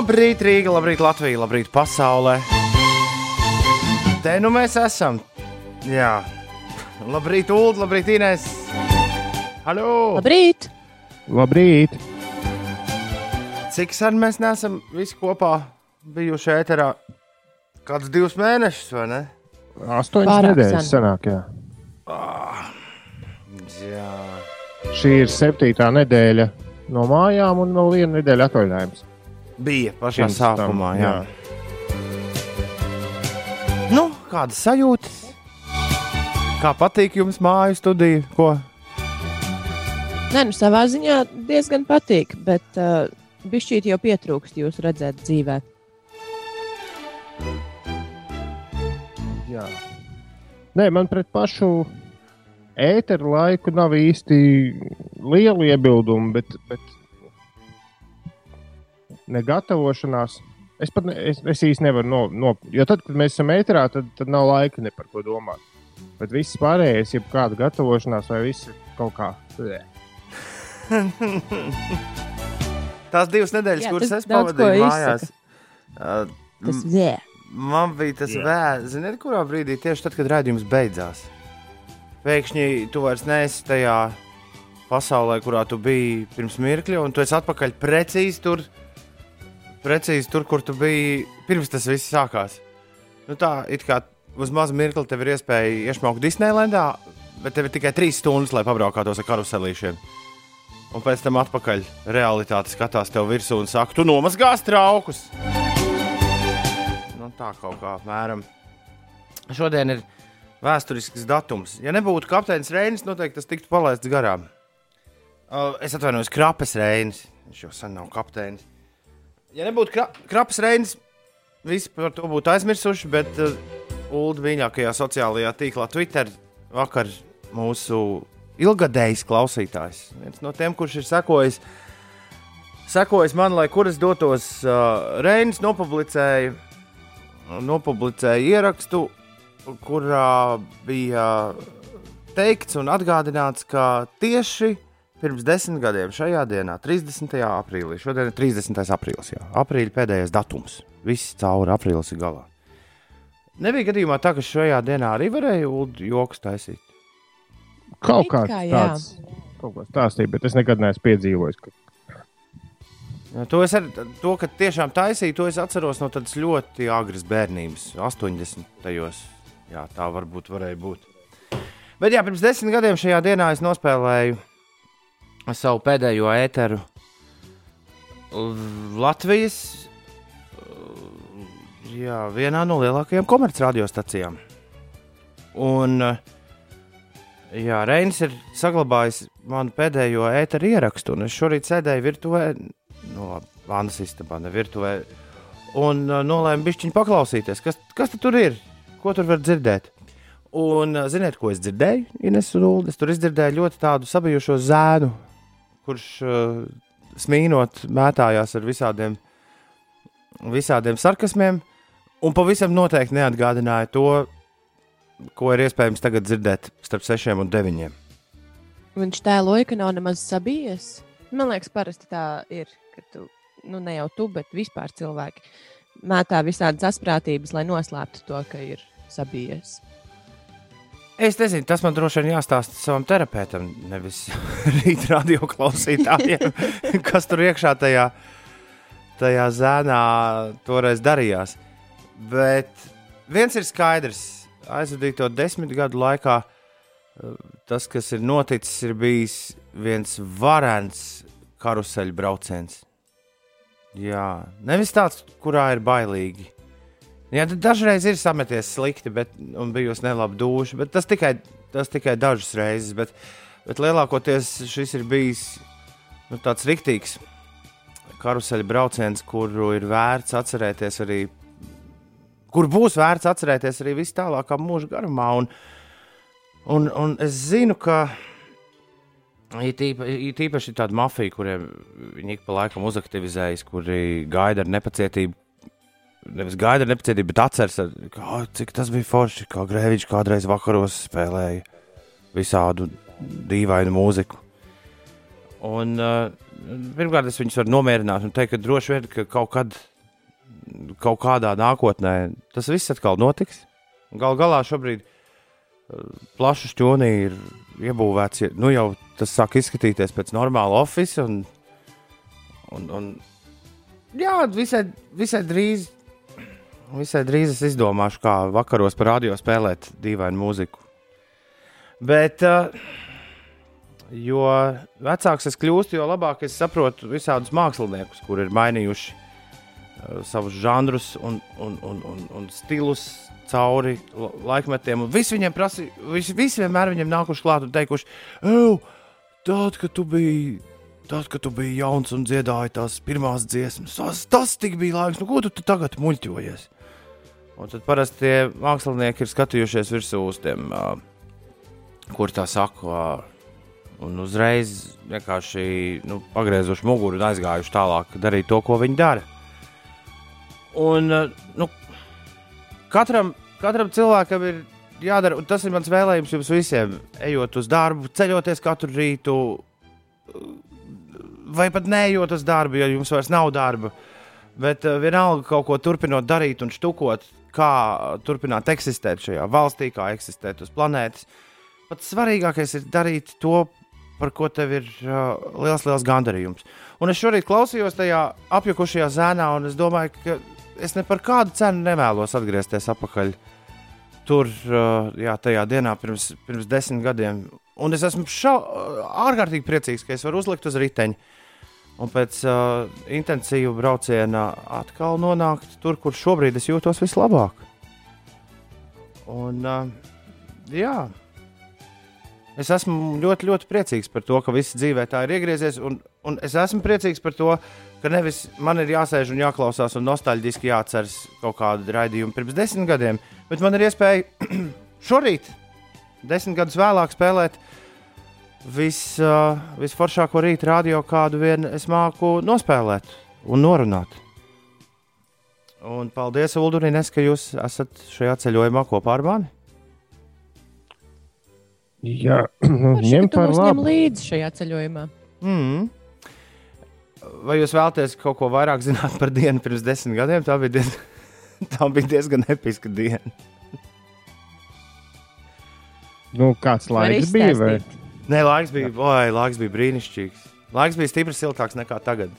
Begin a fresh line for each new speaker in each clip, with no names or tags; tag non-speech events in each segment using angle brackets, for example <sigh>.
Labrīt, Rīga, labrīt, Latvija, labrīt, pasaulē. Te nu mēs esam. Jā, labrīt, Ulu, labrīt, Inês. Halo!
Labrīt!
Labrīt!
Cik sen mēs neesam visi kopā bijuši ēterā? Kāds divus mēnešus, vai ne?
Astoņas nedēļas
sen.
senāk, jā.
Jā,
Šī ir septītā nedēļa no mājām un vēl viena nedēļa atvaļinājums.
Bija pašā
Pirms tam,
sākumā. Jā. Nu, kādas sajūtas? Kā patīk jums māju studija? Ko?
Nē, nu savā ziņā diezgan patīk, bet uh, bišķīt jau pietrūkst jūs redzēt dzīvē.
Jā. Nē, man pret pašu ēteru laiku nav īsti liela iebilduma, bet, bet negatavošanās. Es pat ne, es, es īsti nevaru no, no. Jo tad, kad mēs esam ēterā, tad, tad nav laika ne par ko domāt. Bet viss pārējais, ja kāda gatavošanās vai viss ir kaut kā. <laughs>
Tās divas nedēļas,
Jā,
kuras es pavadīju mājās, uh,
Tas jā.
man bija tas vēls. Ziniet, kurā brīdī tieši tad, kad rādījums beidzās? Pēkšņi tu vairs neesi tajā pasaulē, kurā tu biji pirms mirkļa, un tu esi atpakaļ precīzi tur, precīzi tur kur tu biji pirms tas viss sākās. Nu, tā it kā uz mazu mirkli tev ir iespēja iešmaukt Disneylandā, bet tev ir tikai trīs stundas, lai pabraukātos ar karuselīšiem. Un pēc tam atpakaļ realitāte skatās tev virsū un saka, tu nomazgās traukus. Nu, tā kaut kā apmēram. Šodien ir vēsturisks datums. Ja nebūtu kapteinis Reinis, noteikti tas tiktu palaists garām. Uh, es atvainojos, Krapes Reinis. Viņš jau sen nav kapteinis. Ja nebūtu kra Krapes Reinis, visi par to būtu aizmirsuši, bet uh, Ulu mīļākajā sociālajā tīklā Twitter vakar mūsu ilgadējs klausītājs, viens no tiem, kurš ir sekojis, sekojis man, lai kur es dotos, uh, Reinis nopublicēja, nopublicēja ierakstu, kurā bija teikts un atgādināts, ka tieši pirms desmit gadiem šajā dienā, 30. aprīlī, šodien ir 30. aprīlis, jā, aprīļa pēdējais datums. Viss cauri aprīlis ir galā. Nebija gadījumā tā, ka šajā dienā arī varēja joks taisīt.
Kaut kā tāds kaut kā stāstīt, bet es nekad neesmu piedzīvojis. Ka...
To, es ar, to, ka tiešām taisīju, to es atceros no tādas ļoti agras bērnības, 80. gados. Jā, tā varbūt varēja būt. Bet jā, pirms desmit gadiem šajā dienā es nospēlēju savu pēdējo ēteru Latvijas. Jā, vienā no lielākajām komercradiostacijām. Un jā, Reinis ir saglabājis manu pēdējo ēteru ierakstu, un es šorīt sēdēju virtuvē, no Vānas istabā, ne virtuvē, un uh, nolēmu bišķiņu paklausīties, kas, kas tur ir, ko tur var dzirdēt. Un, uh, ziniet, ko es dzirdēju? Ines un Ulu, es tur izdzirdēju ļoti tādu sabijušo zēnu, kurš uh, smīnot mētājās ar visādiem, visādiem sarkasmiem, un pavisam noteikti neatgādināja to, ko ir iespējams tagad dzirdēt starp sešiem un deviņiem.
Viņš tēloja, ka nav nemaz sabijies. Man liekas, parasti tā ir, ka tu, nu ne jau tu, bet vispār cilvēki mētā visādas asprātības, lai noslēptu to, ka ir sabijies.
Es nezinu, tas man droši vien jāstāsta savam terapeitam, nevis <laughs> rīta radio klausītājiem, <laughs> kas tur iekšā tajā, tajā zēnā toreiz darījās. Bet viens ir skaidrs, aizvadīto desmit gadu laikā eh, tas, kas ir noticis, ir bijis viens varants karuseļu brauciens. Jā, nevis tāds, kurā ir bailīgi. Jā, dažreiz ir sameties slikti, bet bijusi nelaba duša, tas tikai, tas tikai dažas reizes. Bet, bet lielākoties šis ir bijis nu, tāds riktīgs karuseļu brauciens, kuru ir vērts atcerēties arī, kur būs vērts atcerēties arī vis tālākā mūža garumā. Un, un, un es zinu, ka ir tīpa- ir tīpaši tāda mafija, kuriem viņi pa laikam uzaktivizējas, kuri gaida ar nepacietību nevis gaida ar nepacietību, bet atceras, kā, "Ā, cik tas bija forši, kā Grēviņš kādreiz vakaros spēlēja visādu dīvainu mūziku. Un uh, pirmkārt, es viņus varu nomierināt un teikt, ka droši vien, ka kaut kad, kaut kādā nākotnē tas viss atkal notiks. Gal galā šobrīd uh, plašu šķūnī ir iebūvēts, nu jau tas sāk izskatīties pēc normāla oficiāla. Un, un, un, jā, visai, visai drīz. Visai drīz es izdomāšu, kā vakaros par radio spēlēt dīvainu mūziku. Bet uh, Jo vecāks es kļūstu, jo labāk es saprotu visādus māksliniekus, kuriem ir mainījuši uh, savus žanrus un, un, un, un, un stilus cauri laikmetiem. Visi viņiem prasīja, visi, visi vienmēr viņiem nākuši klāt un teikuši, tad, kad tu biji. Tad, kad tu biji jauns un dziedāji tās pirmās dziesmas, tas, tas bija laiks, nu ko tu, tu tagad muļķojies? Un tad parasti tie mākslinieki ir skatījušies virsū uz tiem, uh, kur tā saka, uh, un uzreiz vienkārši nu, pagriezuši muguru un aizgājuši tālāk, darīt to, ko viņi dara. Un, eh, nu, katram, katram cilvēkam ir jādara, un tas ir mans vēlējums jums visiem, ejot uz darbu, ceļoties katru rītu, vai pat neejot uz darbu, jo jums vairs nav darba. Bet uh, vienalga kaut ko turpinot darīt un štukot, kā turpināt eksistēt šajā valstī, kā eksistēt uz planētas. Pats svarīgākais ir darīt to, par ko tev ir uh, liels, liels gandarījums. Un es šorīt klausījos tajā apjukušajā zēnā, un es domāju, ka es ne par kādu cenu nevēlos atgriezties atpakaļ tur, uh, jā, tajā dienā pirms, pirms desmit gadiem. Un es esmu šau, ārkārtīgi priecīgs, ka es varu uzlikt uz riteņa un pēc uh, intensīva brauciena atkal nonākt tur, kur šobrīd es jūtos vislabāk. Un, uh, jā, Es esmu ļoti, ļoti priecīgs par to, ka viss dzīvē tā ir iegriezies. Un, un es esmu priecīgs par to, ka nevis man ir jāsēž un jāklausās un nostalģiski jāatceras kaut kāda raidījuma pirms desmit gadiem, bet man ir iespēja <clears throat> šorīt, desmit gadus vēlāk, spēlēt vis, uh, visforšāko rītu radio, kādu vien es māku nospēlēt un norunāt. Un paldies, Uldurīnes, ka jūs esat šajā ceļojumā kopā ar mani.
Jā, <clears throat> nu, ņem par labu.
līdzi šajā ceļojumā.
Mm. Vai jūs vēlaties kaut ko vairāk zināt par dienu pirms desmit gadiem? Tā bija, diez... <laughs> tā bija diezgan episka diena.
Nu, kāds laiks bija? Vai?
Nē, laiks bija, oi, laiks bija brīnišķīgs. Laiks bija stipri siltāks nekā tagad.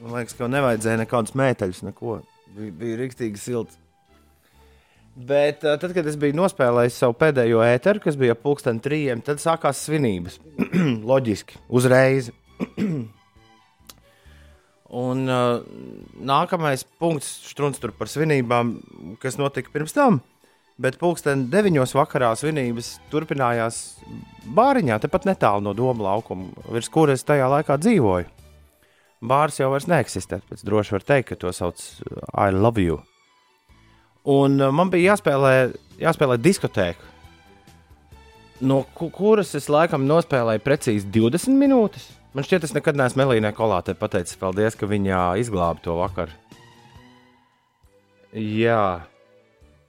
Man liekas, ka nevajadzēja nekādus mēteļus, neko. Bija, bija rīktīgi silts. Bet tad, kad es biju nospēlējis savu pēdējo ēteru, kas bija pulksten trījiem, tad sākās svinības. <clears throat> Loģiski, uzreiz. <clears throat> Un uh, nākamais punkts, strūns tur par svinībām, kas notika pirms tam. Bet pulksten deviņos vakarā svinības turpinājās bāriņā, tepat netālu no Doma laukuma, virs kuras tajā laikā dzīvoju. Bārs jau vairs neeksistē, pēc droši var teikt, ka to sauc I love you. Un uh, man bija jāspēlē, jāspēlē diskotēka, no kuras es laikam nospēlēju precīzi 20 minūtes. Man šķiet, es nekad neesmu Melīnai Kolātei pateicis paldies, ka viņa izglāba to vakaru. Jā,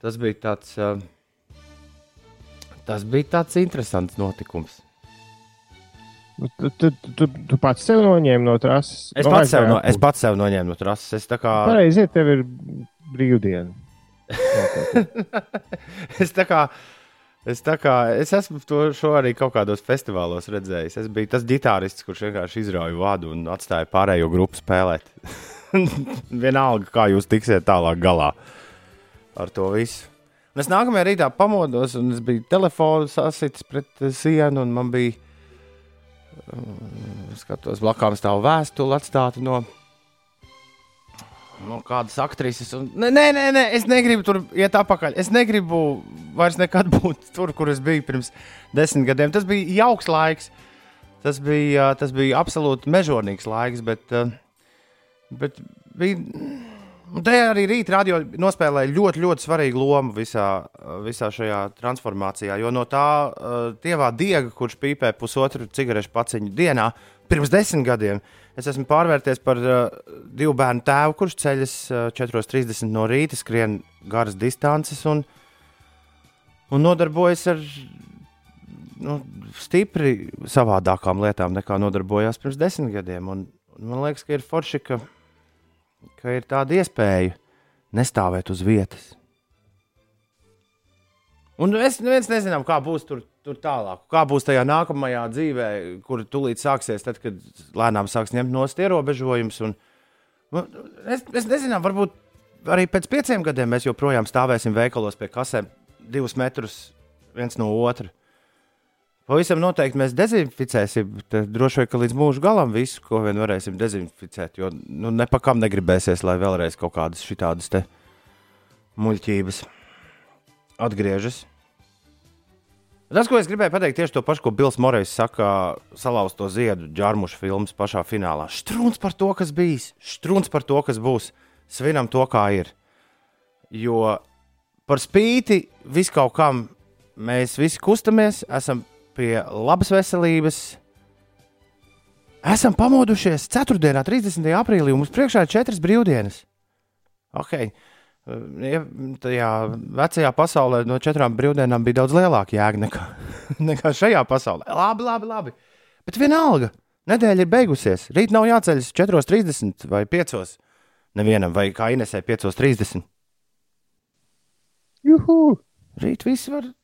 tas bija tāds, uh, tas bija tāds interesants notikums.
Nu, tu, tu, tu, tu pats sev noņēmi no trases.
Es pats, sev, no, es pats sev noņēmu no trases. Es tā kā.
Pareizi, tev ir brīvdiena. <laughs>
es tā kā. Es, kā, es esmu to arī kaut kādos festivālos redzējis. Es biju tas ģitārists, kurš vienkārši izrauja vadu un atstāja pārējo grupu spēlēt. <laughs> Vienalga, kā jūs tiksiet tālāk galā ar to visu. Un es nākamajā rītā pamodos, un es biju telefonu sasitis pret sienu, un man bija, uh, skatos, blakām stāv vēstule atstāta no no kādas aktrises. Un, nē, nē, nē, es negribu tur iet atpakaļ. Es negribu vairs nekad <laughs> būt tur, kur es biju pirms desmit gadiem. Tas bija jauks laiks. Tas bija, tas bija absolūti mežonīgs laiks, bet, bet bija. Te arī rīt radio nospēlēja ļoti, ļoti svarīgu lomu visā, visā šajā transformācijā. Jo no tā uh, tievā diega, kurš pīpē pusotru cigarešu paciņu dienā, pirms desmit gadiem, Es esmu pārvērties par uh, divu bērnu tēvu, kurš ceļas uh, 4.30 no rīta, skrien garas distances un, un nodarbojas ar nu, stipri savādākām lietām nekā nodarbojās pirms desmit gadiem. Un, un man liekas, ka ir forši, ka, ka ir tāda iespēja nestāvēt uz vietas. Un neviens nezinām, kā būs tur, tur tālāk. Kā būs tajā nākamajā dzīvē, kur tūlīt sāksies, tad, kad lēnām sāks ņemt no ierobežojumus. Es, es nezinu, varbūt arī pēc pieciem gadiem mēs joprojām stāvēsim veikalos pie kasēm divus metrus viens no otra. Pavisam noteikti mēs dezinficēsim. Droši vien, ka līdz mūža galam visu, ko vien varēsim dezinficēt. Jo nu, nepakam negribēsies, lai vēlreiz kaut kādas šitādas muļķības atgriežas. Tas, ko es gribēju pateikt, tieši to pašu, ko Bills Morejs saka, salauzto ziedu ģērmuša filmas pašā finālā. Strūns par to, kas bijis, strūns par to, kas būs. Svinam to, kā ir. Jo par spīti viskaut kam mēs visi kustamies, esam pie labas veselības. Esam pamodušies 4. un 30. aprīlī, un mums priekšā ir četras brīvdienas. Okay. Ja, tajā vecajā pasaulē no četrām brīvdienām bija daudz lielāka jēga nekā, <laughs> nekā šajā pasaulē. Labi, labi, labi. Bet vienalga, nedēļa ir beigusies. Rīt nav jāceļas 4.30 vai 5. Nevienam, vai kā Inesē 5.30.
Juhu!
Rīt viss var, var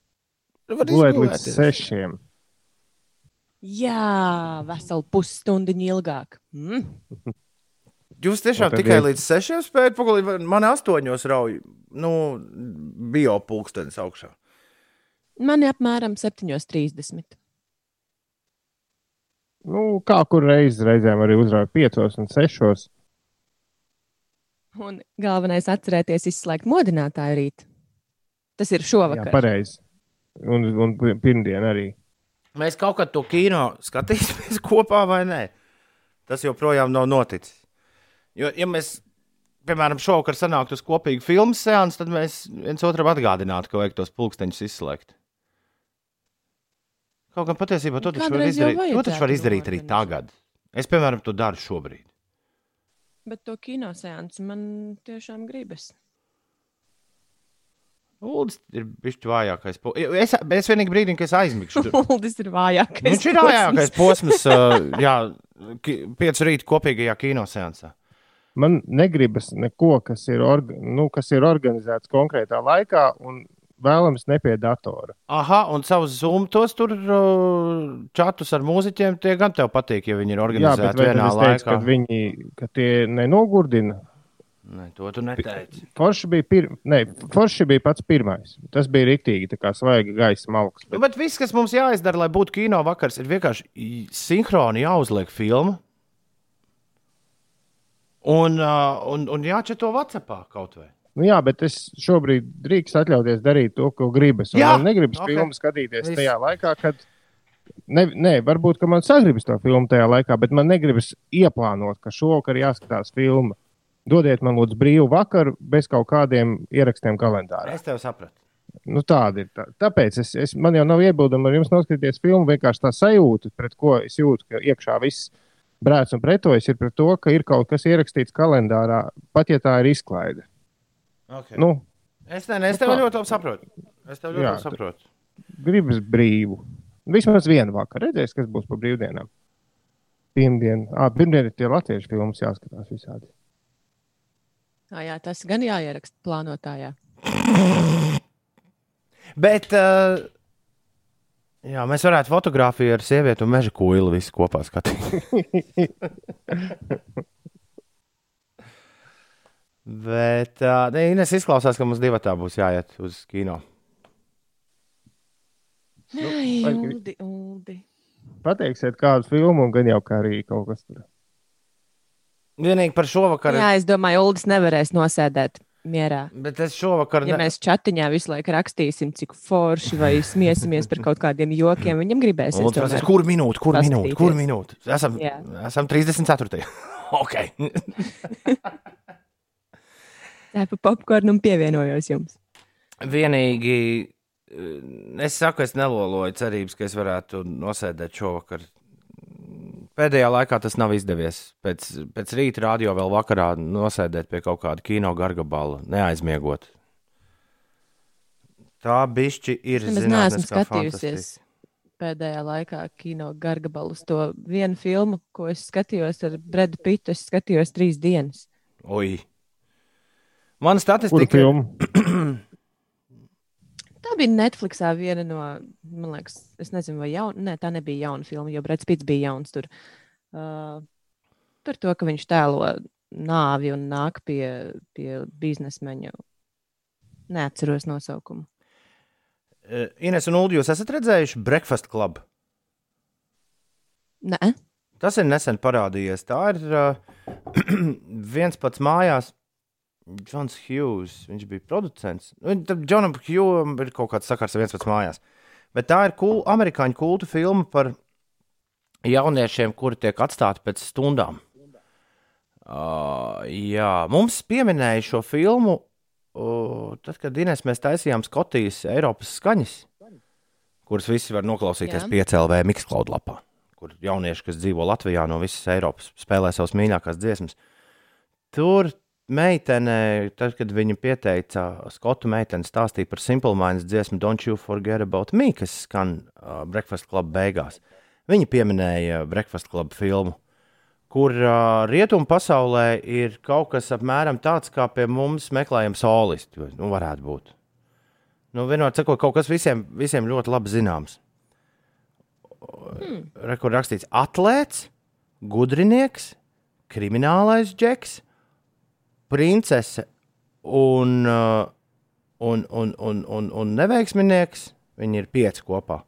gulēt līdz sešiem.
Jā, veselu pusstundiņu ilgāk. Mm.
Jūs tiešām tikai ir... līdz sešiem spējat pagulēt, man astoņos rauj, nu, bio pulkstenis augšā.
Man ir apmēram 7.30.
Nu, kā kur reizes reizēm arī uzrauj 5 un 6.
Un galvenais atcerēties izslēgt modinātāju rīt. Tas ir šovakar.
Jā, pareizi. Un, un pirmdien arī.
Mēs kaut kad to kino skatīsimies <laughs> kopā vai nē. Tas joprojām nav noticis. Jo, ja mēs, piemēram, šovakar sanāktu uz kopīgu filmu seansu, tad mēs viens otram atgādinātu, ka vajag tos pulksteņus izslēgt. Kaut gan patiesībā to taču var izdarīt, to taču var izdarīt arī tagad. Es, piemēram, to daru šobrīd.
Bet to kino seansu man tiešām gribas.
Uldis ir bijis vājākais. Po... Es, es vienīgi brīdī, kad es aizmigšu. <laughs>
Uldis ir vājākais.
Viņš ir vājākais posms, uh, <laughs> jā, piecu rītu kopīgajā kinoseansā.
Man negribas neko, kas ir, orga, nu, kas ir organizēts konkrētā laikā, un vēlams ne pie datora.
Aha, un savus zoom tos tur čatus ar mūziķiem, tie gan tev patīk, ja viņi ir organizēti Jā, vienā laikā. Teicu,
ka viņi ka tie nenogurdina
Ne, to tu neteici.
Forši bija, pir... ne, forši bija pats pirmais. Tas bija rīktīgi, tā kā svaiga gaisa malks.
Bet... bet viss, kas mums jāizdara, lai būtu kino vakars, ir vienkārši sinhroni jāuzliek filma. Un, uh, un, un jāčeto Whatsappā kaut vai.
Nu jā, bet es šobrīd drīkst atļauties darīt to, ko gribas. Jā, man negribas okay. filmu skatīties Viss. tajā laikā, kad. Ne, ne, varbūt, ka man sagribas to filmu tajā laikā, bet man negribas ieplānot, ka šovakar jāskatās filma. Dodiet man lūdzu brīvu vakaru bez kaut kādiem ierakstiem kalendārā.
Es tev sapratu.
Nu, tāda ir. Tā. Tāpēc es, es, man jau nav iebildumi ar jums noskatīties filmu. Vienkārši tā sajūta, pret ko es jūtu, ka iekšā viss brēc un pretojas, ir pret to, ka ir kaut kas ierakstīts kalendārā, pat ja tā ir izklaide.
Okay. Nu, es ne, ne, es tev ļoti labi saprotu. Es tev ļoti jā, labi saprotu.
Gribas brīvu. Vismaz vienu vakaru redzēs, kas būs pa brīvdienām. Pirmdien, ah, pirmdien ir tie latviešu filmas jāskatās visādi.
Ah, jā, tas gan jāieraksta plānotājā.
Bet uh, jā, mēs varētu fotografiju ar sievieti un meža kūli visi kopā skatīt. <laughs> Bet uh, Ines izklausās, ka mums divi tā būs jāiet uz kino.
Nu, Ai, uldi, uldi.
Pateiksiet kādu filmu, un gan jau kā arī kaut kas tur.
Vienīgi par šovakar.
Jā, es domāju, Ulas nevarēs nosēdēt mierā.
Bet es šovakar.
Ja ne... mēs chatiņā visu laiku rakstīsim, cik forši vai smiesimies par kaut kādiem jokiem, viņam gribēs.
Tomēr... Kur minūte, kur minūte, kur minūte? Esam, Jā. esam 34. <laughs> ok. <laughs>
Tā pa popkornu un pievienojos jums.
Vienīgi es saku, es neloloju cerības, ka es varētu nosēdēt šovakar Pēdējā laikā tas nav izdevies. Pēc, pēc rīta rādio vēl vakarā nosēdēt pie kaut kāda kino gargabala, neaizmiegot. Tā bišķi ir.
Es neesmu skatījusies. Fantastika. pēdējā laikā kino gargabalu uz to vienu filmu, ko es skatījos ar Bredu Pitu. Es skatījos trīs dienas.
Ui. Mana statistika
filmu? <clears throat>
Tā bija Netflixā viena no, man liekas, es nezinu, vai jauna, ne, tā nebija jauna filma, jo Brits Pits bija jauns tur. Uh, par to, ka viņš tēlo nāvi un nāk pie, pie biznesmeņa. Neatceros nosaukumu.
Eh, Ines un Ulu, jūs esat redzējuši Breakfast Club?
Nē,
Tas ir nesen parādījies. Tā ir uh, <clears throat> viens pats mājās. Džons Hughes, viņš bija producents. Nu, tad Džonam Hughesam ir kaut kāds sakars ar viens pats mājās. Bet tā ir kul, amerikāņu kultu filma par jauniešiem, kuri tiek atstāti pēc stundām. Uh, jā, mums pieminēja šo filmu, uh, tad, kad Inês mēs taisījām Skotijas Eiropas skaņas, kuras visi var noklausīties
Jā.
piecēlē Mikskloud lapā, kur jaunieši, kas dzīvo Latvijā no visas Eiropas, spēlē savas mīļākās dziesmas. Tur meitene, tad, kad viņa pieteica, Skotu meitene stāstīja par Simple Minds dziesmu Don't You Forget About Me, kas skan uh, Breakfast Club beigās. Viņa pieminēja Breakfast Club filmu, kur uh, rietumu pasaulē ir kaut kas apmēram tāds, kā pie mums meklējam solistu. Nu, varētu būt. Nu, vienot sakot, kaut kas visiem, visiem ļoti labi zināms. Hmm. Rekur rakstīts atlēts, gudrinieks, kriminālais džeks, princese un, uh, un, un, un, un, un neveiksminieks. Viņi ir pieci kopā.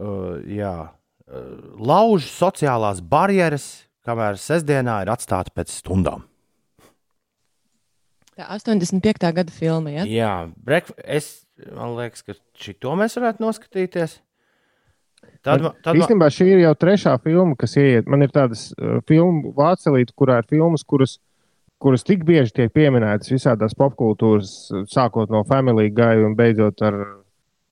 Uh, jā, uh, lauž sociālās barjeras, kamēr sestdienā ir atstāta pēc stundām.
tā 85. gada filma. Ja?
Jā, brek, es man liekas, ka šito mēs varētu noskatīties. Tad, ma- tad,
Īstenībā šī ir jau trešā filma, kas ieiet. Man ir tādas uh, filmu vācelītes, kurā ir filmas, kuras, kuras tik bieži tiek pieminētas visādās popkultūras, sākot no Family Guy un beidzot ar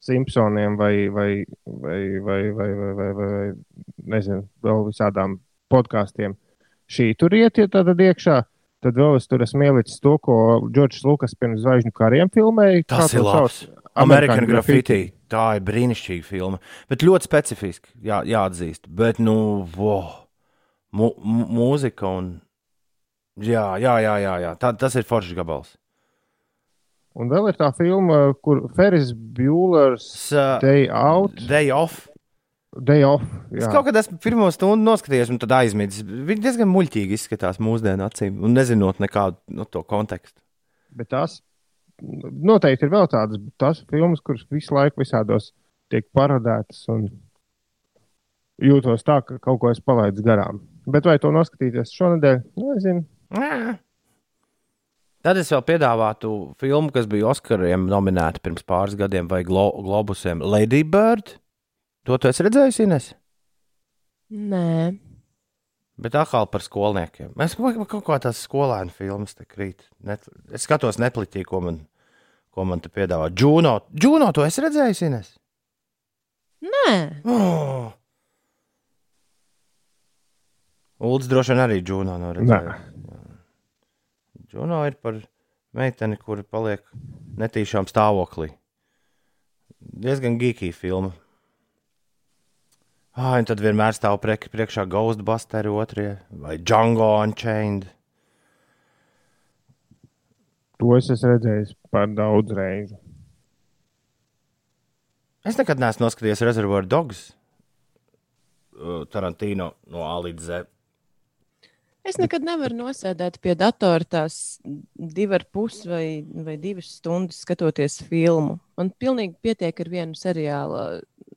Simpsoniem vai, vai, vai, vai, vai, vai, vai, vai, vai nezinu, vēl visādām podkāstiem. Šī tur iet, ja tāda iekšā. Tad vēl es tur esmu ielicis to, ko Džordžs Lukas pirms zvaigžņu kariem filmēja.
Tas ir labs. American Graffiti. Tā ir brīnišķīga filma. Bet ļoti specifiski, jā, jāatzīst. Bet, nu, wow. Mu, mūzika un. Jā, jā, jā, jā, jā. Tā, tas ir foršs gabals.
Un vēl ir tā filma, kur Ferris Bueller's
uh,
Day Out,
Day off.
Day Off.
Es
Jā.
kaut kad esmu pirmo stundu noskatījies, un tad aizmirsis. Viņi diezgan muļķīgi izskatās mūsdienu acīm, un nezinot nekādu no to kontekstu.
Bet tās noteikti ir vēl tādas tās filmas, kuras visu laiku visādos tiek parodētas. Un jūtos tā, ka kaut ko es palaidu garām. Bet vai to noskatīties šonadēļ? Nu,
Nē. Tad es vēl piedāvātu filmu, kas bija Oskariem nominēta pirms pāris gadiem, vai Glo Globusiem Lady Bird. To tu esi redzējis, Ines?
Nē,
Bet atkal par skolniekiem. Mēs kaut kaut kā tādas skolēnu filmas te krīt. Net, es skatos nepliķī, ko man, ko man te piedāvā. Džuno, Džuno, to esi redzējis, Ines?
nē.
Oh! Ulds droši vien arī Džuno nav redzējis. Džuno ir par meiteni, kura paliek netīšām stāvoklī. Diezgan geekī filma. Ah, un tad vienmēr stāv priek, priekšā Ghostbusteri otrie vai Django Unchained.
To es esmu redzējis par daudz reižu.
Es nekad neesmu noskatījies Reservoir Dogs. uh, Tarantino no A līdz Z.
Es nekad nevaru nosēdēt pie datora tās divu ar pus vai, vai divas stundas skatoties filmu. Man pilnīgi pietiek ar vienu seriāla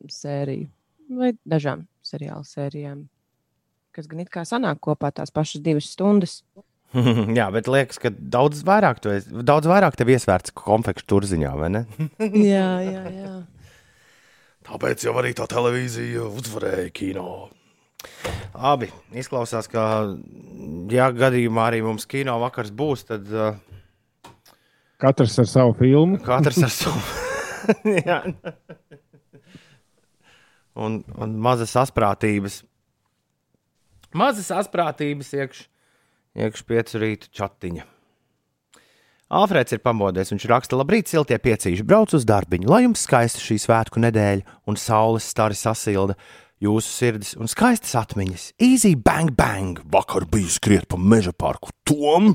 sēriju vai dažām seriāla sērijām, kas gan it kā sanāk kopā tās pašas divas stundas. <laughs>
Jā, bet liekas, ka daudz vairāk, esi, daudz vairāk tev iesvērts konfekšu turziņā, vai ne? <laughs>
jā, jā, jā.
Tāpēc jau arī tā televīzija uzvarēja kino. Abi izklausās, ka, ja gadījumā arī mums kino vakars būs, tad uh,
Katrs ar savu filmu.
katrs ar <laughs> savu. <laughs> Un, un mazas asprātības. Mazas asprātības iekš, iekš piecu rītu čatiņa. Alfrēds ir pamodies, viņš raksta, labrīt, siltie piecīši, brauc uz darbiņu, lai jums skaista šī svētku nedēļa un saules stari sasilda jūsu sirdis un skaistas atmiņas. Easy bang bang! Vakar biju skriet pa meža parku Tom!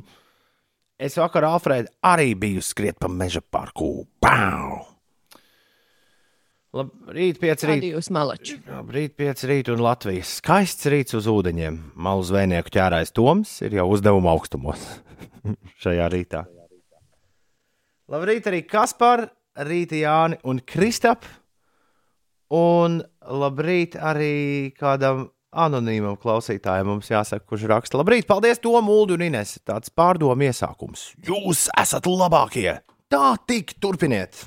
Es vakar, Alfrēd, arī biju skriet pa meža parku. Bau! Labrīt, pieci rīt.
Rādījus malači.
Labrīt, pieci rīt un Latvijas. Skaists rīts uz ūdeņiem. Malu zvejnieku ķērais Toms ir jau uzdevuma augstumos <laughs> šajā rītā. Labrīt arī Kaspar, Rīta Jāni un Kristap. Un labrīt arī kādam anonīmam klausītājam mums jāsaka, kurš raksta. Labrīt, paldies, Tom, Ulu un Ines. Tāds pārdomu iesākums. Jūs esat labākie! Tā tik turpiniet!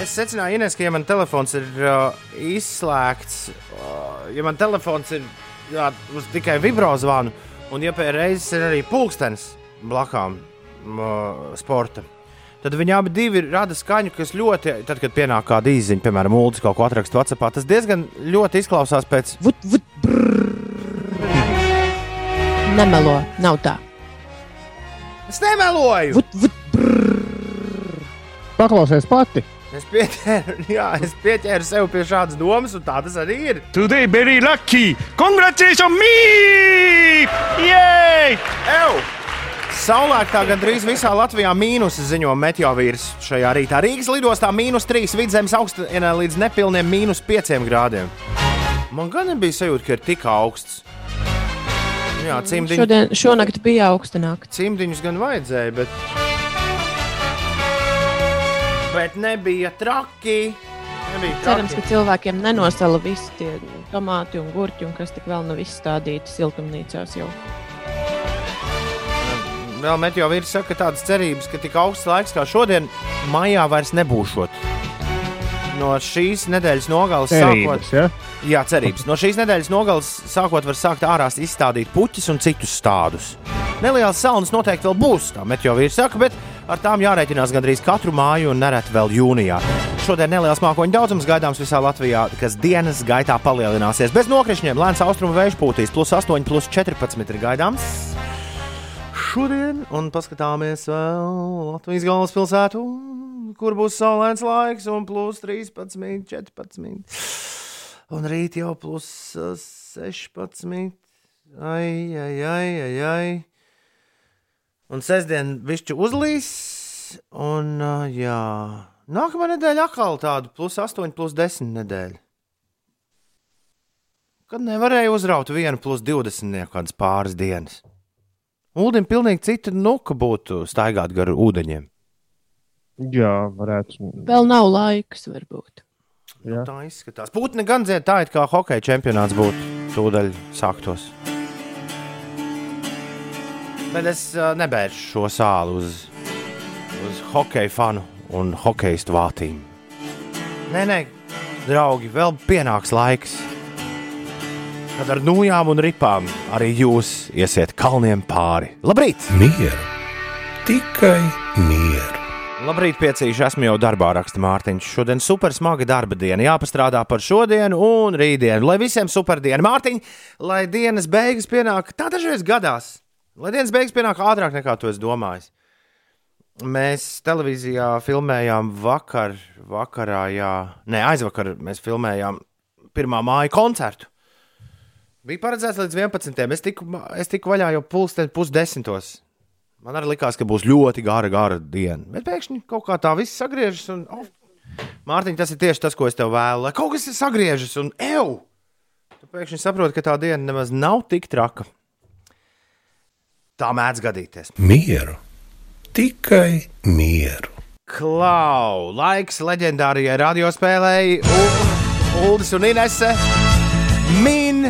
Es secināju, Ines, ka, ja man telefons ir uh, izslēgts, uh, ja man telefons ir jā, uz tikai vibrozvanu, un ja pēc reizes ir arī pulkstenis blakām uh, sporta, tad viņi abi divi rada skaņu, kas ļoti, tad, kad pienāk kāda īziņa, piemēram, mūlis kaut ko atrakstu WhatsApp, tas diezgan ļoti izklausās pēc.
Vut, vut, Nemelo, nav tā.
Es nemeloju!
Vut, vut,
Paklausies pati.
Es pieķēru, <laughs> jā, es pieķēru sev pie šādas domas, un tā tas arī ir.
Today very lucky. Congratulations me! Yay!
Ew! Saulēktā gandrīz visā Latvijā mīnus ziņo meteorīts šajā rītā. Rīgas lidostā mīnus 3, vidzemes augstienē līdz nepilniem mīnus 5 grādiem. Man gan nebija sajūta, ka ir tik augsts. Jā, cimdiņu,
Šodien, šonakt bija augsta nakts.
cimdiņus gan vajadzēja, bet. Bet nebija traki. Nebija
Cerams,
traki.
ka cilvēkiem nenosala visi tie tomāti un gurķi, un kas tik vēl nav izstādīti siltumnīcās jau.
Vēl meteorīts saka, ka tādas cerības, ka tik augsts laiks kā šodien, maijā vairs nebūšot. No šīs nedēļas nogales sākot,
Cerības, ja?
jā, cerības. No šīs nedēļas nogales sākot var sākt ārā izstādīt puķis un citus stādus. Nelielas saunas noteikti vēl būs, tā meteorīts saka, bet ar tām jārēķinās gandrīz katru māju un nereti vēl jūnijā. Šodien neliels mākoņu daudzums gaidāms visā Latvijā, kas dienas gaitā palielināsies. Bez nokrišņiem lēns austrumu vējš pūtīs, plus 8, plus 14 ir gaidāms šodien, un paskatāmies vēl Latvijas galvaspilsētu, kur būs saulains laiks, un plus 13, 14. Un rīt jau plus uh, 16. Ai, ai, ai, ai, ai. Un sestdien višķi uzlīs, un jā. Nākamā nedēļa atkal tāda plus 8, plus 10 nedēļa. Kad nevarēja uzraut vienu plus 20 kādas pāris dienas. Ulim pilnīgi cita nuka būtu staigāt gar ūdeņiem.
Jā, varētu.
Vēl nav laiks, varbūt.
Jā.
Tā izskatās. Putni gan dzied tā, it kā hokeja čempionāts būtu tūdaļ sāktos. Bet es uh, nebēršu šo sāli uz, uz hokeja fanu un hokeistu vātīm. Nē, nē, draugi, vēl pienāks laiks, kad ar nūjām un ripām arī jūs iesiet kalniem pāri. Labrīt!
Mieru. Tikai mieru.
Labrīt, piecīši, esmu jau darbā, raksta Mārtiņš. Šodien super smaga darba diena. Jāpastrādā par šodienu un rītdienu. Lai visiem super diena, Mārtiņ, lai dienas beigas pienāk, tā dažreiz gadās. Lai dienas beigas pienāk ātrāk nekā tu esi domājis. Mēs televīzijā filmējām vakar, vakarā, jā, nē, aizvakar mēs filmējām pirmā māja koncertu. Bija paredzēts līdz 11. Es tiku, es tiku vaļā jau pulksteni pusdesmitos. Man arī likās, ka būs ļoti gara, gara diena. Bet pēkšņi kaut kā tā viss sagriežas. Un, oh, Mārtiņ, tas ir tieši tas, ko es tev vēlu. Lai kaut kas ir sagriežas, un eju! Tu pēkšņi saproti, ka tā diena nemaz nav tik traka. Tā mēdz gadīties.
Mieru. Tikai mieru.
Klau! Laiks leģendārajai radiospēlēji Uldis un Inese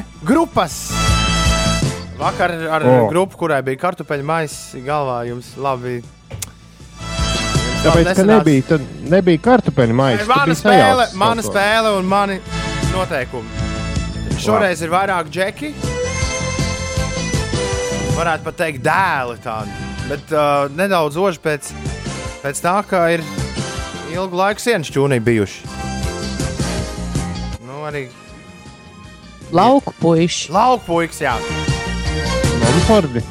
Min grupas! Vakar ar oh. grupu, kurai bija kartupeļu maisa galvā, jums labi. Jums
Tāpēc, ka nebija, tad nebija kartupeļu maisa.
Mana spēle, mana spēle un mani noteikumi. Šoreiz ir vairāk džeki. Varētu pat teikt, dēli tādi. Bet uh, nedaudz oži pēc, pēc tā, ka ir ilgu laiku sienas čūnī bijuši. Nu, arī
Lauku puiši.
lauka puikas, jā.
Monfordi.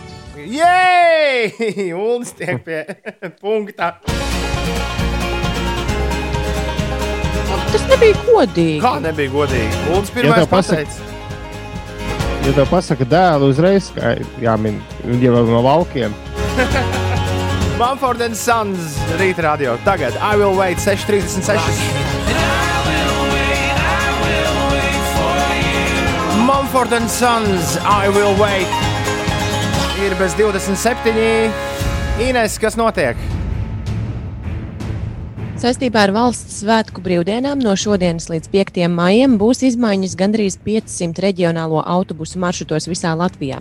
Jē! Uldis tiek pie <laughs> punkta.
Tas nebija godīgi.
Kā nebija godīgi? Uldis
Ja
pirmais
pasaka-
pateica.
Ja tev pasaka dēlu uzreiz, kā jāmin, jau no laukiem, <laughs>
Mumford and Sons rīta radio. Tagad I will wait 636. Mumford and Sons I will wait. Ir bez 27. Ines, kas notiek?
Saistībā ar valsts svētku brīvdienām no šodienas līdz 5. maijam būs izmaiņas gandrīz 500 reģionālo autobusu maršrutos visā Latvijā.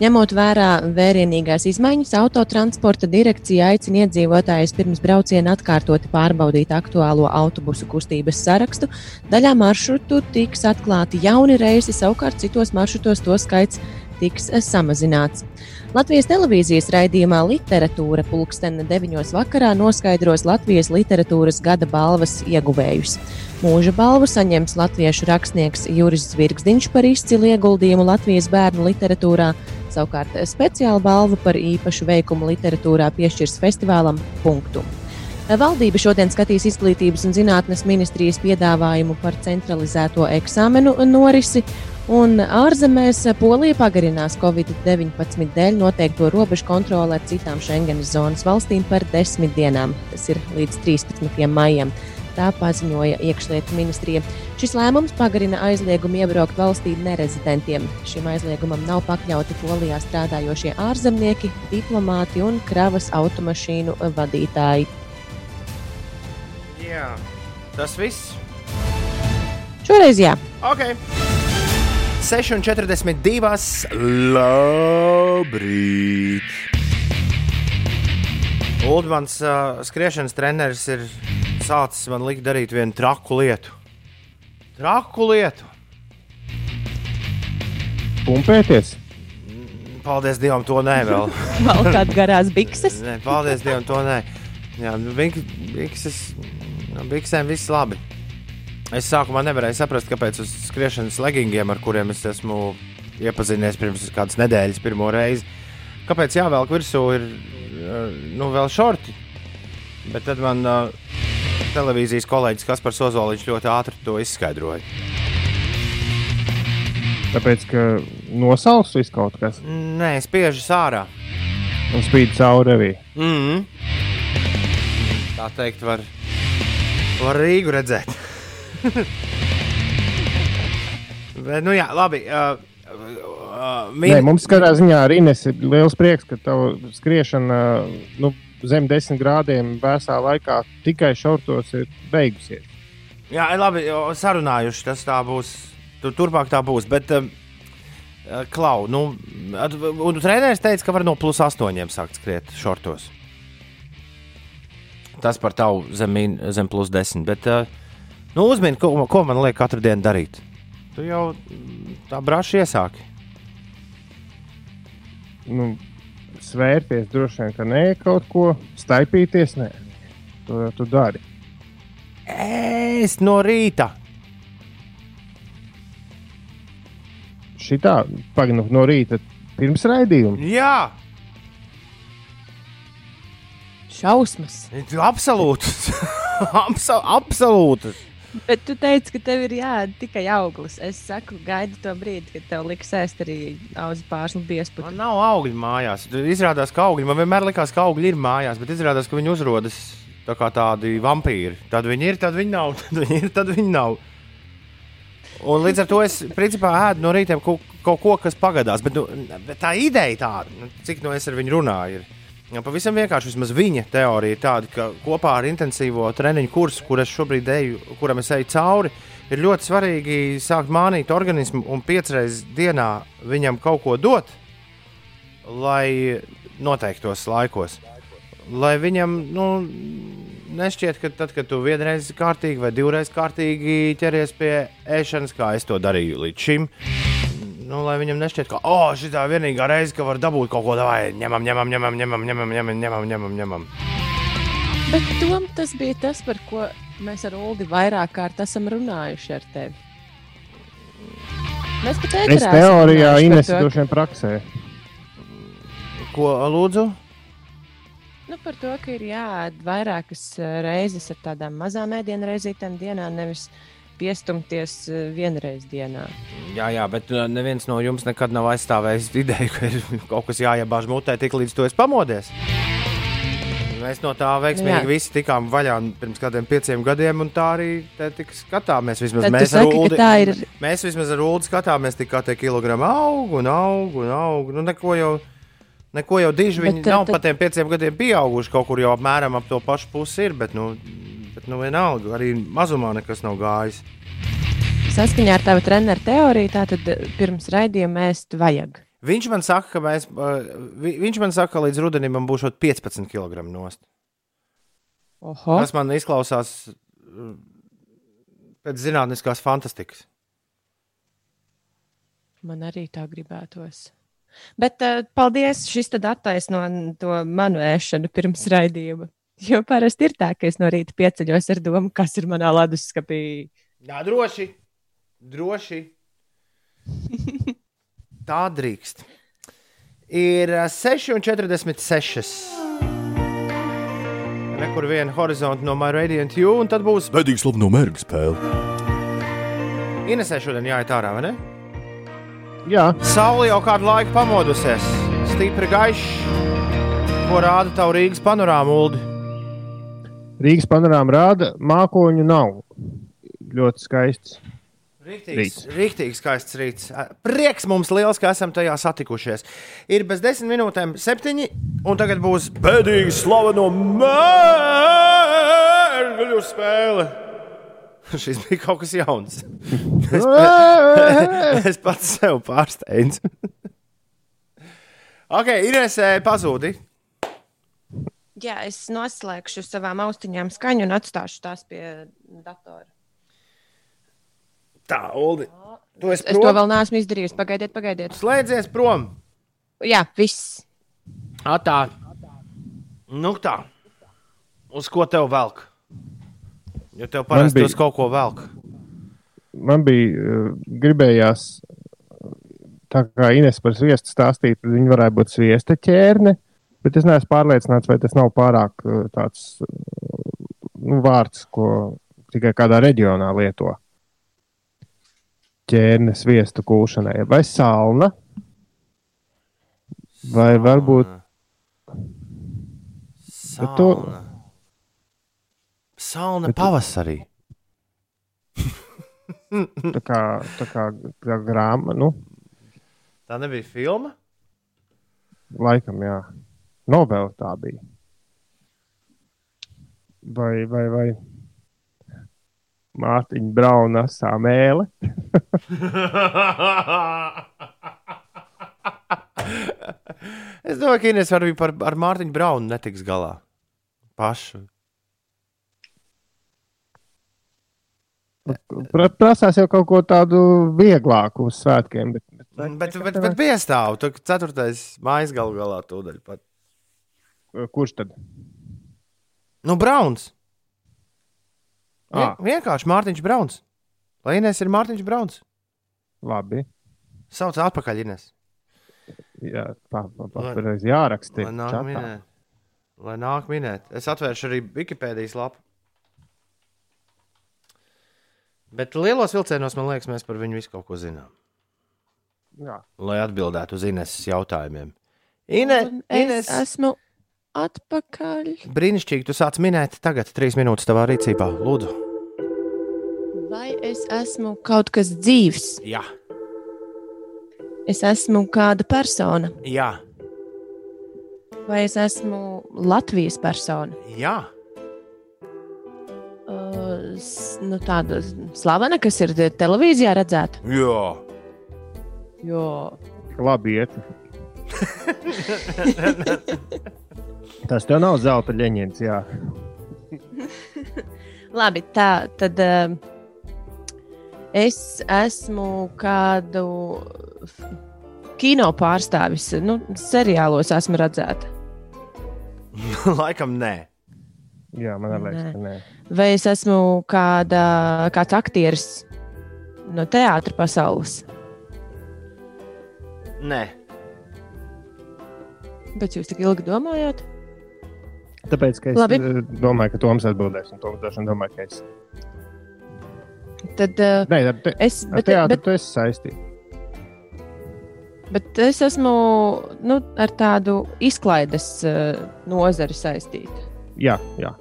Ņemot vērā vērienīgās izmaiņas, autotransporta direkcija aicina iedzīvotājus pirms brauciena atkārtoti pārbaudīt aktuālo autobusu kustības sarakstu. Daļā maršrutu tiks atklāti jauni reisi, savukārt citos maršrutos to skaits tiks eh, samazināts. Latvijas televīzijas raidījumā Literatūra pulksten 9. vakarā noskaidros Latvijas literatūras gada balvas ieguvējus. Mūža balvu saņems latviešu rakstnieks Juris Zvirgzdiņš par izcilu ieguldījumu Latvijas bērnu literatūrā, savukārt speciāla balva par īpašu veikumu literatūrā piešķirs festivālam punktu. Valdība šodien skatīs Izglītības un zinātnes ministrijas piedāvājumu par centralizēto eksāmenu norisi, un ārzemēs Polija pagarinās Covid-19 dēļ noteikto robežu kontroli ar citām Schengenas zonas valstīm par desmit dienām. Tas ir līdz 13. maijam. Tā paziņoja iekšlietu ministrija. Šis lēmums pagarina aizliegumu iebraukt valstī nerezidentiem. Šim aizliegumam nav pakļauti Polijā strādājošie ārzemnieki, diplomāti un kravas automašīnu vadītāji.
Jā, tas viss.
Šoreiz jā.
Ok. 6,42. Labrīt! Uldmans uh, skriešanas treneris ir sācis man likt darīt vienu traku lietu. Traku lietu!
pumpēties.
Paldies Dievam, to nē, vēl. <laughs>
Vēl kāda garās bikses.
nē, paldies Dievam, to nē. Jā, nu, bik- bikses, nu, biksēm viss labi. Es sākumā nevarēju saprast, kāpēc uz skriešanas leggingiem, ar kuriem es esmu iepazinies pirms kādas nedēļas, pirmo reizi, kāpēc jāvelk virsū ir eh, nu, vēl šorti. Bet tad man uh, televīzijas kolēģis Kaspars Ozoliņš ļoti ātri to izskaidroja.
Tāpēc, ka nosauks viss kaut kas
Nē, spiežas ārā.
un spīd cauri arī.
Mm -hmm. Tā teikt, var, var Rīgu redzēt. Bet, nu jā, labi. Uh, uh,
Min... Nē, mums katrā ziņā arī ir liels prieks, ka tava skriešana nu, zem desmit grādiem vēsā laikā tikai šortos ir beigusies.
Jā, labi, sarunājuši. Tas tā būs. Tur, turpmāk tā būs. Bet, uh, Klau, nu, un treneris teica, ka var no plus astoņiem sākt skriet šortos. Tas par tavu zem, zem plus desmit. Bet, uh, nu, uzmini, ko, ko man liek katru dienu darīt. Tu jau tā braši iesāki.
Nu, svērties droši vien, ka nē, kaut ko staipīties. Nē, to jau tu dari.
Ēst no rīta.
Šitā pagaidām no rīta pirms raidījuma.
Jā,
Šausmas.
absolūti. <laughs> Abso, absolūti.
Bet tu teici, ka tev ir jāēd tikai auglis. Es saku, gaidi to brīdi, kad tev liks ēst arī auzu pārslu biesputu.
Man nav augļu mājās. Izrādās, ka augļi man vienmēr likās, ka augļi ir mājās, bet izrādās, ka viņi uzrodas tā kā tādi vampīri. Tad viņi ir, tad viņi nav. <laughs> Tad viņi ir, tad viņi nav. Un līdz ar to es principā ēdu no rīta kaut, kaut ko, kas pagadās. Bet, nu, bet tā ideja tāda, nu, cik no es ar viņu runāju. Ir. Pavisam vienkārši vismaz viņa teorija ir tāda, ka kopā ar intensīvo treniņu kursu, kur es šobrīd eju, kuram es eju cauri, ir ļoti svarīgi sākt mānīt organismu un piecreiz dienā viņam kaut ko dot, lai noteiktos laikos. Lai viņam nu, nešķiet, ka tad, kad tu vienreiz kārtīgi vai divreiz kārtīgi ķeries pie ēšanas, kā es to darīju līdz šim, nu, lai viņam nešķiet, ka oh, šī ir vienīgā reize, ka var dabūt kaut ko tādu, ņemam, ņemam, ņemam, ņemam, ņemam, ņemam, ņemam, ņemam, ņemam.
Bet tom, tas bija tas, par ko mēs ar Ulu vairāk kārt esam runājuši ar tevi. Mēs pat
Es
ēterā esam
teorijā,
runājuši par
Ines,
to,
droši vien praksē.
ko lūdzu?
Nu, par to, ka ir jāēd vairākas eh, reizes ar tādām mazām ēdienu reizītēm dienā, nevis piestumties eh, vienreiz dienā.
Jā, jā, bet uh, neviens no jums nekad nav aizstāvējis ideju, ka ir <laughs> kaut kas jāiebāž mutē, tik līdz to es pamodies. Mēs no tā veiksmīgi
Jā.
visi tikām vaļā pirms kādiem pieciem gadiem, un tā arī te tik skatāmies. Vismaz mēs
saki,
Uldi,
ir-
mēs vismaz ar Ulu skatāmies, tik kā tie kilogrami aug un aug un aug. Nu, neko jau, neko jau diži viņi
Bet,
nav
tad-
pat tiem pieciem gadiem pieauguši. Kaut kur jau apmēram ap to pašu pusi ir, bet, nu, bet nu, vienalga, arī mazumā nekas nav gājis.
Saskaņā ar tavu treneru teoriju, tātad eh, pirms raidījuma ēst vajag.
Viņš man saka, ka, mēs, vi- viņš man saka, ka līdz rudenim man būs 15 kg nost.
Oho,
Tas man izklausās uh, pēc zinātniskās fantastikas.
man arī tā gribētos. Bet uh, paldies, šis tad attaisno to manu ēšanu pirms raidījuma. Jo parasti ir tā, ka es no rīta pieceļos ar domu, kas ir manā leduskapī.
Jā, droši. droši. <laughs> Tā drīkst. Ir uh, 6,46. Nekur viena horizonta no My Radiant You, un tad būs.
Bēdīgi slaveno mērķu spēle.
Inesē šodien jāiet ārā, vai ne?
Jā,
Saule jau kādu laiku pamodusies. Stipri gaišs. Ko rāda tavu Rīgas panorāmu, Ulu?
Rīgas panorāma rāda, mākoņu nav. Ļoti skaists.
Rīktīgi skaists rīts. Prieks mums liels, ka esam tajā satikušies. Ir bez desmit minūtēm septiņi, un tagad būs bēdīgi slaveno mērķu spēle. <laughs> Šis bija kaut kas jauns. <laughs> Es, <laughs> es pats sev pārsteidzu. ok, Inesē pazūdi.
Jā, es noslēgšu savām austiņām skaņu un atstāšu tās pie datora.
Tā, Ulu. Tu esi
Es to
prom.
vēl neesmu izdarījis. Pagaidiet, pagaidiet.
Slēdzies prom.
Jā, viss.
Atā. Nu tā. Uz ko tev velk? Jo tev parasti
bija-
uz kaut ko velk.
Man bija uh, gribējās, tā kā Ines par sviestu stāstīt, tad viņa varētu būt sviesta ķērne. Bet es neesmu pārliecināts, vai tas nav pārāk uh, tāds uh, nu, vārds, ko tikai kādā reģionā lieto. Ķērne sviestu kūšanai. Vai salna? Vai varbūt Bet to-
Salna. Salna pavasarī.
tā kā, tā kā, kā grāmata, nu,
Tā nebija filma.
laikam, jā. Novela tā bija. Vai, vai, vai Mārtiņa Brauna sāmēle? <laughs>
es domāju, ka Ines arī par, ar Mārtiņu Braunu netiks galā. Pašu.
Pra- Prasās jau kaut ko tādu vieglāku uz svētkiem. Bet, bet,
Bet, bet, bet piestāv. Tu ceturtais mājas galu galā tūdaļ pat.
Kurš tad?
Nu. Vien,
Ah.
vienkārši Mārtiņš Brauns. Lai Ines ir Mārtiņš Brauns.
Labi.
Sauc atpakaļ Ines.
Jā, pa, pa, jāraksta.
Lai nāk
čatā.
minēt. Lai nāk minēt. Es atvēršu arī Wikipēdijas lapu. Bet lielos vilcienos, man liekas, mēs par viņu visu kaut ko zinām.
Jā.
Lai atbildētu uz Ineses jautājumiem. Ine,
Es
Ines,
esmu atpakaļ.
brīnišķīgi, tu sāc minēt tagad, trīs minūtes tavā rīcībā. Lūdzu.
Vai es esmu kaut kas dzīves?
Jā,
Es esmu kāda persona,
jā,
vai es esmu Latvijas persona?
jā.
Uh, nu, tāda slavena, kas ir te- televīzijā redzēta.
jā.
Jo,
Labi, iet. <laughs> Tas tev nav zelta leņķis, jā. <laughs>
labi, tā tad uh, es esmu kādu kino pārstāvis. Nu, seriālos esmu redzēta. <laughs>
Laikam nē.
Jā, man liekas, ka nē.
Vai es esmu kāda, kāds aktieris no teātras pasaules?
Nē.
Bet jūs tik ilgi domājāt?
Tāpēc, es
Labi.
eh, domāju, ka Toms atbildēs, un Toms droši vien domā, ka es.
Tad uh,
Nē, ar, te,
es,
ar
bet,
teātri
bet,
tu esi saistīts.
bet es esmu nu, ar tādu izklaides uh, nozari saistīta.
Jā, jā.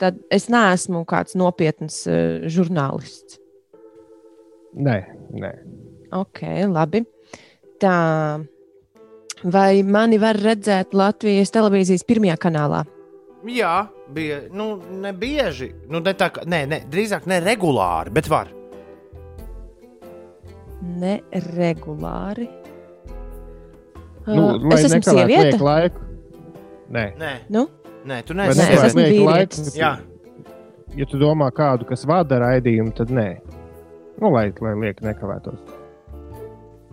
Tad es neesmu kāds nopietns uh, žurnālists.
Nē, nē.
Ok, labi. Tā. Vai mani var redzēt Latvijas televīzijas pirmajā kanālā?
Jā, bija. Nu, ne bieži. Nu, ne tā, kā- nē, ne, drīzāk ne regulāri, bet var.
Neregulāri.
Nu,
Uh,
lai
es esmu sieviete.
laiku. Nē,
Nē,
Nu?
nē tu
es
neesi.
vīrietis.
laiku?
Jā,
Ja tu domā kādu, kas vada raidījumu, tad nē. Nu, lai, lai lieki nekavētos.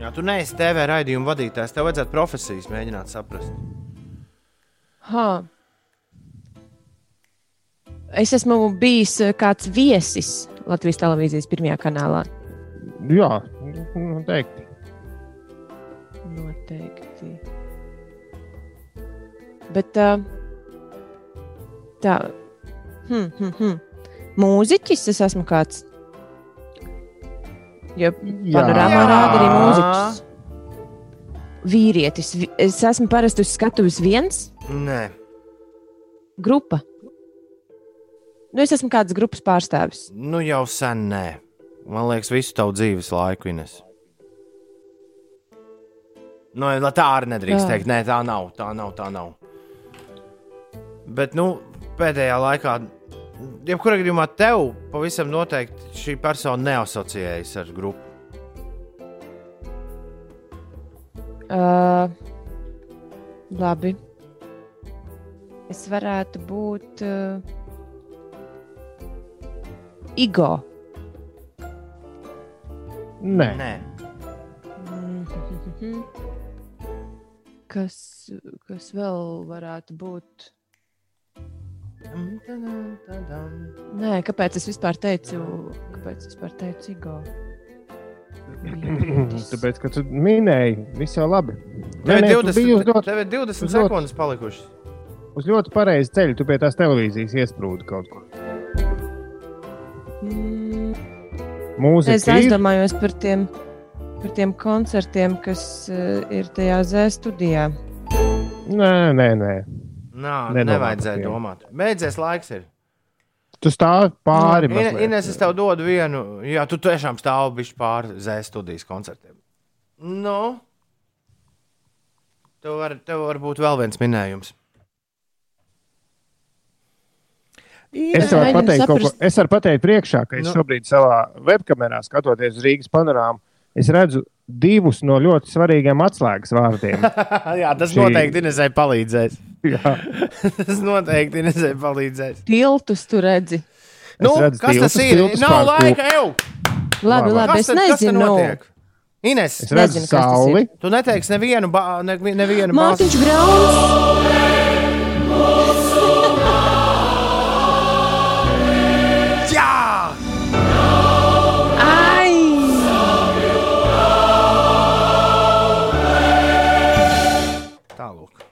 Jā, tu neesi TV raidījuma vadītājs. Tev vajadzētu profesijas mēģināt saprast.
Ha. Es esmu bijis uh, kāds viesis Latvijas televīzijas pirmajā kanālā.
Jā, noteikti.
Noteikti. Bet uh, tā. Hmm, hmm, hmm. Mūziķis es esmu kāds. Jo panorāmā rāda arī mūziķis. Vīrietis. Es esmu parasti uz skatuves viens,
Nē,
grupa. Nu, es esmu kāds grupas pārstāvis.
nu jau sen nē. Man liekas, visu tavu dzīves laiku, Ines. Nu, tā arī nedrīkst
Jā.
teikt. Nē, tā nav. Tā nav. Tā nav. Bet, nu, pēdējā laikā, jebkurā gadījumā, tev pavisam noteikti šī persona neasociējas ar grupu.
Uh, labi. Es varētu būt uh, Igo.
Nē.
Nē,
Mhm. Kas, kas vēl varētu būt? Nē, kāpēc es vispār teicu, kāpēc es vispār teicu Igo? <laughs>
Tāpēc, ka tu minēji, viss jau labi.
tev
Nē,
ir
nē, tu biji
20,
uz ļoti,
tev ir 20
uz ļoti-
sekundes palikušas.
uz ļoti pareizi ceļu. Tu pie tās televīzijas iesprūdi kaut kur.
Mm,
Mūzika
Es aizdomājos par tiem, par tiem koncertiem, kas uh, ir tajā zē studijā.
Nē, nē, nē.
Nā,
Nedomā
nevajadzēja domāt. Beidzies laiks. Ir.
Tu stāvi pāri.
Ine-
mazliet.
Ines, es tev dodu vienu. Jā, tu tiešām stāvi pāri zēs studijas koncertiem. Nu, tev var, tev var būt vēl viens minējums.
Es varu pateikt, kaut ko,
saprast.
es varu pateikt priekšā, ka es
Nu.
nu. šobrīd savā webkamerā skatoties uz Rīgas panorāmu. Es redzu divus no ļoti svarīgiem atslēgas vārdiem. <laughs>
Jā, tas
Šī-
noteikti Inesai palīdzēs. <laughs> Tas noteikti Inesai palīdzēs.
Tiltus tu redzi.
Nu,
redzu
kas tas
tiltus,
ir?
tiltus
Nav
pār
laika jau!
Labi,
Labi.
Kas
es
tad,
nezinu.
notiek? Ines,
es redzu
nezinu, kas tas
sauli.
tu neteiksi nevienu, ba ne, nevienu.
Mārtiņš Grauns.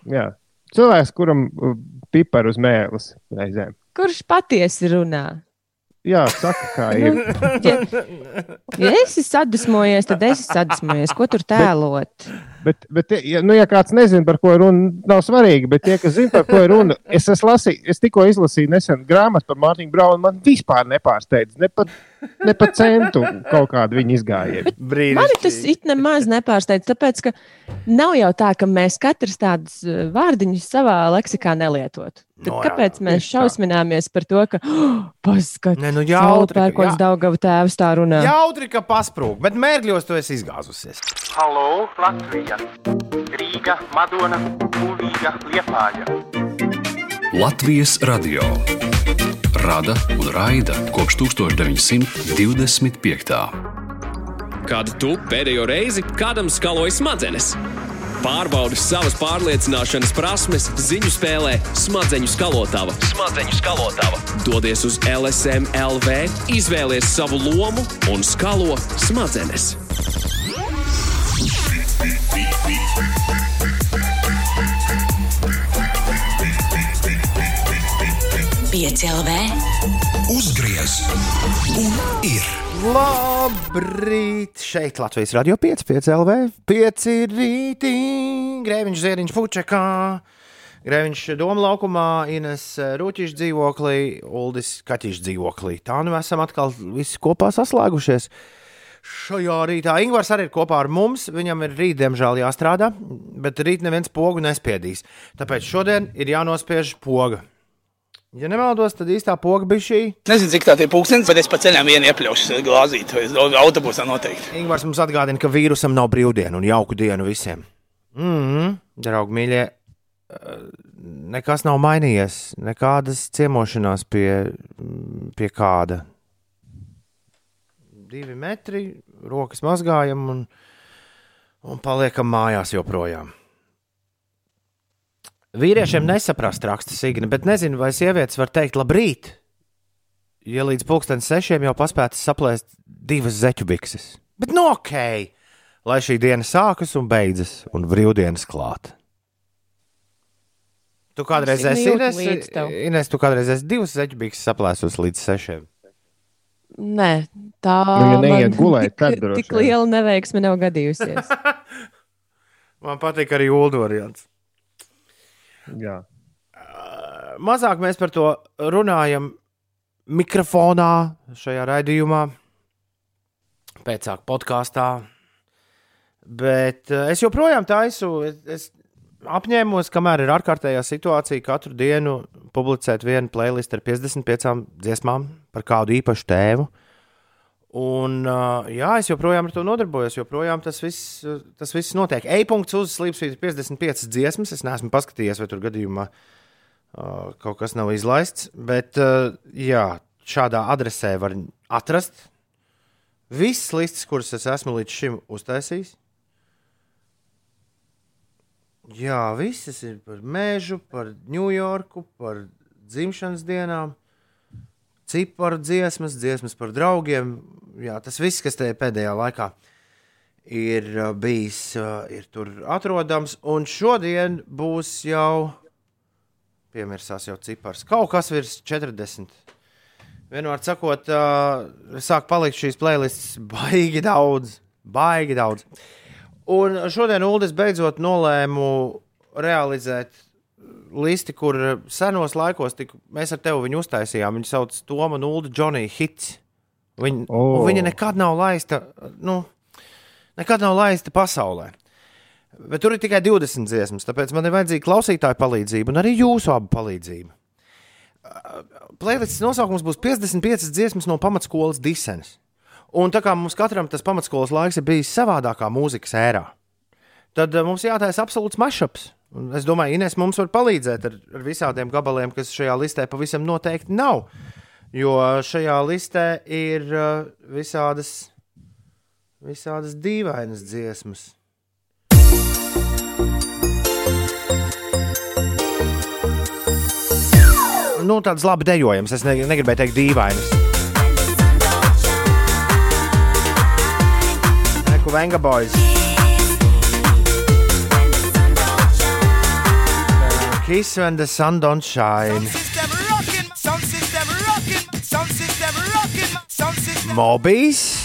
Jā!
Cilvēks, kuram uh, pipar uz mēlis reizēm.
Kurš patiesi runā?
Jā, saka, kā ir.
Ja, ja esi sadusmojies, tad esi sadusmojies. Ko tur tēlot?
Bet, bet ja, nu, ja kāds nezina, par ko ir runa, nav svarīgi. Bet tie, kas zina, par ko ir runa, es, esmu lasī, es tikko izlasīju nesen grāmatu par Mārtiņu Braunu. Man vispār nepārsteidz, ne pat, ne pat centu kaut kādu viņa izgājienu.
Mani tas it nemaz nepārsteidz, tāpēc, ka nav jau tā, ka mēs katrs tādus uh, vārdiņus savā leksikā nelietotu. Tad
No jā,
kāpēc mēs šausmināmies par to, ka oh, paskatās,
Nē, nu
pērkons. Daugava tēvs tā runā?
Jautri, ka pasprūk, bet mērķos tu esi izgāzusies.
Halo, Latvija! Rīga, Madona, Kulīga, Liepāja!
Latvijas radio rada un raida kopš 1925.
Kad tu pēdējo reizi kādam skaloji smadzenes? Pārbaudi savas pārliecināšanas prasmes ziņu spēlē Smadzeņu skalotava. Smadzeņu skalotava. Dodies uz LSM LV, izvēlies savu lomu un skalo smadzenes.
5 LV.
Uzgriez un ir.
Labrīt! Šeit Latvijas radio 5, 5 LV, 5 rītī, Grēviņš Zieriņš Fučekā, Grēviņš Doma laukumā, Ines Rūķiša dzīvoklī, Uldis Kaķiša dzīvoklī. Tā nu esam atkal visi kopā saslēgušies. Šajā rītā Ingūns arī ir kopā ar mums. Viņam ir rīt, diemžēl, jāstrādā, bet rīt neviens pogu nespiedīs. Tāpēc šodien ir jānospiež poga. Ja nemaldos, tad īstā poga bija šī.
Nezinu, cik tā ir pūkstens, bet es pa ceļam vienu iepļaušu glāzīt, vai autobusā noteikti.
Ingūns mums atgādina, ka vīrusam nav brīvdienu un jauku dienu visiem. Mm, draugi, mīļie, eh, nekas nav mainījies. Nekādas ciemošanās pie, pie kāda. Divi metri, rokas mazgājam un, un paliekam mājās joprojām. Vīriešiem nesaprast raksta Signa, bet nezinu, vai sievietes var teikt labrīt, ja līdz pulkstenes sešiem jau paspētas saplēst divas zeķu bikses. Bet no ok, lai šī diena sākas un beidzas, un brīvdienas klāt. Tu kādreiz
Signa
esi
jūt
Ines. Ines, tu kādreiz esi divas zeķu bikses saplēsus līdz sešiem.
Nē, tā
Nu, ja gulēt, tad <laughs>
tik,
droši
tik liela neveiksme nav gadījusies.
Man patīk arī ulu variants.
Jā.
Mazāk mēs par to runājam mikrofonā, šajā raidījumā, pēcāk podkāstā. Bet es joprojām taisu, es, es apņēmos, kamēr ir ārkārtējā situācija, katru dienu publicēt vienu playlistu ar 55 dziesmām par kādu īpašu tēmu. Un, jā, es joprojām ar to nodarbojos, joprojām tas viss, tas viss notiek. E-punkts uz Slipsvītra 55 dziesmas. Es neesmu paskatījies, vai tur gadījumā kaut kas nav izlaists. Bet, jā, šādā adresē var atrast visas listas, kuras es esmu līdz šim uztaisījis. Jā, visas ir par mežu, par Ņujorku, par dzimšanas dienām ciparu dziesmas, dziesmas par draugiem. Jā, tas viss, kas te pēdējā laikā ir uh, bijis, uh, ir tur atrodams. Un šodien būs jau, piemirsās jau cipars, kaut kas virs 40. Vienmēr sakot, uh, sāk palikt šīs playlists <laughs> baigi daudz, baigi daudz. Un šodien Uldis beidzot nolēmu realizēt listi, kur senos laikos tika, mēs ar tevi uztaisījām. Viņu sauc Toma Ulu Johnny Hits. Viņa, oh. viņa nekad nav laista, nu, nekad nav laista pasaulē. Bet tur ir tikai 20 dziesmas, tāpēc man ir vajadzīga klausītāja palīdzība un arī jūsu abu palīdzība. Playlists nosaukums būs 55 dziesmas no pamatskolas disenes. Un tā kā mums katram tas pamatskolas laiks ir bijis savādākā mūzikas ērā, tad eh, mums jātaisa absolūts mašups. Un Es domāju, Ines mums var palīdzēt ar, ar visādiem gabaliem, kas šajā listē pavisam noteikti nav. Jo šajā listē ir uh, visādas, visādas dīvainas dziesmas. Nu, tāds labi dejojams. Es ne, negribēju teikt dīvainas. Neku Venga Boys. Kiss when the sun don't shine. Mobijs.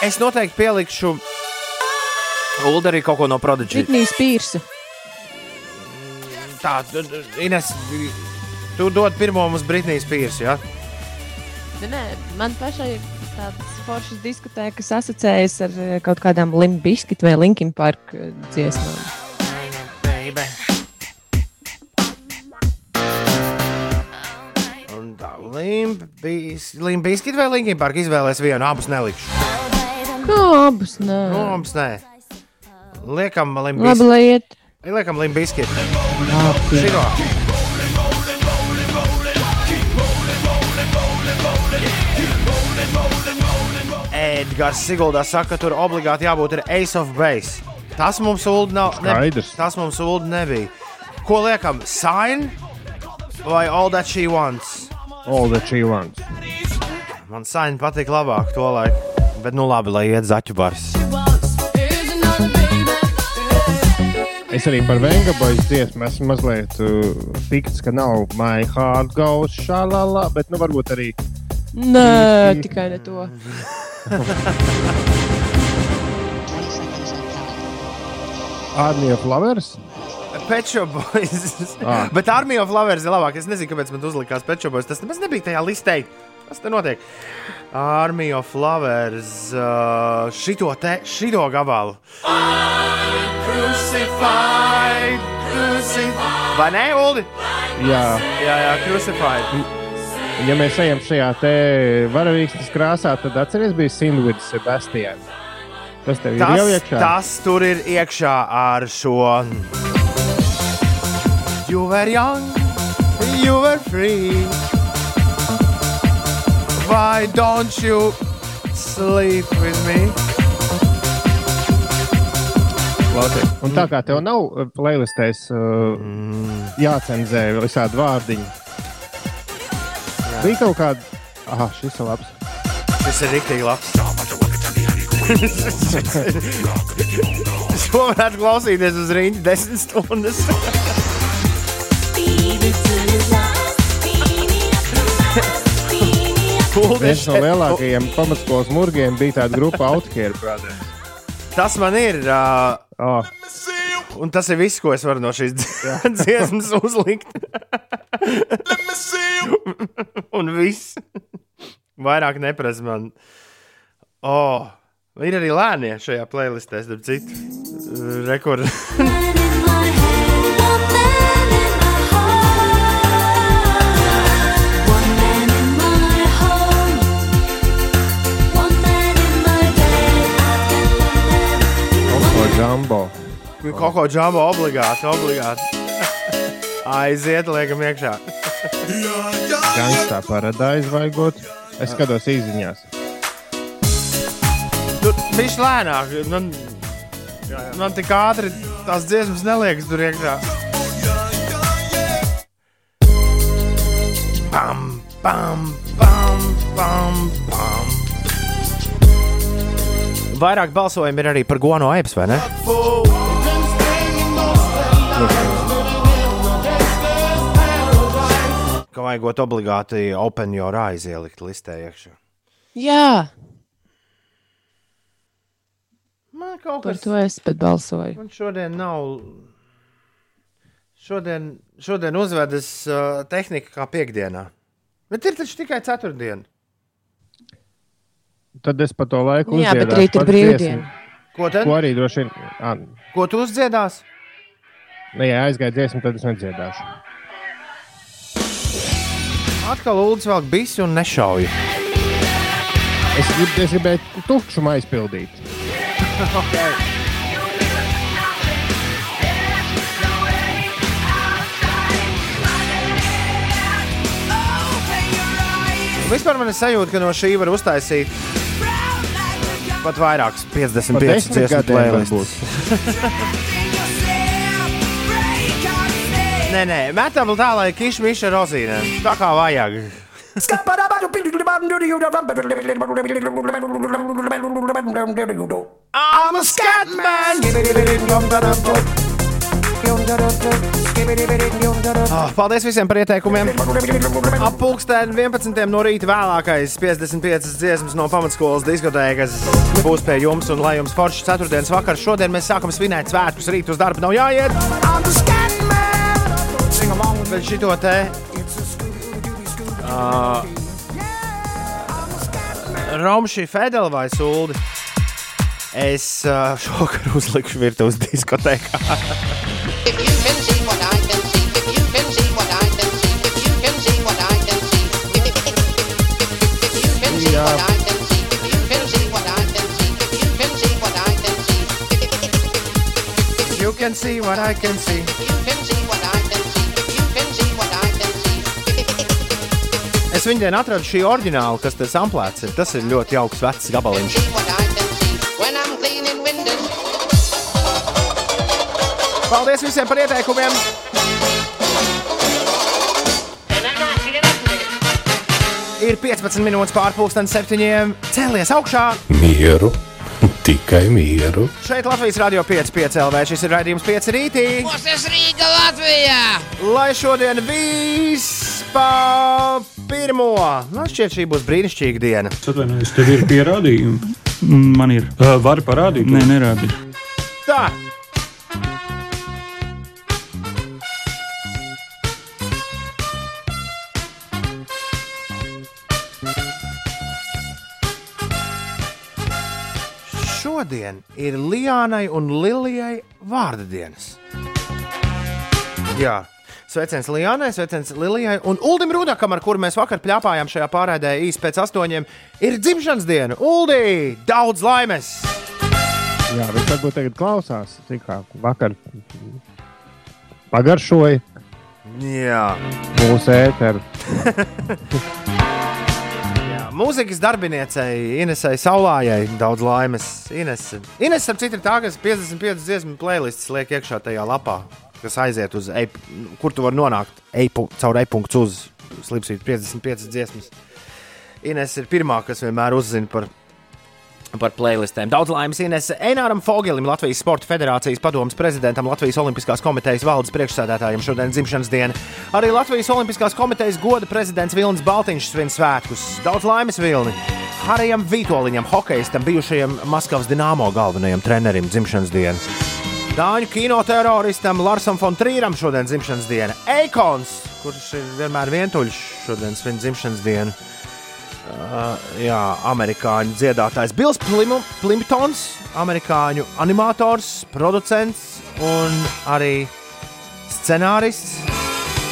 Es noteikti pielikšu Ulu arī kaut ko no Prodigy.
Britnijas pīrsa.
Tā, Ines, tu dod pirmo mums Britnijas pīrsi, ja?
Nē, man pašai ir tāds foršs diskutē, kas asociējas ar eh, kaut kādām Limbiskit vai Linkin Park eh, dziesmām.
Limbiskit vai Linkin Park izvēlēs vienu, abus nelikšu.
Kā abus? Nē,
Nu, mums nē. Liekam,
labi,
Limbiskit.
lai iet.
Liekam, Limbiskit.
Labi.
Šito. Edgars Siguldā saka, ka tur obligāti jābūt ir Ace of Base. Tas mums uld nav.
Skaidrs.
tas mums uld nebija. Ko liekam? Sign vai All That She Wants?
All that she wants.
Man sign patīk labāk to laiku. Bet nu labi, lai iet zaķu bars.
Es arī par Vengabojas dziesmu esmu mazliet uh, pikts, ka nav My Heart Goes šālā, bet nu varbūt arī
Nē, tikai ne to.
Army of Lovers.
Pečo boys.
Ah. <laughs>
Bet Armija of Lovers ir labāk. Es nezinu, kāpēc man uzlikās Pečo boys. Tas nemaz nebija tajā listē. Kas te notiek? Armija of Lovers. Uh, šito te, šito gabalu. Crucified, crucified. Vai ne, Ulu?
Jā,
Jā, jā, crucified.
ja mēs ejam šajā te varavīksnes krāsā, tad atceries, bija Sin with Sebastian. Tas tev ir jau
Tas,
iekšā.
tas tur ir iekšā ar šo. You were young, you were free. Why don't you sleep with me?
Klausies. Un tā kā tev nav uh, playlistēs uh, jācenzē visādi vārdiņi. Bija kaut kāda. Ah, šis ir labs.
Tas ir rīktīgi labs. <laughs> Šo varētu klausīties uz rīņķa desmit stundas.
Viens no lielākajiem pamatskolas murgiem bija tāda grupa Outcare Brothers.
Tas man ir. Uh,
Oh,
Un tas ir viss, ko es varu no šīs <laughs> dziesmas uzlikt. <laughs> un viss. Vairāk neprasa man. Oh, ir arī lēnie šajā playlistē, starp citu. Rekords.
Osko Jumbo.
Kaut ko džambo obligāti, obligāti. <laughs> Aiziet, liekam, iekšā. <laughs>
Gangstā paradise vajagot. Es skatos īziņās.
Tur viņš lēnāk. Man, man tik ātri tās dziesmas neliekas tur iekšā. Pam, pam, pam, pam, pam. Vairāk balsojumu ir arī par Gono Aips, vai ne? Ka vajagot obligāti Open Your Eyes ielikt listē iekšā.
Jā,
Man kaut
par
kas
to es pat balsoju.
Man šodien nav. Šodien, šodien uzvedas uh, tehnika kā piekdienā. Bet ir taču tikai ceturtdiena.
Tad es pa to laiku
Jā, bet
uzdziedāšu
rīt ir brīvdiena.
dziesmu,
Ko tad?
Ko arī droši vien. Ah,
Ko tu uzdziedās?
ne, ja aizgāja dziesma, tad es nedziedāšu.
Atkal Lūdzu vēl bisu un nešauju.
Es, grib, es gribēju tukšumu aizpildīt.
Vispār man ir sajūta, ka no šī var uztaisīt pat vairākas 55
Pat desmit
dziesmu playlists. <laughs> Nē, nē, metam tā, lai kišmiša rozīnē. Tā kā vajag. <laughs> I'm a Scatman! Oh, paldies visiem par ieteikumiem. Ap pulksteni 11. no rīta vēlākais 55 dziesmas no pamatskolas diskotēkas būs pie jums. Un lai jums foršs ceturtdienas vakars, šodien mēs sākam svinēt svētkus. Rīt uz darbu nav jāiet. Bet šito te. Uh, Romši Fedeli vai Suldi. Es uh, šovakar uzlikšu virtuves diskotēkā. <laughs>
If you can see what I can see, if you can see what I can see, if you can see what I can see, if you can see what I can see, if you can see what I can see, if you can see what I can see,
You can see what I can see.
if you can see what I can see, if you can see what I can see,
Es viņu dienu atradu šī oriģināla, kas te samplēts. ir. Tas ir ļoti jauks vecs gabaliņš. Paldies visiem par ieteikumiem! Ir 15 minūtes pārpusdienas septiņiem. Cēlies augšā!
Mieru, <laughs>
tikai mieru.
Šeit Latvijas Rādio 5,5 LV. Šis ir raidījums 5 rītī.
Mūsu Rīga Latvijā!
Lai šodien viss pa pirmo. Man šķiet, šī būs brīnišķīga diena.
Es atvainojos, tev ir pierādījumi. Man ir. Uh, Vari parādīt? Nē, nerādi.
Tā. Šodien ir Lijānai un Lilijai vārda dienas. Jā, sveiciens Lijānai, sveiciens Lilijai un Uldim Rudakam, ar kuru mēs vakar plāpājām šajā pārēdē īsi pēc astoņiem, ir dzimšanas diena. Uldi, daudz laimes!
Jā, viņš varbūt tagad klausās, kā vakar pagaršoja
Jā.
mūsu ēteru. <laughs>
Mūzikas darbiniecei Inesai Saulājai daudz laimes. Ines, Ines ar citu ir tā, kas 55 dziesmu playlists liek iekšā tajā lapā, kas aiziet uz, e kur tu vari nonākt e caur e-punktu uz slipsvīt 55 dziesmas. Ines ir pirmā, kas vienmēr uzzina par, par playlistēm. Daudz laimes Ines Eināram Fogelim, Latvijas Sporta Federācijas padomus prezidentam, Latvijas Olimpiskās komitejas valdes priekšsēdētājiem šodien dzimšanas diena. Arī Latvijas Olimpiskās komitejas goda prezidents Vilnis Baltiņš svin svētkus. Daudz laimes Vilni! Harijam Vitoļiņam, hokeistam, bijušajam Maskavas dināmo galvenajam trenerim dzimšanas diena. Dāņu kinoteroristam Larsam Fontrīram šodien dzimšanas diena. Eikons, kurš ir vienmēr vientuļš, šodien svin dzimšanas dienu. Uh, jā, amerikāņu dziedātājs Bills Plimu- Plimptons, amerikāņu animators, producents un arī scenārists.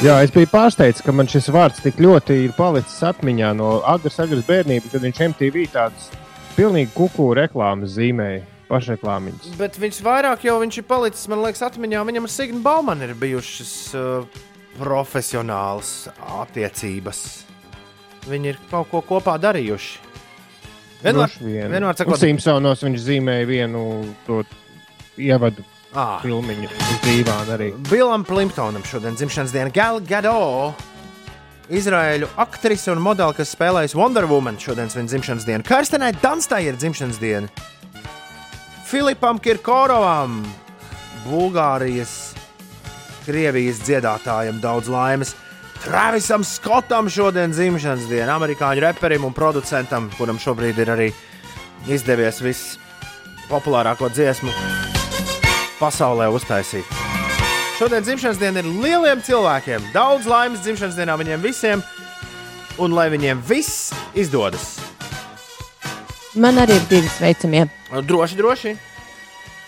Jā, es biju pārsteigts, ka man šis vārds tik ļoti ir palicis atmiņā no agras, agras bērnības, kad viņš MTV tāds pilnīgi kuku reklāmas zīmēja, pašreklāmiņas.
Bet viņš vairāk jau viņš ir palicis, man liekas, atmiņā. Viņam ar Signu Baumanu ir bijušas uh, profesionālas attiecības. Viņi ir kaut ko kopā darījuši. Vienmēr,
vien.
vienmēr sakot,
Simpsonos viņš zīmēja vienu to ievadu
ah,
filmiņu uz dīvāna arī.
Bilam Plimptonam šodien dzimšanas diena Gal Gado. Izraēļu aktrise un modeli, kas spēlējas Wonder Woman, šodien svin dzimšanas dienu. Karstenai Danstai ir dzimšanas diena. Filipam Kirkorovam, Bulgārijas, Krievijas dziedātājam daudz laimes. Travisam Skotam šodien dzimšanas diena, amerikāņu reperim un producentam, kuram šobrīd ir arī izdevies viss populārāko dziesmu pasaulē uztaisīt. Šodien dzimšanas diena ir lieliem cilvēkiem. Daudz laimes dzimšanas dienā viņiem visiem, un lai viņiem viss izdodas.
Man arī ir divi sveicamie.
Droši, droši.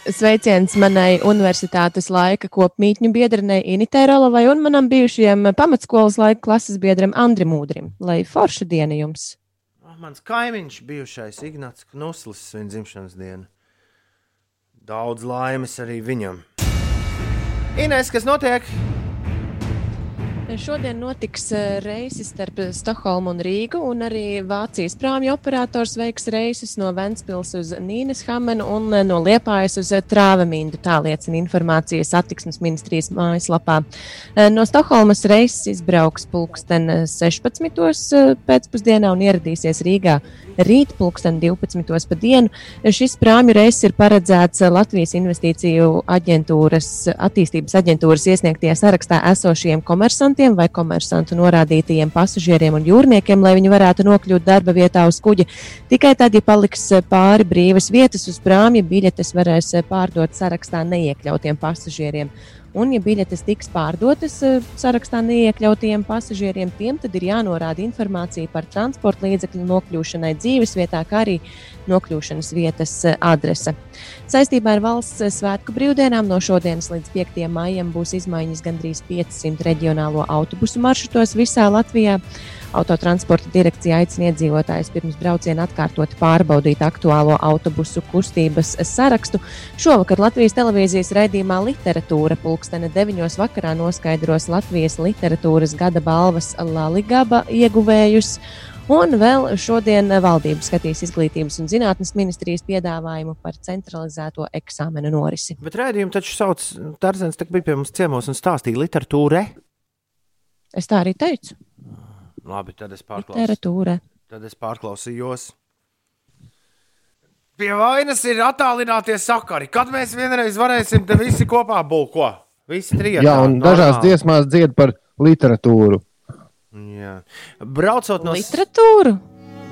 Sveiciens manai universitātes laika kopmītņu biedrenei Initē Rolovai un manam bijušajam pamatskolas laika klases biedram Andrim Mūdrim. Lai forša diena jums!
Ah, Mans kaimiņš, bijušais Ignats Knuslis, svin dzimšanas dienu. Daudz laimes arī viņam. Inês, kas notiek?
Šodien notiks eh, reisis starp Stokholmu un Rīgu, un arī Vācijas prāmju operators veiks reisus no Ventspils uz Nīneshamenu un eh, no Liepājas uz eh, Trāvemindu. Tā liecina informācija satiksmes ministrijas mājaslapā. No Stokholmas reisis izbrauks pulksten 16. pēcpusdienā un ieradīsies Rīgā rīt pulksten 12. pa dienu. Šis prāmju reiss ir paredzēts Latvijas investīciju aģentūras, attīstības aģentūras iesniegtajā sarakstā esošajiem komersantiem vai komersantu norādītajiem pasažieriem un jūrniekiem, lai viņi varētu nokļūt darba vietā uz kuģa. Tikai tad, ja paliks pāri brīvas vietas uz prāmja, biļetes varēs pārdot sarakstā neiekļautiem pasažieriem. Un, ja biļetes tiks pārdotas eh, sarakstā neiekļautiem pasažieriem, tiem tad ir jānorāda informācija par transporta līdzekļu nokļūšanai dzīvesvietā, kā arī nokļūšanas vietas eh, adrese. Saistībā ar valsts eh, svētku brīvdienām no šodienas līdz 5. maijam būs izmaiņas gandrīz 500 reģionālo autobusu maršrutos visā Latvijā. Autotransporta direkcija aicina iedzīvotājus pirms brauciena atkārtot pārbaudīt aktuālo autobusu kustības sarakstu. Šovakar Latvijas televīzijas raidījumā Literatūra pulkstene 9. vakarā noskaidros Latvijas literatūras gada balvas Laligaba ieguvējus. Un vēl šodien valdība skatīs izglītības un zinātnes ministrijas piedāvājumu par centralizēto eksāmenu norisi.
Bet rādījumu taču sauc Tarzans, tā bija pie mums ciemos un stāstīja literatūrē.
Es tā arī teicu.
Labi, tad es pārklausīju.
Literatūra.
Tad es pārklausījos. Pie vainas ir attālinātie sakari. Kad mēs vienreiz varēsim te visi kopā būt? Ko? Visi trīs.
Jā, un dažās dziesmās dzied par literatūru.
Jā. Braucot no,
Literatūru.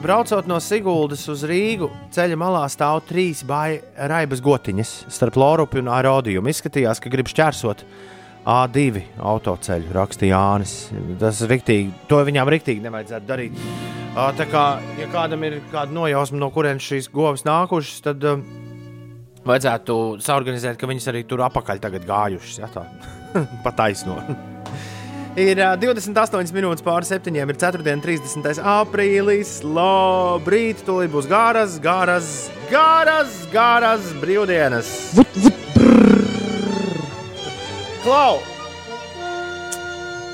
braucot no Siguldas uz Rīgu, ceļa malā stāv trīs raibas gotiņas starp Lorupu un Arodiju. Izskatījās, ka grib šķērsot A2 autoceļu, rakstīja Jānis. Tas ir riktīgi, to viņām riktīgi nevajadzētu darīt. Tā kā, ja kādam ir kāda nojausma, no kurienes šīs govs nākušas, tad uh, vajadzētu saorganizēt, ka viņas arī tur apakaļ tagad gājušas. Ja, tā <laughs> pa taisno. Ir ā, 28 minūtes pāri septiņiem, ir 4. un 30. aprīlis. Labrīt, tūlīt būs gāras, gāras, gāras, gāras brīvdienas. Klau!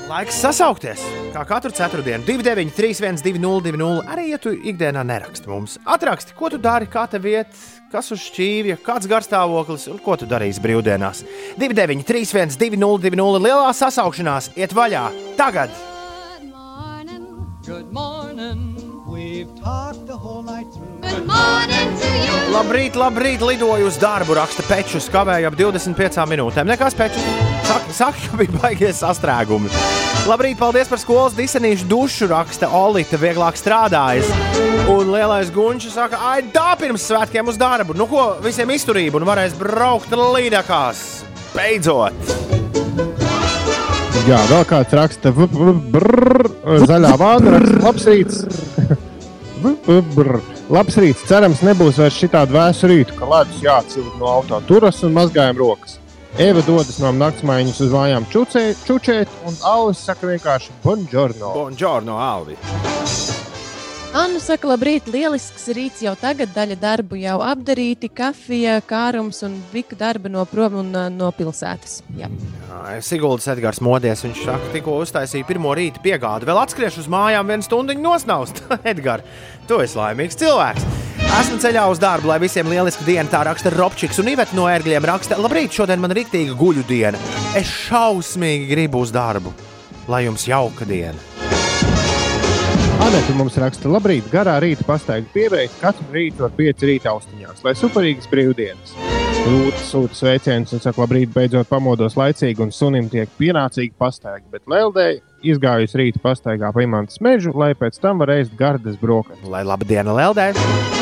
Laiks sasaukties. Kā katru ceturtdienu, 293, 202, arī ja tu ikdienā neraksti mums. Atraksti, ko tu dari, kā tev iet, kas uz šķīvja, kāds garstāvoklis un ko tu darīsi brīvdienās. 293, 202, lielā sasaukšanās iet vaļā tagad!
Good morning.
Good morning to you.
Labrīt, labrīt, lidoju uz darbu, raksta Pečus, kavēju ap 25 minūtēm. Nekas Pečus, saka, saka, ka bija baigies sastrēgumi. Labrīt, paldies par skolas disenīšu dušu, raksta Olīte, vieglāk strādājas. Un lielais gunčs saka, ai, tā pirms svētkiem uz darbu. Nu ko, visiem izturību un varēs braukt līdakās. Beidzot!
Jā, vēl kāds raksta, brrr, zaļā vāna labs rīts. Brrr. Labs rīts, cerams, nebūs vairs šitādu vēsu rītu, ka ledus jāatsilda no auto turas un mazgājam rokas. Eva dodas no naktsmaiņas uz mājām čučēt, un Alvis saka vienkārši buongiorno.
Buongiorno, Alvi!
Anna saka, labrīt, lielisks rīts jau tagad, daļa darbu jau apdarīti, kafija, kārums un vika darba no prom un ā, no pilsētas. Jā.
Siguldas Edgars modies. Viņš saka, tikko uztaisīja pirmo rīta piegādi. Vēl atskriešu uz mājām, vienu stundu nosnaust. <laughs> Edgars, tu esi laimīgs cilvēks. Esmu ceļā uz darbu, lai visiem lieliska diena. Tā raksta Robčiks un Ivets no ērgļiem. Raksta, labrīt, šodien man ir rīktīga guļu diena. Es šausmīgi gribu uz darbu. Lai jums jauka diena.
Anēta mums raksta, labrīt, garā rīta pastaiga piebeigta katru rītu ar pieci rīta austiņās, lai superīgas brīvdienas. Rūta sūta sveicienus un saka, labrīt, beidzot pamodos laicīgi un sunim tiek pienācīgi pastaiga, bet Leldei izgājusi rīta pastaigā pa imantas mežu, lai pēc tam var ēst gardas brokastis.
Lai laba diena Leldei!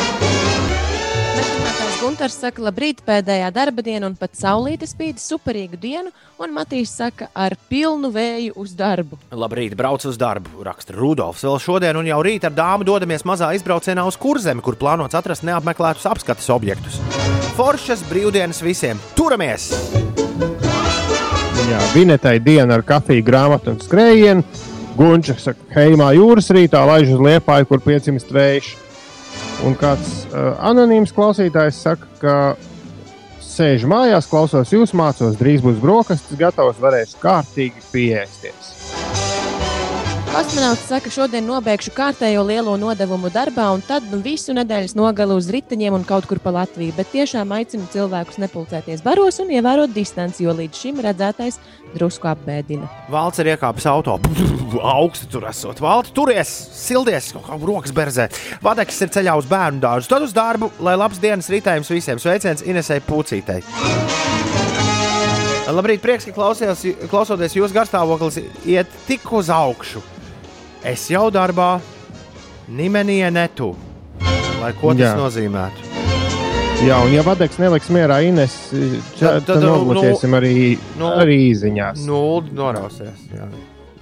Gunārs saka, labrīt, pēdējā darba diena un pat saulīte spīd superīgu dienu, un Matīs saka, ar pilnu vēju uz darbu.
Labrīt, braucu uz darbu, raksta Rudolfs. Vēl šodien un jau rīt ar dāmu dodamies mazā izbraucienā uz kurzemi, kur plānots atrast neapmeklētus apskates objektus. Foršas brīvdienas visiem! Turamies!
Jā, Vinetai diena ar kafiju, grāmatu un skrējienu. Gunča saka, heimā jūras rītā laiž uz liepāju, kur 500 vējš. Un kāds uh, anonīms klausītājs saka, ka sēž mājās, klausos jūs mācos, drīz būs brokastis, gatavs, varēs kārtīgi pieēsties.
Kosmonauts saka, šodien nobeigšu kārtējo lielo nodevumu darbā, un tad nu, visu nedēļas nogalu uz riteņiem un kaut kur pa Latviju. Bet tiešām aicinu cilvēkus nepulcēties baros un ievērot distanci, jo līdz šim redzētais drusku apbēdina.
Valts ir iekāpis auto. <laughs> Augstu tur esot. Valts turies, sildies, kaut kā rokas berzē. Vadekis ir ceļā uz bērnu dārzu. Tad uz darbu, lai labs dienas rītējums visiem. Sveiciens Inesai Pucītei. Labrīt, prieks, ka klausījās, klausoties jūsu garstāvoklis iet tik uz augšu. Es jau darbā, Nimenija netu. Lai ko tas
Jā.
nozīmētu?
Jā, un ja vadeks neliks mierā Ines,
Tad-
tad,
tad,
tad nogluķēsim arī,
nu-
arī īziņās.
Nulli norausies. Jā.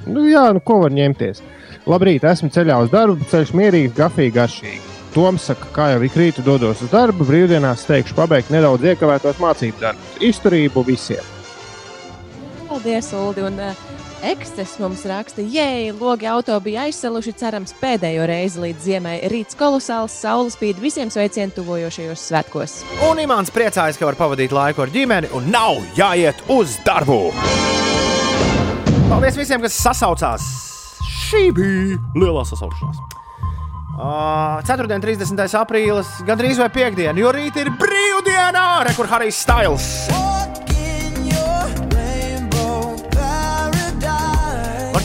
Nu, jā, nu ko var ņemties? Labrīt, esmu ceļā uz darbu, ceļš mierīgs, gafīgi, garšīgi. Toms saka, kā jau ik rītu dodos uz darbu, brīvdienās steigšu pabeigt nedaudz iekavētos mācību darbus. Izturību visiem!
Paldies, Ulu! Un uh, Ekses mums raksta, jēj, logi auto bija aizsaluši, cerams, pēdējo reizi līdz ziemai. Rīts kolosāls, saules spīd visiem sveicien tuvojošajos svētkos.
Un Imants priecājas, ka var pavadīt laiku ar ģimeni un nav jāiet uz darbu. Paldies visiem, kas sasaucās! Šī bija lielā sasaukšanās. Uh, 4. 30. aprīlis, gandrīz vai piekdiena, jo rīt ir brīvdiena, re, kur Harijs Styles.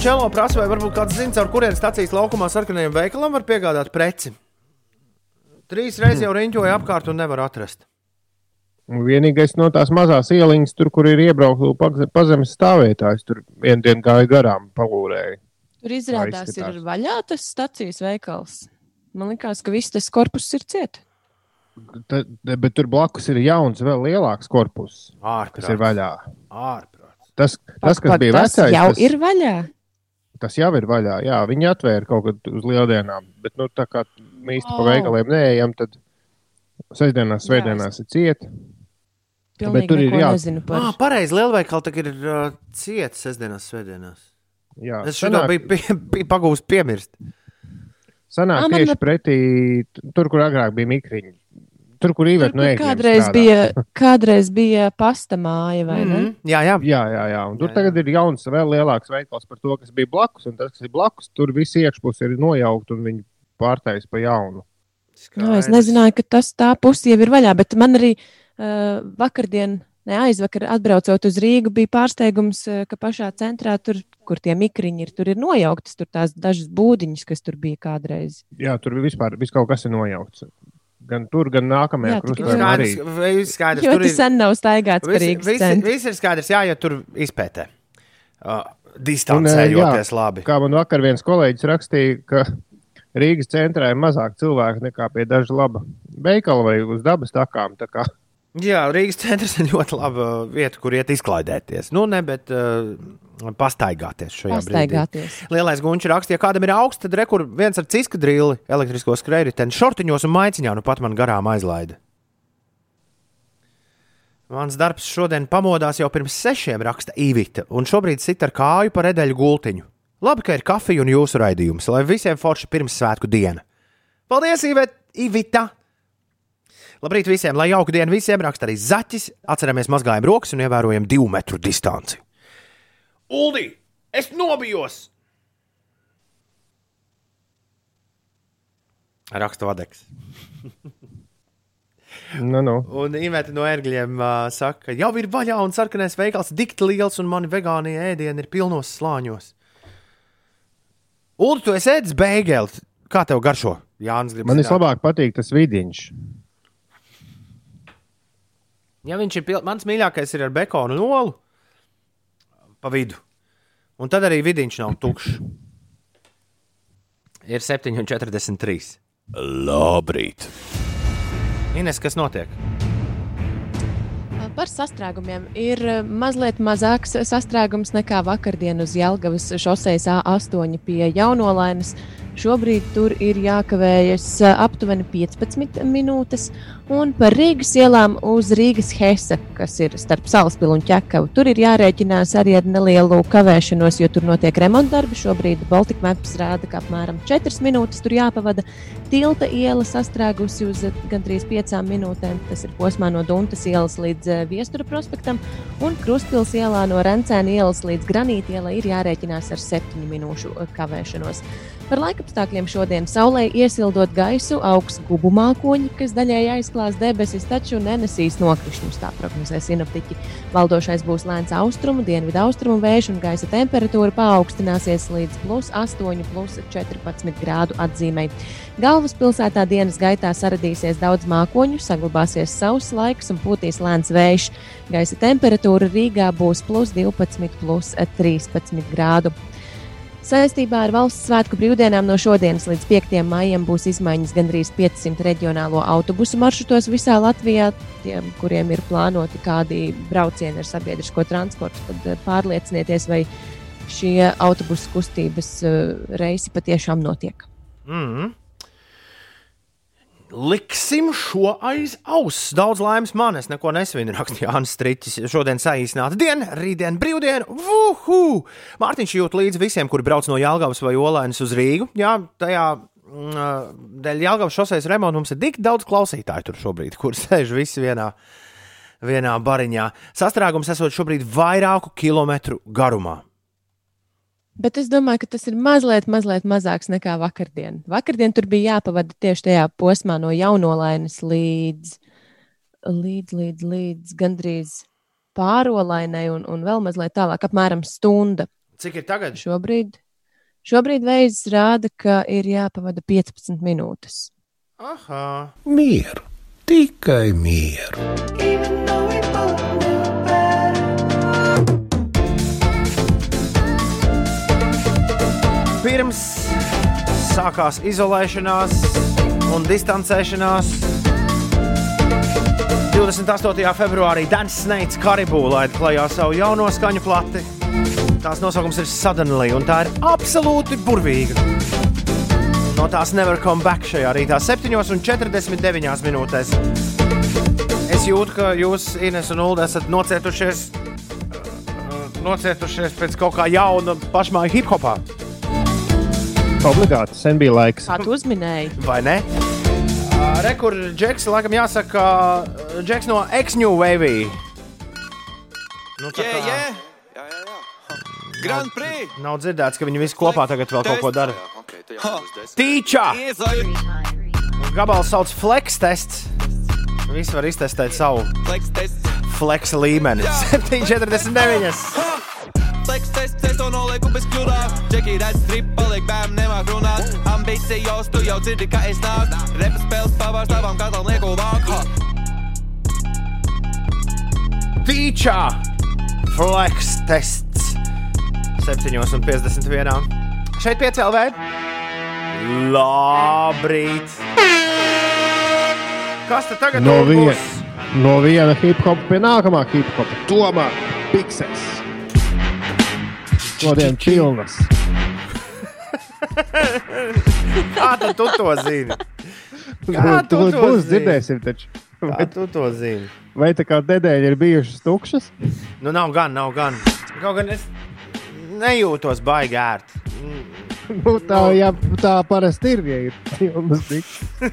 Marčēlo prasa, vai varbūt kāds zina, ar kuriem stācijas laukumā sarkanajam veikalam var piegādāt preci. Trīs reizes jau riņķoju apkārt un nevar atrast.
Un Vienīgais no tās mazās ieliņas, tur, kur ir iebraukts pazemes stāvētājs, tur vienu dienu gāja garām, palūrēja.
Tur izrādās, ir vaļā tas stācijas veikals. Man liekas, ka viss tas korpus ir ciet.
Ta, bet tur blakus ir jauns, vēl lielāks korpus,
Ārprāts.
kas ir vaļā.
Ārprāts.
Tas, tas kas
Pat
bija
tas
vecais,
jau
tas,
ir vaļā.
Tas jau ir vaļā. Jā, viņi atvēra kaut kad uz lieldienām, bet nu, tā kā mēs pa
Oh.
veikaliem neejam, tad sestdienās, svētdienās ir cieti.
Pilnīgi
tur ir
neko
jā-
nezinu par
Ah, pareizi, lielveikali tagad ir uh, ciets sestdienās, svētdienās.
Jā,
Es šodien
sanāk-
biju, pie, biju pagūst piemirst.
Sanāk
Ā, man
tieši
ne-
pretī tur, kur agrāk bija mikriņi. Tur, kur no ēkļiem
Kādreiz bija, kādreiz bija pasta māja, vai ne?
Mhm. Jā, jā.
Jā, jā, jā. Un tur
Jā, jā.
tagad ir jauns, vēl lielāks veikals par to, kas bija blakus. Un tas, kas ir blakus, tur viss iekšpus ir nojaukt un viņi pārtais pa jaunu.
Jā, es nezināju, ka tas tā puse jau ir vaļā, bet man arī uh, vakardien, ne aizvakar, atbraucot uz Rīgu, bija pārsteigums, uh, ka pašā centrā, tur, kur tie mikriņi ir, tur ir nojauktas tur tās dažas būdiņas, kas tur bija kādreiz.
Jā, tur vispār viss kaut kas ir nojaukts. Gan tur, gan nākamajā arī.
Skaidrs, skaidrs, tur
Ļoti
ir.
sen nav staigāts par Rīgas
viss,
centru.
viss ir skaidrs, jā, ja tur izpētē. Uh,
Un,
distancējoties
jā,
labi.
Kā man vakar viens kolēģis rakstīja, ka Rīgas centrā ir mazāk cilvēku nekā pie daža laba veikala vai uz dabas takām. Tā kā
Jā, Rīgas centrs ir ļoti laba vieta, kur iet izklaidēties. Nu, ne, bet uh, pastaigāties šajā brīdī.
Pastaigāties.
Lielais gunčs rakstīja, kādam ir augsts, tad rekur viens ar ciska drīli, elektrisko skrējēju, šortiņos un maiciņā, nu pat man garām aizlaida. Mans darbs šodien pamodās jau pirms sešiem, raksta Īvita, un šobrīd sit ar kāju pa redeļu gultiņu. Labi, ka ir kafija un jūsu raidījums, lai visiem forši pirmssvētku diena. Paldies, Īvita! Labrīt visiem, lai jauka diena visiem, raksta arī Zaķis. Atceramies, mazgājam rokas un ievērojam divu metru distanci. Uldi, es nobijos! Raksta Vadeks. <laughs>
nu, nu.
Un Iveta no ērgļiem uh, saka, ka jau ir vaļā un sarkanais veikals dikti liels, un mani vegānie ēdieni ir pilnos slāņos. Ulu, tu esi ēdis beigeli. Kā tev garšo? Jānis grib
man vislabāk patīk tas vidiņš.
Ja viņš ir pil... mans mīļākais, ir ar bekonu un olu pa vidu. Un tad arī vidiņš nav tukšs. Ir 7,43. Labrīt! Ines, kas notiek?
Par sastrēgumiem ir eh, mazliet mazāks sastrēgums nekā vakardien uz Jelgavas šoseis A8 pie Jaunolainas. Šobrīd tur ir jākavējas eh, aptuveni 15 minūtes, un par Rīgas ielām uz Rīgas Hesa, kas ir starp Salaspilu un Čekavu, tur ir jārēķinās arī ar nelielu kavēšanos, jo tur notiek remontdarbi. Šobrīd Baltika Maps rāda, ka apmēram 4 minūtes tur jāpavada. Tilta iela sastrēgusi uz gandrīz 5 minūtēm. Tas ir posmā no Duntas ielas līdz eh, Viestura prospektam, un Krustpils ielā no Rencēna ielas līdz Granīta ielai ir jārēķinās ar 7 minūšu eh, kavēšanos. Par laikapstākļiem šodien saulē iesildot gaisu, augs gubu mākoņi, kas daļēji aizklās debesis, taču nenesīs nokrišņus, tā prognozē sinaptiķi. Valdošais būs lēns austrumu, dienvidu austrumu vējš un gaisa temperatūra paaugstināsies līdz plus 8, plus 14 grādu atzīmei. Galvaspilsētā dienas gaitā saradīsies daudz mākoņu, saglabāsies sauss laiks un pūtīs lēns vējš. Gaisa temperatūra Rīgā būs plus 12, plus 13 grādu. Saistībā ar valsts svētku brīvdienām no šodienas līdz 5. maijam būs izmaiņas gandrīz 500 reģionālo autobusu maršrutos visā Latvijā. Tiem, kuriem ir plānoti kādi braucieni ar sabiedrisko transportu, tad eh, pārliecinieties, vai šie autobusu kustības eh, reisi patiešām notiek.
Mm. Liksim šo aiz auss. Daudz laimes man, es neko nesvinu, rakstīja Jānis Strītis. Šodien saīsināta diena, rītdien brīvdiena. Vuhu! Mārtiņš jūt līdzi visiem, kuri brauc no Jālgavas vai Olainas uz Rīgu. Jā, tajā mm, dēļ Jālgavas šoseis remonta mums ir tik daudz klausītāju tur šobrīd, kur <laughs> sēž visi vienā, vienā bariņā. Sastrēgums esot šobrīd vairāku kilometru garumā.
Bet es domāju, ka tas ir mazliet, mazliet mazāks nekā vakardien. Vakardien tur bija jāpavada tieši tajā posmā no jaunolainas līdz, līdz, līdz, līdz gandrīz pārolainai un, un vēl mazliet tālāk, apmēram stunda.
Cik ir tagad?
Šobrīd, šobrīd veids rāda, ka ir jāpavada 15 minūtes.
Aha.
Mieru, tikai mieru.
Pirms sākās izolēšanās un distancēšanās. 28. februārī Dārns Snaids Karibū laida klajā savu jauno skaņu plati. Tās nosaukums ir Suddenly, un tā ir absolūti burvīga. No tās nevar come back šajā rītā, 7,49 minūtēs. Es jūtu, ka jūs, Ines un Ulu, esat nocietušies, nocietušies pēc kaut kā jauna pašmāju hip hopā.
Obligāti, sen bija laiks.
Kā tu uzminēji?
Vai ne? Uh, Rekur, Džeks, laikam jāsaka, uh, Džeks no X-New Wave. Nu, tā
Yeah,
kā
yeah. Jā, jā, jā. Grand Prix!
Nav dzirdēts, ka viņi visi kopā tagad vēl kaut ko dara. Tīčā! Gabals sauc Flex tests. Visi var iztestēt savu
Flex tests.
flex līmeni. 7,49. <laughs>
Flex tests, es to nolieku bez kļūdām. Džeki redz strip, paliek bērni, nemāk runāt. Ambīcijos, tu jau dzirdi, ka es nāku. Repa spēles pavārs tavam katram lieku vāku.
Tīčā! Flex tests. 7,51. Šeit piecēlē. Labrīt! Kas tad tagad
No,
tur
vien,
būs?
no viena hip hop pie nākamā hip hop. Tomēr Piksels. Šodien pilnas. <laughs>
Kā tad tu to zini? Kā tu
Tu
to
būs
zini?
dzirdēsim taču.
Kā tu to zini?
Vai tā kā nedēļa ir bijušas tukšas?
Nu, nav gan, nav gan. Kaut gan es nejūtos baigi ērti. <laughs>
Nu, tā, jā, tā parasti ir, ja ir pilnas bikses. <laughs>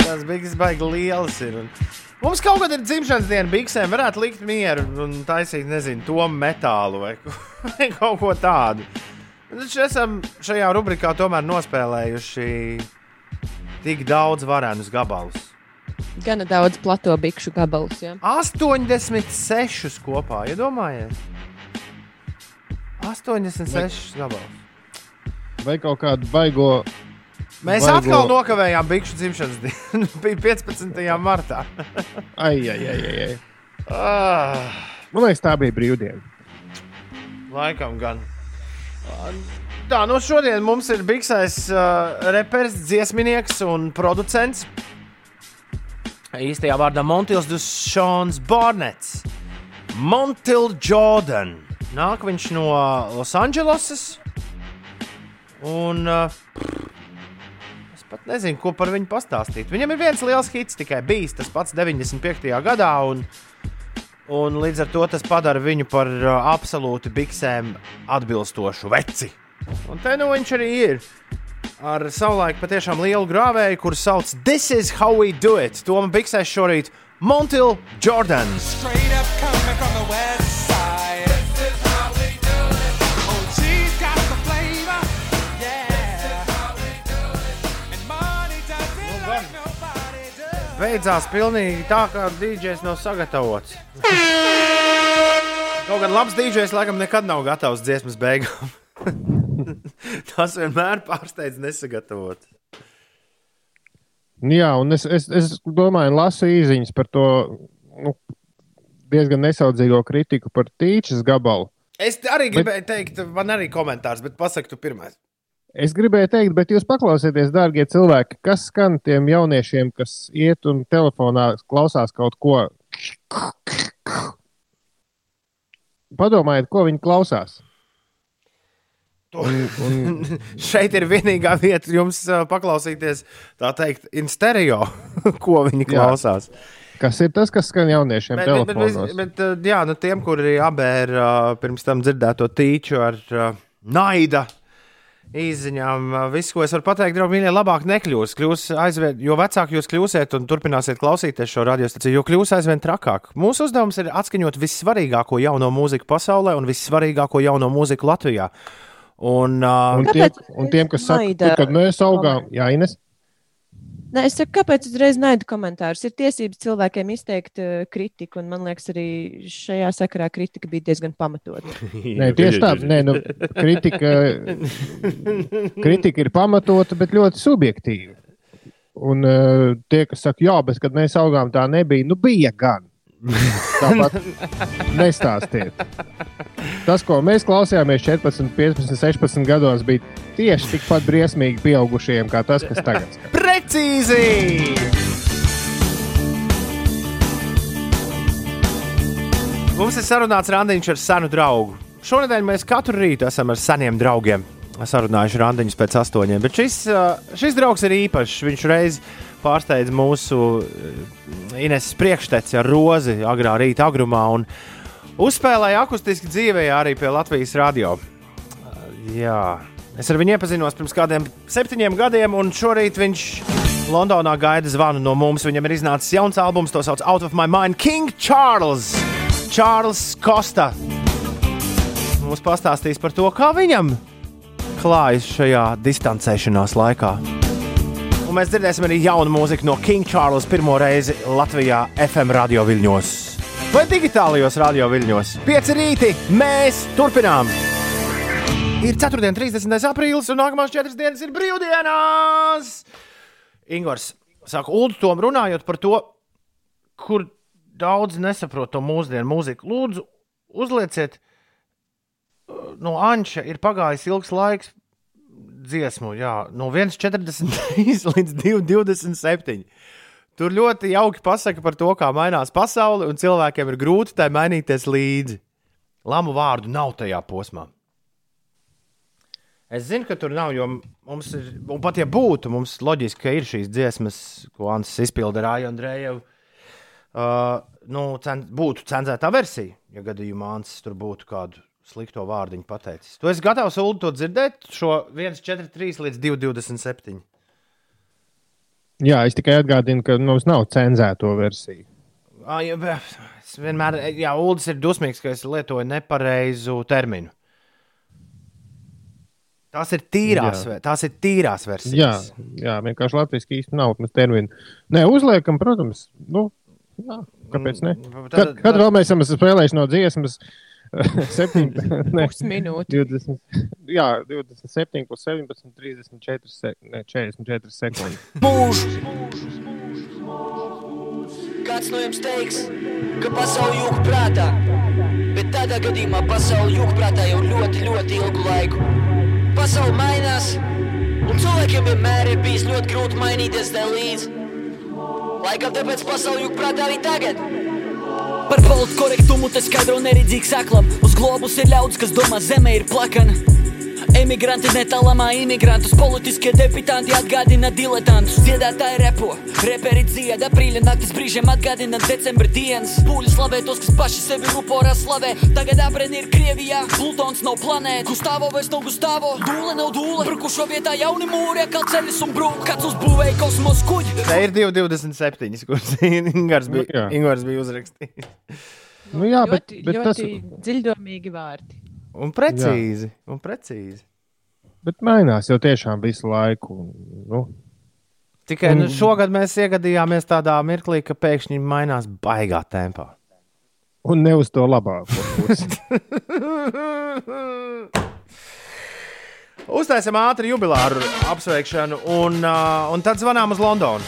Tās bigas baigi lielas ir. Un... Mums kaut kad ir dzimšanas diena, biksēm varētu likt mieru un taisīt, nezinu, to metālu vai, ko- <laughs> vai kaut ko tādu. Taču esam šajā rubrikā tomēr nospēlējuši tik daudz varenus gabalus.
Gana daudz plato bikšu gabalus. Ja?
86 kopā, iedomājieties! 86 gabalus.
Vai kaut kādu baigo.
Mēs
baigo-
atkal nokavējām bikšu dzimšanas dienu. <laughs> Bija 15. martā.
Ai, ai, ai, ai.
Ah,
Man liekas, tā bija brīvdiena.
laikam gan. Tā, nu šodien mums ir biksais uh, reperis, dziesminieks un producents. Īstajā vārdā Montils Dušons Barnets. Montil Jordan. Nāk viņš no Losandželosas. Un uh, pat nezinu, ko par viņu pastāstīt. Viņam ir viens liels hits tikai bijis, tas pats 95. gadā. Un, Un līdz ar to tas padara viņu par uh, absolūti biksēm atbilstošu veci. Un te nu viņš arī ir. Ar savulaik patiešām lielu grāvēju, kurš sauc This is how we do it. To man biksēs šorīt Montil Jordans.
Straight up coming from the west
Beidzās pilnīgi tā, kā DJs nav sagatavots. Kaut gan labs DJs laikam nekad nav gatavs dziesmas beigām. <laughs> Tas vienmēr pārsteidz nesagatavot.
Jā, un es, es, es domāju, lasu īsiņas par to nu, diezgan nesaudzīgo kritiku par tīčas gabalu.
Es arī gribēju bet... teikt, man arī komentārs, bet pasak tu pirmais.
Es gribēju teikt, bet jūs paklausieties, dārgie cilvēki, kas skan tiem jauniešiem, kas iet un telefonā klausās kaut ko. Padomājiet, ko viņi klausās.
Un, un... Šeit ir vienīgā vieta jums paklausīties, tā teikt, in stereo, <laughs> ko viņi klausās. Jā.
Kas ir tas, kas skan jauniešiem
Bet, bet, bet,
telefonos?
bet, bet uh, jā, nu, tiem, kuri abēra uh, pirms tam dzirdēto tīču ar uh, naida izziņām, viss, ko es varu pateikt, draugi, mīļie, labāk nekļūs. Kļūs aizvien, jo vecāki jūs kļūsiet un turpināsiet klausīties šo radiostaciju, jo kļūs aizvien trakāk. Mūsu uzdevums ir atskaņot vissvarīgāko jauno mūziku pasaulē un vissvarīgāko jauno mūziku Latvijā. Un, uh,
Un, tie, un tiem, kas saka, kad mēs augām, jā, Ines.
Nē, es saku, kāpēc uzreiz naidu komentārus? Ir tiesības cilvēkiem izteikt uh, kritiku, un man liekas, arī šajā sakarā kritika bija diezgan pamatota. <laughs>
Nē, tieši tā, nē, nu, kritika, <laughs> kritika ir pamatota, bet ļoti subjektīva. Un uh, tie, kas saka, jā, bet kad mēs augām, tā nebija, nu bija gan. Tāpat nestāstiet. Tas, ko mēs klausījāmies 14, 15, 16 gados, bija tieši tikpat briesmīgi pieaugušajiem kā tas, kas tagad skan.
Precīzi! Mums ir sarunāts randiņš ar senu draugu. Šonadēļ mēs katru rītu esam ar seniem draugiem sarunājuši randiņus pēc astoņiem. Bet šis, uh, šis draugs ir īpašs. Viņš reiz pārsteidz mūsu uh, Ines priekšteci ar rozi agrā rīta agrumā un uzspēlēja akustiski dzīvē arī pie Latvijas radio. Uh, Jā, es ar viņu iepazinos pirms kādiem septiņiem gadiem, un šorīt viņš Londonā gaida zvanu no mums. Viņam ir iznācis jauns albums, to sauc Out of My Mind, King Charles. Čārlis Kosta mums pastāstīs par to, kā viņam klājas šajā distancēšanās laikā. Mēs dzirdēsim arī jaunu mūziku no King Charles pirmo reizi Latvijā FM radio viļņos. Vai digitālajos radio viļņos? Pieci rīti, mēs turpinām! Ir 4. un 30. aprīlis, un nākamās 4 dienas ir brīvdienas! Ingūns saka, Ulu, tom runājot par to, kur daudz nesaprot to mūsdienu mūziku. Lūdzu, uzlieciet, uh, no Anča ir pagājis ilgs laiks dziesmu, jā, no 1,43 <laughs> līdz 2,27. Tur ļoti jauki pasaka par to, kā mainās pasaule, un cilvēkiem ir grūti tai mainīties līdzi. Lamu vārdu nav tajā posmā. Es zinu, ka tur nav, jo mums ir, un pat ja būtu, mums loģiski, ka ir šīs dziesmas, ko Ansis izpilda ar Aiju Andrejevu. Uh, nu, cen, būtu cenzētā versija, ja gadījumā Ansis tur būtu kādu slikto vārdiņu pateicis. Tu esi gatavs Ulu to dzirdēt, šo 1,43 līdz 2,27.
Jā, es tikai atgādinu, ka mums nav cenzēto versiju.
Ah, bet es vienmēr, jā, Ulas ir dusmīgs, ka es lietoju nepareizu terminu. Tās ir tīrās,
Jā.
tās ir tīrās
Jā,
versijas.
jā vienkārši latviešu īsti nav mums terminu. Nē, uzliekam, protams, nu, jā, kāpēc ne?
tad-
Kad, kad vēl mēs esam spēlējuši no dziesmas? 7, <laughs> 20, <laughs> jā, 27, plus 17, 34, sek, ne, 44 sekundes.
Mūžu! Kāds no jums teiks, ka pasaule jūg prātā, bet tādā gadījumā pasaule jūg prātā jau ļoti, ļoti ilgu laiku. Pasaule mainās, un cilvēkiem vienmēr ir bijis ļoti grūti mainīties tā līdzi. Laikam tāpēc pasaule jūg prātā arī tagad. Par politi korektumu tas skaidro neredzīgs aklam. Uz globus ir ļaudis, kas domā, zeme ir plakana. Emigranti netālamā imigrantus, politiskie deputāti atgādina diletantus. Dziedātāji repo, reperi dzied, aprīļa naktis brīžiem atgādina decembra dienas. Pūļi slavē tos, kas paši sevi ruporā slavē. Tagad apreni ir Krievijā, Plutons nav planēta. Gustavo vairs nav Gustavo, dūle nav dūle. Brukušo vietā jauni mūri, kā ceļus un brūk. Kāds uzbūvēja kosmos kuģi.
Tā ir 2,27, kuras Ingūns
Nu,
bija, Ingars bija uzrakstījis.
Nu, jā, bet,
ļoti,
bet tas
ļoti dziļdomīgi vārdi.
Un precīzi, un precīzi.
bet mainās jau tiešām visu laiku. Nu,
Tikai
Un-
nu, šogad mēs iegadījāmies tādā mirklī, ka pēkšņi mainās baigā tempā.
un ne uz to labāko pusi. <laughs>
Uztaisām ātri jubilāru apsveikšanu, un, uh, un tad zvanām uz Londonu.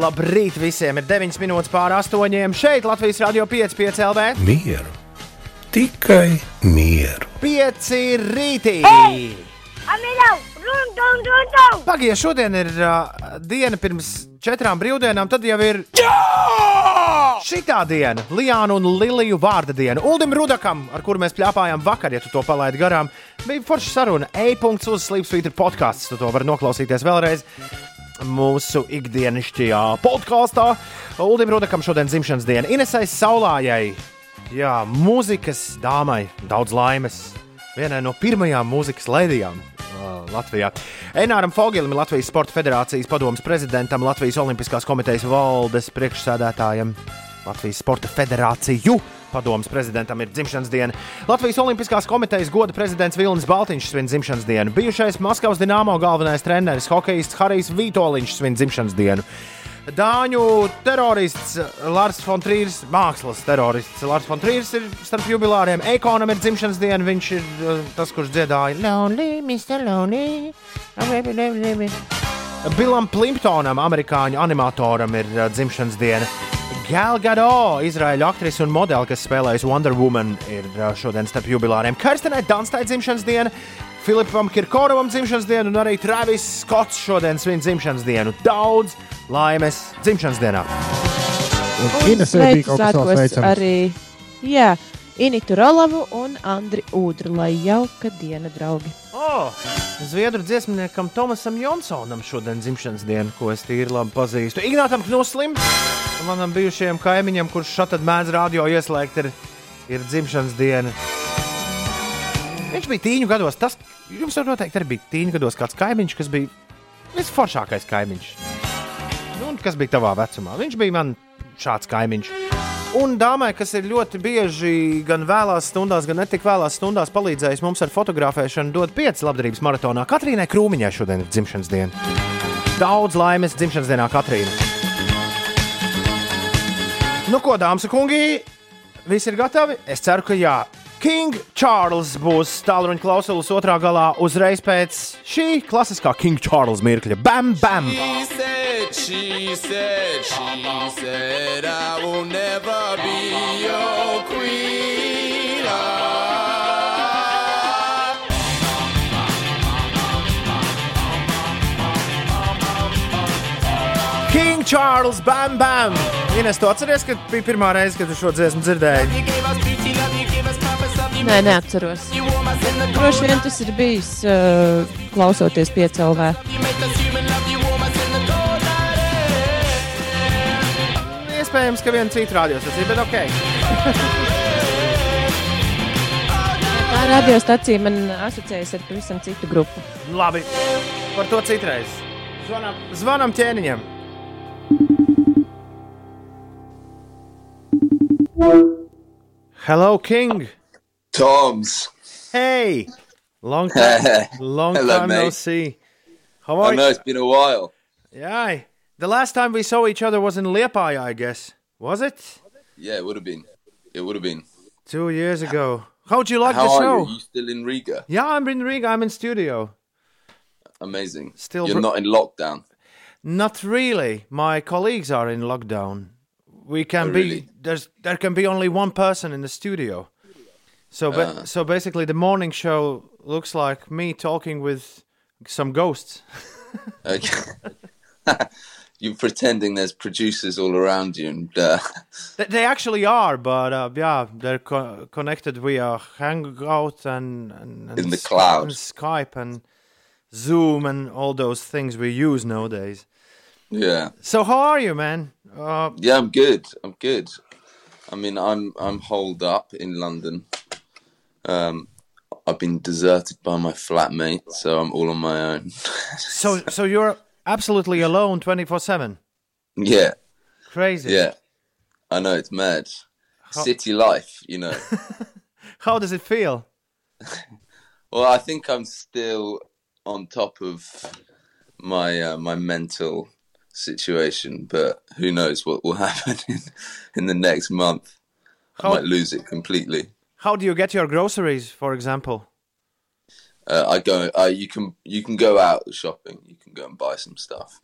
Labrīt visiem! Ir 9 minūtes pāri 8. šeit Latvijas Rādio 5, 5 LV.
Mieru, tikai mieru.
5 rītī!
Dun!
Pagaidiet, šodien ir uh, diena pirms četrām brīvdienām, tad jau ir. Šitā diena, Lijāna un Liliju vārda diena. Uldim Rudakam, ar kuru mēs plāpājām vakar, ja tu to palaidi garām, bija forša saruna. E-punkts uz Sleepsweeter podkāsts. Tu to vari noklausīties vēlreiz mūsu ikdienišķajā podkāstā. Uldim Rudakam šodien dzimšanas diena. Inesai Saulājai, jā, mūzikas dāmai, daudz laimes. Vienai no pirmajām mūzikas lēdijām uh, Latvijā. Enāram Fogelim, Latvijas Sporta Federācijas padomus prezidentam, Latvijas Olimpiskās komitejas valdes priekšsēdētājam, Latvijas Sporta Federāciju padomus prezidentam ir dzimšanas diena. Latvijas Olimpiskās komitejas goda prezidents Vilnis Baltiņš svin dzimšanas dienu. Bijušais Maskavas Dienāmo galvenais treneris, hokejists Harijs Vitoļņš svin dzimšanas dienu. Dāņu terorists Lārs Fontrīrs, mākslas terorists Lārs Fontrīrs ir starp jubilāriem. Ekonam ir dzimšanas diena, viņš ir uh, tas, kurš dziedāja Lonely, Mr. Lonely. Bilam Plimptonam, amerikāņu animatoram, ir uh, dzimšanas diena. Gal Gado, izraēļu aktrise un modeli, kas spēlējusi Wonder Woman, ir uh, šodien starp jubilāriem. Karstenai Danstai dzimšanas diena, Filipam Kirkoram dzimšanas diena un arī Travis Skots šodien svin dzimšanas dienu. Daudz laimes dzimšanas dienā!
Un Inesē bija kaut kas vēl
Svētkos
sveicams.
arī jā, Initu Rolavu un Andri Udru. Lai jauka diena, draugi!
Oh, Zviedru dziesmniekam Tomasam Jonsonam šodien dzimšanas diena, ko es tīri labi pazīstu. Ignātam Knuslim, manam bijušajam kaimiņam, kurš šādi mēdz radio ieslēgt, ir, ir dzimšanas diena. Viņš bija tīņu gados. Tas jums noteikti arī bija tīņu gados kāds kaimiņš, kas bija visforšākais kaimiņš. Nu, kas bija tavā vecumā? Viņš bija man šāds kaimiņš. Un dāmai, kas ir ļoti bieži gan vēlās stundās, gan netik vēlās stundās palīdzējusi mums ar fotografēšanu, dod pieci labdarības maratonā. Katrīnai Krūmiņai šodien ir dzimšanas diena. Daudz laimes dzimšanas dienā, Katrīna. Nu, ko, dāmas un kungi, visi ir gatavi? Es ceru, ka jā. King Charles būs tālruņa klausulas otrā galā uzreiz pēc šī klasiskā King Charles mirkļa. Bam, bam!
She said, she said, she said, I will never be your queen. Ah.
King Charles, bam, bam! Ines, tu atceries, kad bija pirmā reize, kad tu šo dziesmu dzirdēji?
Nē, neatceros. Droši vien tas ir bijis uh, klausoties
night.
Iespējams, ka viena cita radiostacīja, bet ok.
Tā radiostacija man asociējas ar pavisam citu grupu.
Labi, par to citreiz. Zvanam, zvanam ķēniņam. Hello, King!
Toms.
Hey! Long <laughs> time, long
Hello,
time no
mate.
see. How are I
know
you?
it's been a while.
Yeah. The last time we saw each other was in Liepāja, I guess. Was it?
Yeah, it would have been. It would have been.
Two years ago. How'd you like
How
the
are
show?
you? you still in Riga?
Yeah, I'm in Riga. I'm in studio.
Amazing.
Still
You're
bro-
not in lockdown.
Not really. My colleagues are in lockdown. We can
Oh,
be there's there can be only one person in the studio. So ba-
Ah.
so basically the morning show looks like me talking with some ghosts. <laughs>
Okay. <laughs> You're pretending there's producers all around you, and uh, <laughs>
They, they actually are, but uh, yeah, they're co- connected via Hangout and, and, and
In the cloud.
and Skype and Zoom and all those things we use nowadays.
yeah,
So how are you, man? Uh,
yeah, I'm good. I'm good. I mean, I'm I'm holed up in London. Um, I've been deserted by my flatmate, so I'm all on my own. <laughs>
so so you're absolutely alone, twenty four seven.
yeah,
Crazy.
yeah. I know it's mad.
How-
City life, you know. <laughs>
How does it feel? <laughs>
Well, I think I'm still on top of my uh, my mental situation, but who knows what will happen in, in the next month? I might lose it completely.
How do you get your groceries, for example?
Uh, I go. Uh, you can you can go out shopping. You can go and buy some stuff.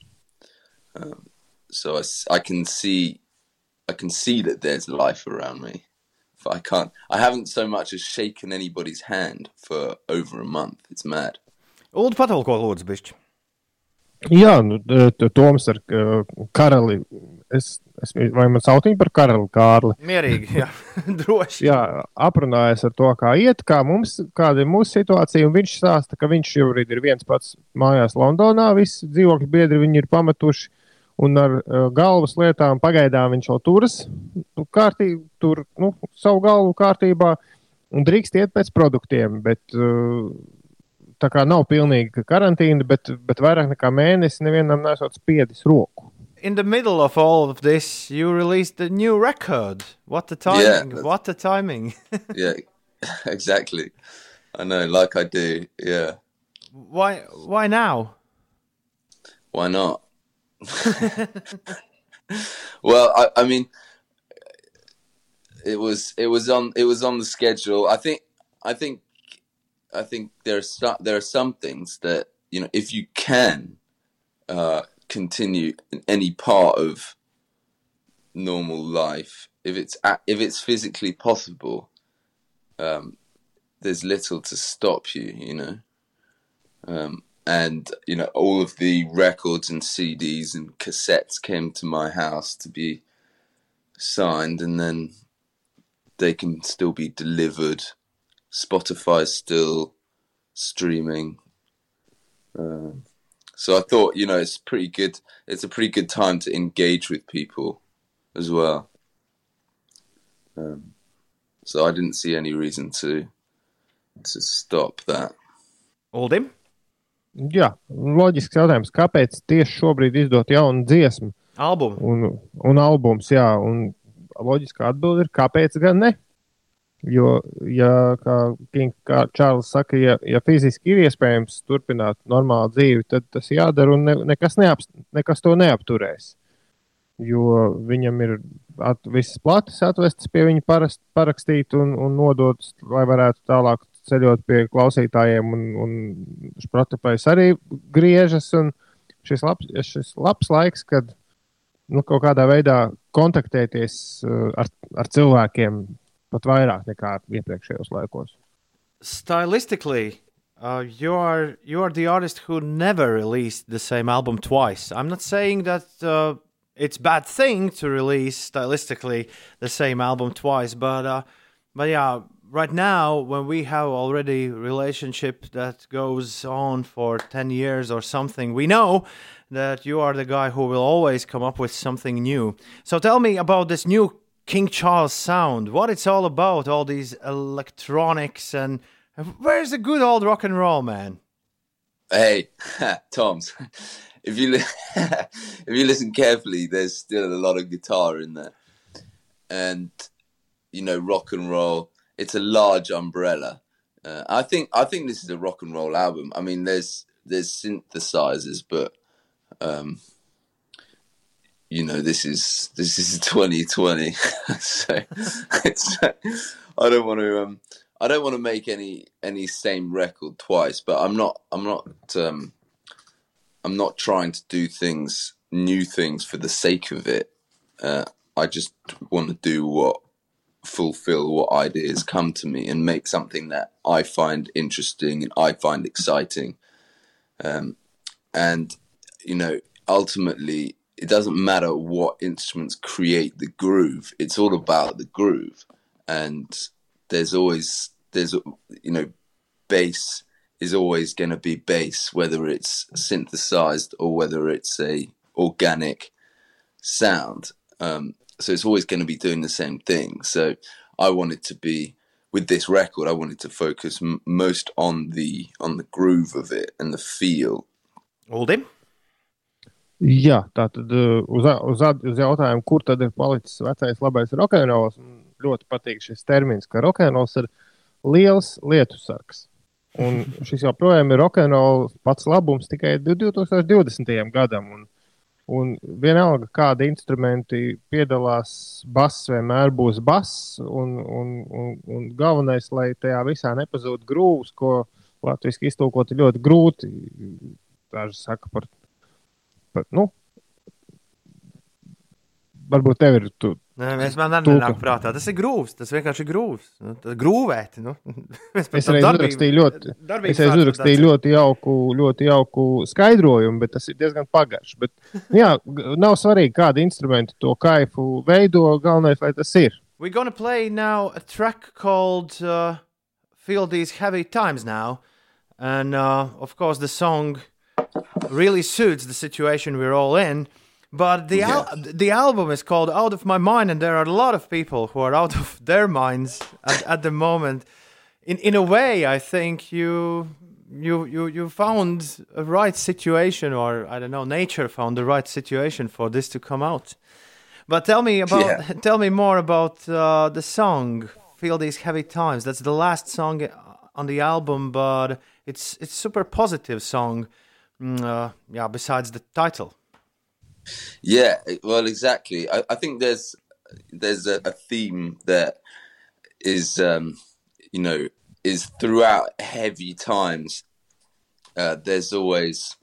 Um, so I, I can see I can see that there's life around me. But I can't. I haven't so much as shaken anybody's hand for over a month. It's mad.
Ulu patalko lūdzu, bišķi.
Jā, nu, Toms ar karali. Es, es, vai man sauc viņu par karali Kārli?
Mierīgi, jā, <laughs> droši.
Jā, aprunājās ar to, kā iet, kā mums, kāda ir mūsu situācija. un Viņš stāsta, ka viņš šobrīd ir viens pats mājās Londonā. Visi dzīvokļu biedri viņu ir pametuši. Un ar uh, galvas lietām pagaidām viņš vēl turas nu, kārtī, tur nu, savu galvu kārtībā un drīkst iet pēc produktiem. Bet, uh, tā kā nav pilnīga karantīna, bet, bet vairāk nekā mēnesi nevienam nesot spiedis roku.
in the middle of all of this, you released a new record. What the timing?
that's-
what the timing?
yeah, <laughs> <laughs> exactly. I know, like I do. Yeah.
why? Why now?
Why not? <laughs> well, I, I mean, it was it was on it was on the schedule. I think I think I think there are some, there are some things that you know if you can uh, continue in any part of normal life, if it's if it's physically possible, um, there's little to stop you. You know. Um, and you know all of the records and CDs and cassettes came to my house to be signed, and then they can still be delivered. Spotify's still streaming, Um so I thought you know it's pretty good. It's a pretty good time to engage with people as well. Um, so I didn't see any reason to to stop that.
Uldim?
Jā, loģisks jautājums, kāpēc tieši šobrīd izdot jaunu dziesmu?
Albumu.
Un, un albums, jā, un loģiskā atbilde ir, kāpēc gan ne? Jo, ja, kā, King, kā Čārlis saka, ja, ja fiziski ir iespējams turpināt normālu dzīvi, tad tas jādara un ne, nekas, neap, nekas to neapturēs. Jo viņam ir at, visas plates atvestas pie viņa parast, parakstīt un, un nodotas, lai varētu tālāk ceļot pie klausītājiem. Un, un Spotify arī griežas. Šis labs, šis labs laiks, kad nu, kaut kādā veidā kontaktēties uh, ar, ar cilvēkiem pat vairāk nekā iepriekšējos laikos.
stylistically, uh, you are you are the artist who never released the same album twice. I'm not saying that uh, it's bad thing to release stylistically the same album twice, but uh, but yeah, right now when we have already relationship that goes on for ten years or something, we know that you are the guy who will always come up with something new. So tell me about this new King Charles sound. What it's all about? All these electronics and where's the good old rock and roll, man?
Hey, <laughs> Toms, if you <laughs> if you listen carefully, there's still a lot of guitar in there, and you know, rock and roll. It's a large umbrella. Uh, I think I think this is a rock and roll album. I mean, there's there's synthesizers, but um, you know, this is this is <laughs> 2020, <laughs> so it's. I don't want to. Um, I don't want to make any any same record twice, but I'm not. I'm not. Um, I'm not trying to do things, new things, for the sake of it. Uh, I just want to do what fulfill what ideas come to me and make something that I find interesting and I find exciting. Um, and you know, ultimately, it doesn't matter what instruments create the groove. It's all about the groove, and there's always there's you know, bass is always going to be bass, whether it's synthesized or whether it's a organic sound. Um, so it's always going to be doing the same thing. So I wanted to be with this record. I wanted to focus m- most on the on the groove of it and the feel.
Uldim?
Jā, tā tad uh, uz, uz, uz jautājumu, kur tad ir palicis vecais labais rokenrols, ļoti patīk šis termins, ka rokenrols ir liels lietu sargs. Un <laughs> šis joprojām ir rokenrols pats labums tikai 2020. gadam. Un, un vienalga, kādi instrumenti piedalās, bass vienmēr būs bass. Un, un, un, un galvenais, lai tajā visā nepazūd grūvs, ko latviešu iztulkot ir ļoti grūti. Daži saka par Bet, nu, varbūt tev ir. Tu,
Nē, mēs man arī nenāk prātā. Tas ir grūts. Tas vienkārši ir grūts. Nu, tas grūvēti. Nu. <laughs>
Es
darbību-
uzrakstīju ļoti, es reiz
vārdu
uzrakstīju ļoti jauku, ļoti jauku skaidrojumu, bet tas ir diezgan pagaršs. Bet, jā, g- nav svarīgi, kādi instrumenti to kaifu veido. Galvenais, lai tas ir.
We're going to play now a track called uh, Feel These Heavy Times Now. And uh, of course, the song really suits the situation we're all in. But the, al- the album is called Out of My Mind, and there are a lot of people who are out of <laughs> their minds at, at the moment. In, in a way, I think you you you you found a right situation, or I don't know, nature found the right situation for this to come out. But tell me about
Yeah. <laughs>
tell me more about uh, the song "Feel These Heavy Times." That's the last song on the album, but it's it's super positive song. Mm, uh, yeah, besides the title.
Yeah, well, exactly. I, I think there's there's a, a theme that is um, you know is throughout heavy times. Uh, there's always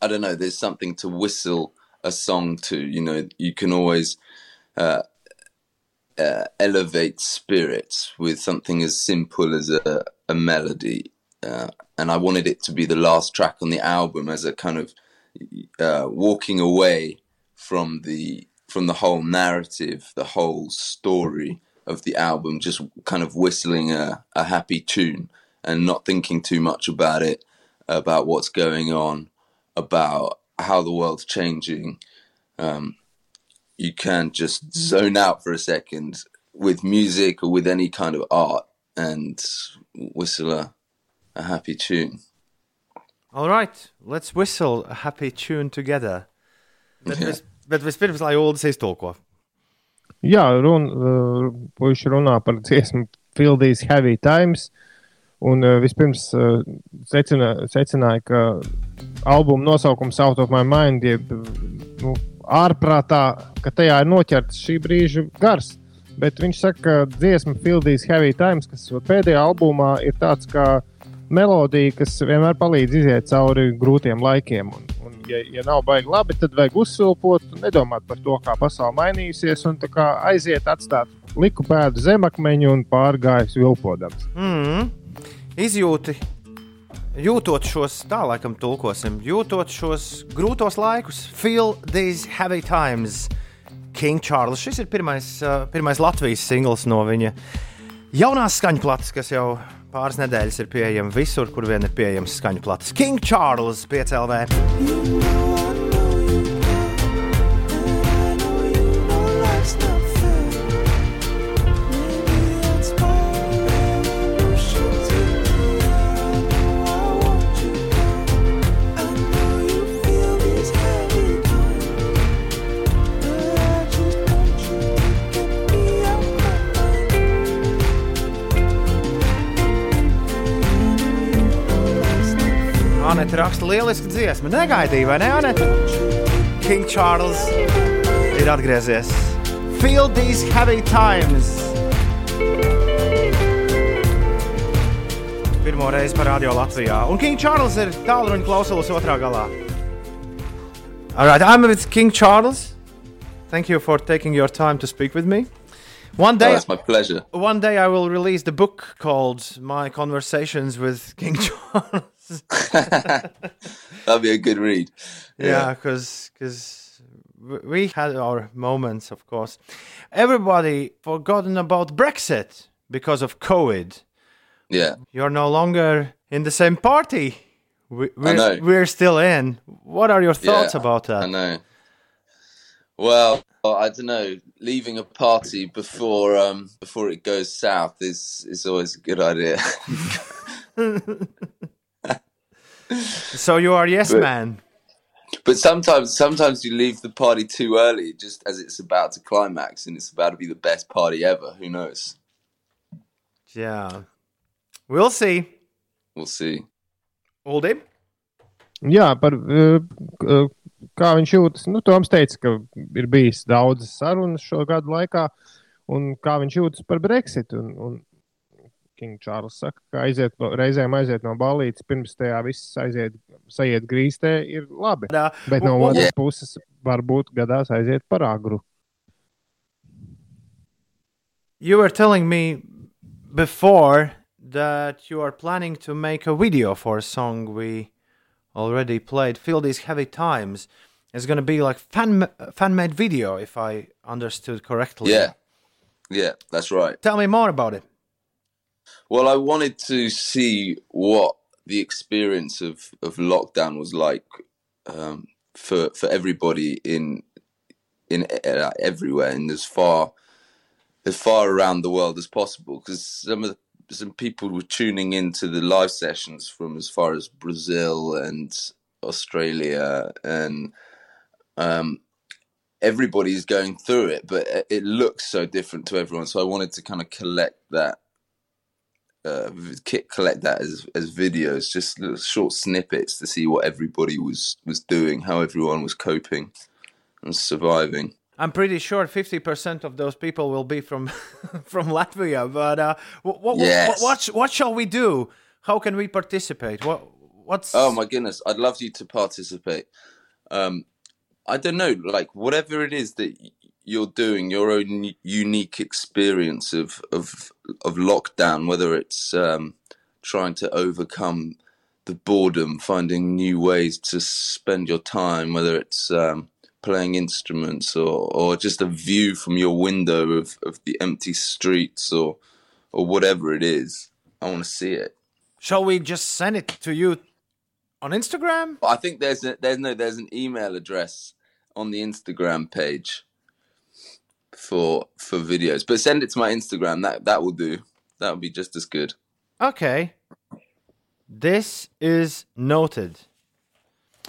I don't know. There's something to whistle a song to. You know, you can always uh, uh, elevate spirits with something as simple as a, a melody. Uh, and I wanted it to be the last track on the album as a kind of uh, walking away from the from the whole narrative, the whole story of the album, just kind of whistling a, a happy tune and not thinking too much about it, about what's going on, about how the world's changing. Um, you can just zone out for a second with music or with any kind of art and whistle a, a happy tune.
All right, let's whistle a happy tune together. Bet,
Jā.
vis, bet vispirms, lai Ulas iztulko.
Jā, run, uh, puiši runā par dziesmu Feel These Heavy Times. Un uh, vispirms uh, secina, secināja, ka albuma nosaukums Out of My Mind, jeb nu, ārprātā, ka tajā ir noķerts šī brīža gars. Bet viņš saka, ka dziesma Feel These Heavy Times, kas pēdējā albumā ir tāds kā melodija, kas vienmēr palīdz iziet cauri grūtiem laikiem. Un, un ja, ja nav baigi labi, tad vajag uzsilpot, nedomāt par to, kā pasaule mainīsies, un aiziet, atstāt liku pēdu zemakmeņu un pārgājis vilpodams.
Mm. Izjūti, jūtot šos, tā laikam tulkosim, jūtot šos grūtos laikus, feel these heavy times. King Charles. Šis ir pirmais, uh, pirmais Latvijas singls no viņa jaunās skaņu plates, kas jau pāris nedēļas ir pieejama visur, kur vien ir pieejams skaņu plates. King Charles 5LV. Anita raksta lielisku dziesmu. Negaidīja, vai ne, Anita? King Charles ir atgriezies. Feel these heavy times. Pirmo reizi parādījā Latvijā. Un King Charles ir tālruņa klausulas otrā galā. All right, I'm with King Charles. Thank you for taking your time to speak with me. One
Oh,
day,
it's my pleasure.
one day I will release the book called My Conversations with King <laughs> Charles. <laughs>
That'd be a good read.
Yeah, because because we had our moments, of course. Everybody forgotten about Brexit because of COVID.
Yeah.
You're no longer in the same party. We, we're, we're still in. What are your thoughts
Yeah,
about
I
that?
know. Well, I don't know. Leaving a party before um before it goes south is is always a good idea. <laughs> <laughs>
So you are yes
But-
man.
but sometimes sometimes you leave the party too early, just as it's about to climax and it's about to be the best party ever. Who knows?
Yeah. We'll see.
We'll see.
Uldi?
Jā, par uh, uh, kā viņš jūtas. Nu, Toms teica, ka ir bijis daudzas sarunas šo gadu laikā, un kā viņš jūtas par Brexit. Un, un King Čārls saka, ka aiziet, no- reizēm aiziet no balītes, pirms tajā viss aiziet, sajiet grīstē, ir labi. Bet no
Well,
otras
yeah.
puses, varbūt gadās aiziet par agru.
You were telling me before that you are planning to make a video for a song we already played. Feel these heavy times. It's going to be like fan fan made video, if I understood correctly.
Yeah. Yeah, that's right.
Tell me more about it.
Well, I wanted to see what the experience of, of lockdown was like um, for for everybody in in uh, everywhere and as far as far around the world as possible. Because some of the some people were tuning into the live sessions from as far as Brazil and Australia, and um, everybody's going through it, but it- it looks so different to everyone. So I wanted to kind of collect that, uh, collect that as as videos, just little short snippets to see what everybody was was doing, how everyone was coping and surviving.
I'm pretty sure 50% of those people will be from <laughs> from Latvia. But uh, what, what,
Yes.
what, what, what shall we do? How can we participate? What what's
Oh my goodness, I'd love you to participate. Um, I don't know, like whatever it is that you're doing, your own unique experience of of of lockdown, whether it's um, trying to overcome the boredom, finding new ways to spend your time, whether it's um, playing instruments or or just a view from your window of, of the empty streets or or whatever it is. I want to see it.
Shall we just send it to you on Instagram?
I think there's a, there's no there's an email address on the Instagram page for for videos, but send it to my Instagram. That that will do. That will be just as good.
Okay. This is noted.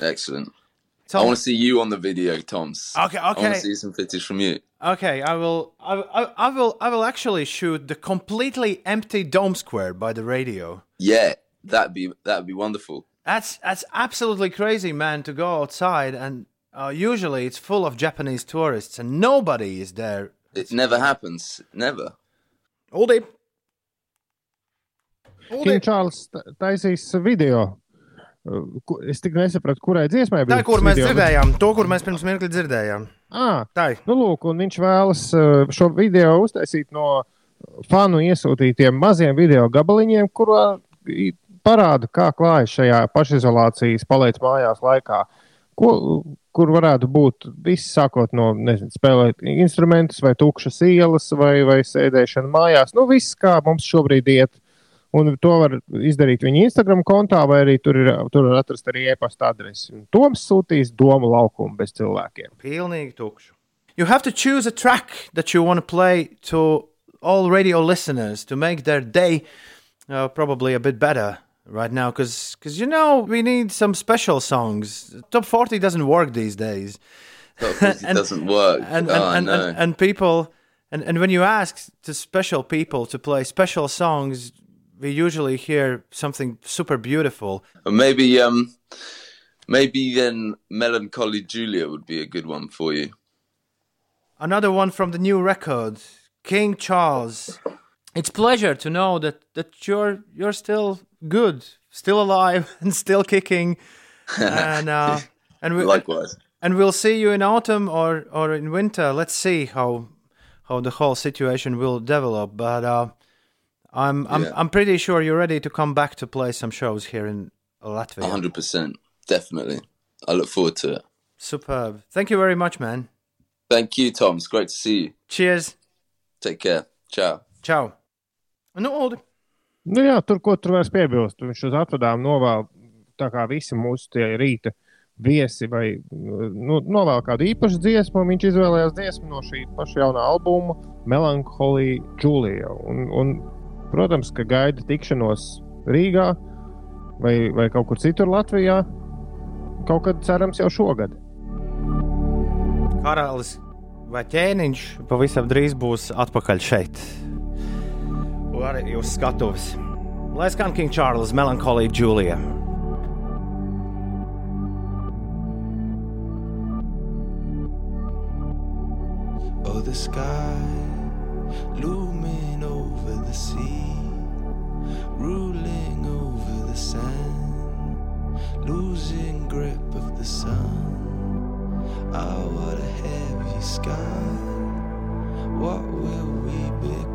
Excellent.
Tom-
I want to see you on the video, Toms.
Okay, okay.
I want to see some footage from you.
Okay, I will. I, I, I will. I will actually shoot the completely empty dome square by the radio.
Yeah, that'd be that'd be wonderful.
That's that's absolutely crazy, man. To go outside and uh, usually it's full of Japanese tourists and nobody is there.
It never happens. Never.
Uldi.
King Čārlis ta- taisīs video. Uh, Es tik nesapratu, kurai dziesmai
Tā,
bija
kur
tas
mēs
video, bet-
dzirdējām, to, kur mēs pirms mirkli dzirdējām.
Ah,
tā ir.
Nu, lūk, un viņš vēlas uh, šo video uztaisīt no fanu iesūtītiem maziem video gabaliņiem, kurā parāda, kā klājas šajā pašizolācijas paliec mājās laikā. Ko, kur varētu būt viss, sākot no nezinu, spēlēt instrumentus, vai tukšas ielas, vai, vai sēdēšana mājās. Nu, viss, kā mums šobrīd iet. Un to var izdarīt viņa Instagram kontā, vai arī tur, ir, tur atrast arī e-pasta adresi. Un Toms sūtīs domu laukumu bez cilvēkiem.
Pilnīgi tukšu. You have to choose a track that you want to play to all radio listeners to make their day uh, probably a bit better right now because because you know we need some special songs. Top 40 doesn't work these days.
Top <laughs> It doesn't work.
and,
oh,
and, and,
no.
and, and people and, and when you ask to special people to play special songs we usually hear something super beautiful
maybe um maybe then melancholy Julia would be a good one for you.
another one from the new record king charles it's pleasure to know that that you're you're still good still alive <laughs> and still kicking <laughs> and uh and we
Likewise.
and we'll see you in autumn or or in winter let's see how how the whole situation will develop but uh i'm i'm,
Yeah.
I'm pretty sure you're ready to come back to play some shows here in latvia
hundred percent. Definitely. I look forward to it.
superb thank you very much man
Thank you, Tom. It's great to see you.
cheers
Take care. Ciao.
ciao nu Uldi.
Nu jā, tur, ko tur vairs piebilst. Viņš uz atvadām novēl, tā kā visi mūsu tie rīta viesi, vai nu, novēl kādu īpašu dziesmu. Viņš izvēlējās dziesmu no šī paša jaunā albuma, Melancholy Julia. Un, un, protams, ka gaida tikšanos Rīgā vai, vai kaut kur citur Latvijā. Kaut kad cerams jau šogad.
karalis vai ķēniņš pavisam drīz būs atpakaļ šeit. Arī uz skatuves. Lai skan King Charles, Melancholy Julia.
Oh, the sky looming over the sea, ruling over the sand, losing grip of the sun. Oh, what a heavy sky! What will we become?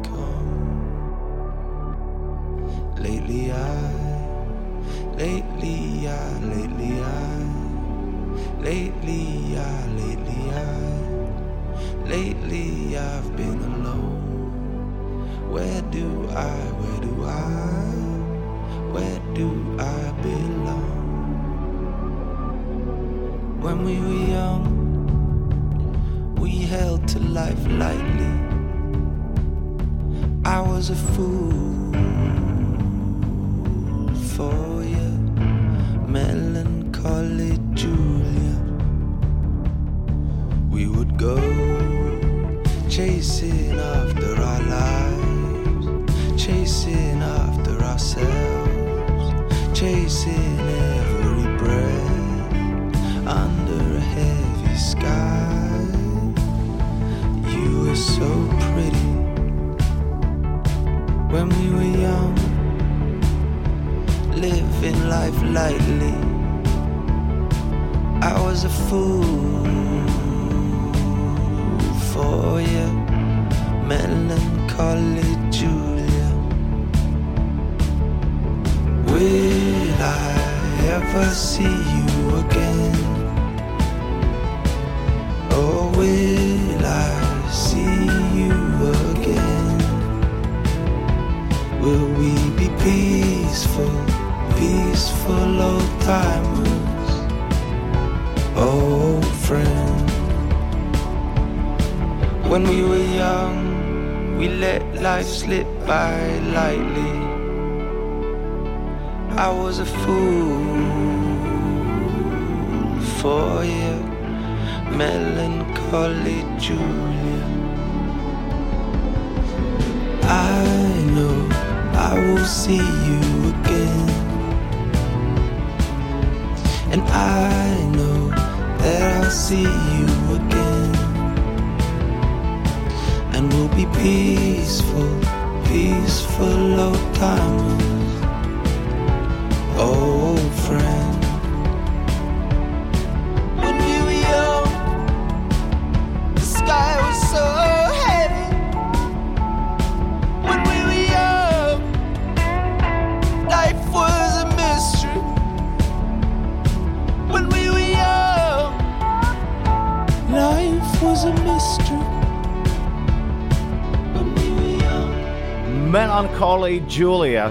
Julia.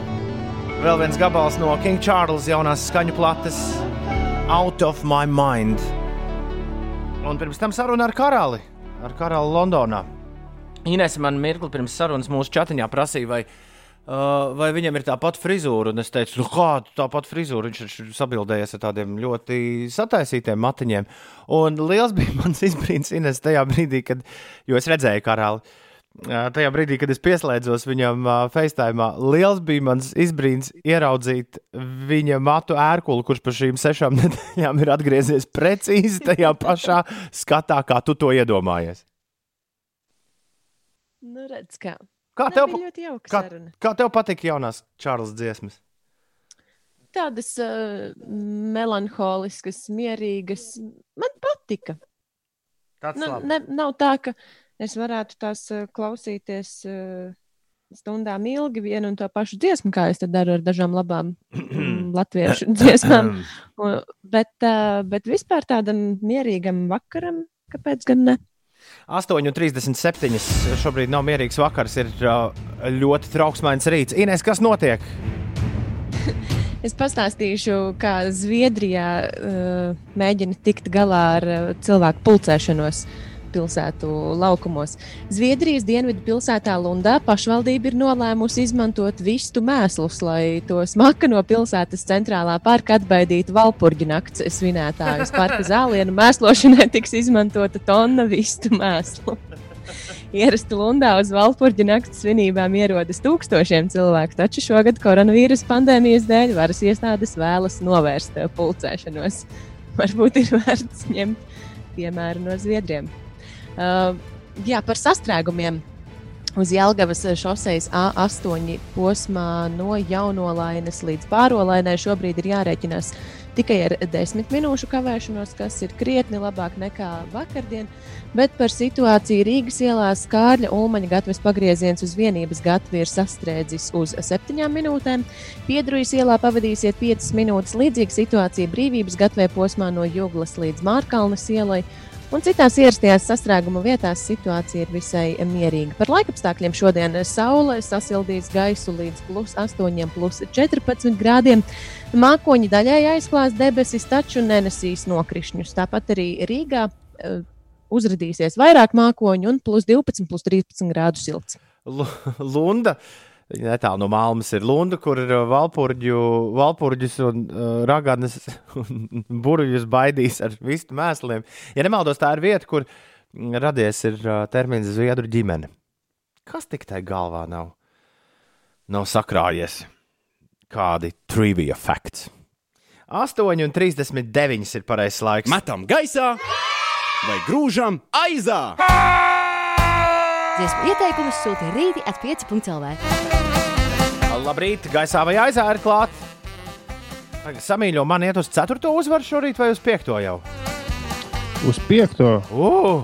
Vēl viens gabals no King Charles jaunās skaņu plates Out of My Mind. Un pirms tam saruna ar karali, ar karali Londonā. Ines man mirkli pirms sarunas mūsu chatiņā prasīja, vai, uh, vai viņam ir tā pati frizūra. Un es teicu, nu kāda tā pati frizūra. Viņš ir sabildējies ar tādiem ļoti sataisītiem matiņiem. Un liels bija <laughs> mans izbrīns Ines tajā brīdī, kad, es redzēju karali. Ā, Tajā brīdī, kad es pieslēdzos viņam FaceTime, liels bija mans izbrīns ieraudzīt viņa matu ērkuli, kurš par šīm sešām <laughs> nedēļām ir atgriezies precīzi tajā pašā skatā, kā tu to iedomājies.
Nu, redz, kā.
Kā tev, kā, kā tev patika jaunās Čārlis dziesmas?
Tādas uh, melanholiskas, mierīgas. Man patika.
Tāds
nu, ne, nav tā, ka es varētu tās uh, klausīties uh, stundām ilgi vienu un to pašu dziesmu, kā es to daru ar dažām labām mm, <clears throat> latviešu dziesmām. <clears throat> Bet, uh, bet vispār tādam mierīgam vakaram, kāpēc gan ne?
8,37. Šobrīd nav mierīgs vakars, ir uh, ļoti trauksmains rīts. Ines, kas notiek? <laughs>
Es pastāstīšu, kā Zviedrijā uh, mēģina tikt galā ar uh, cilvēku pulcēšanos pilsētu laukumos. Zviedrijas dienvidu pilsētā Lundā pašvaldība ir nolēmusi izmantot vistu mēslus, lai to smaka no pilsētas centrālā parka atbaidītu valpurģu nakts svinētājus. Parka zālienu mēslošanai tiks izmantota tonna vistu mēslu. Ierasti Lundā uz Valpurģa naktas svinībām ierodas tūkstošiem cilvēku, taču šogad koronavīrus pandēmijas dēļ varas iestādes vēlas novērst pulcēšanos. Varbūt ir vērts ņemt piemēru no Zviedriem. Uh, jā, par sastrēgumiem. Uz Jelgavas šoseis A8 posmā no jaunolainas līdz pārolainai šobrīd ir jārēķinās tikai ar desmit minūšu kavēšanos, kas ir krietni labāk nekā vakardien. Bet par situāciju Rīgas ielā Skārļa Ulmaņa gatavs pagrieziens uz vienības gatavi ir sastrēdzis uz septiņām minūtēm. Piedrujas ielā pavadīsiet 5 minūtes. Līdzīga situācija brīvības gatavē posmā no Juglas līdz Mārkalnes ielai. Un citās ierastajās sastrēguma vietās situācija ir visai mierīga. Par laikapstākļiem šodien saule sasildīs gaisu līdz plus 8, plus 14 grādiem. Mākoņi daļai aizklās debesis, taču nenesīs nokrišņus. Tāpat arī Rīgā uh, uzrādīsies vairāk mākoņu un plus 12, plus 13 grādu silts.
Lu- Lunda. Netālu no Malmas ir Lunda, kur ir uh, valpurģu, valpurģus un uh, raganas un <laughs> burbuļus baidīs ar vistu mēsliem. Ja nemaldos, tā ir vieta, kur mm, radies ir uh, termins zviedru ģimene. Kas tik tai galvā nav? Nav sakrājies. Kādi trivia fakti? 8,39 ir pareizais laiks.
Metam gaisā vai grūžam aizā!
Dziesmu ieteikumus sūta rīti at 5.lv.
Labrīt, gaisā vai aizā ir klāt. Samīļo, man iet uz 4. uzvaru šorīt vai uz 5. jau?
Uz 5.
Uh,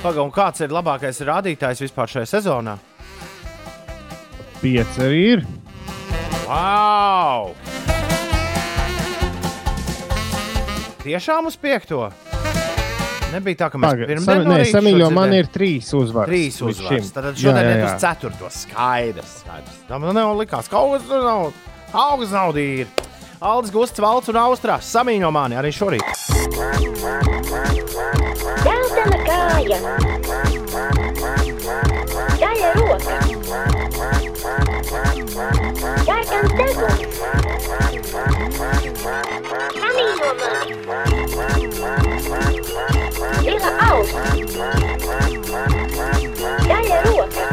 Pagaidām, kāds ir labākais rādītājs vispār šajā sezonā?
5 arī ir.
Wow! Tiešām uz 5. Nebija tā, ka mēs pirms
Sam- Nē, samīļo, man ir trīs uzvaras.
Trīs uzvaras. Tad
Jā,
šodien
jā,
ir
jā.
uz 4. Skaidrs. skaidrs. Tam nav likās, ka augs nav. Augs nav dīri. Aldis Gusts, Valts un Austrās samīņo mani arī šorīt.
Dzeltena kāja. Zaļa roka. Sarkans deguns. Samīļo mani. Zila auss. Zaļa roka.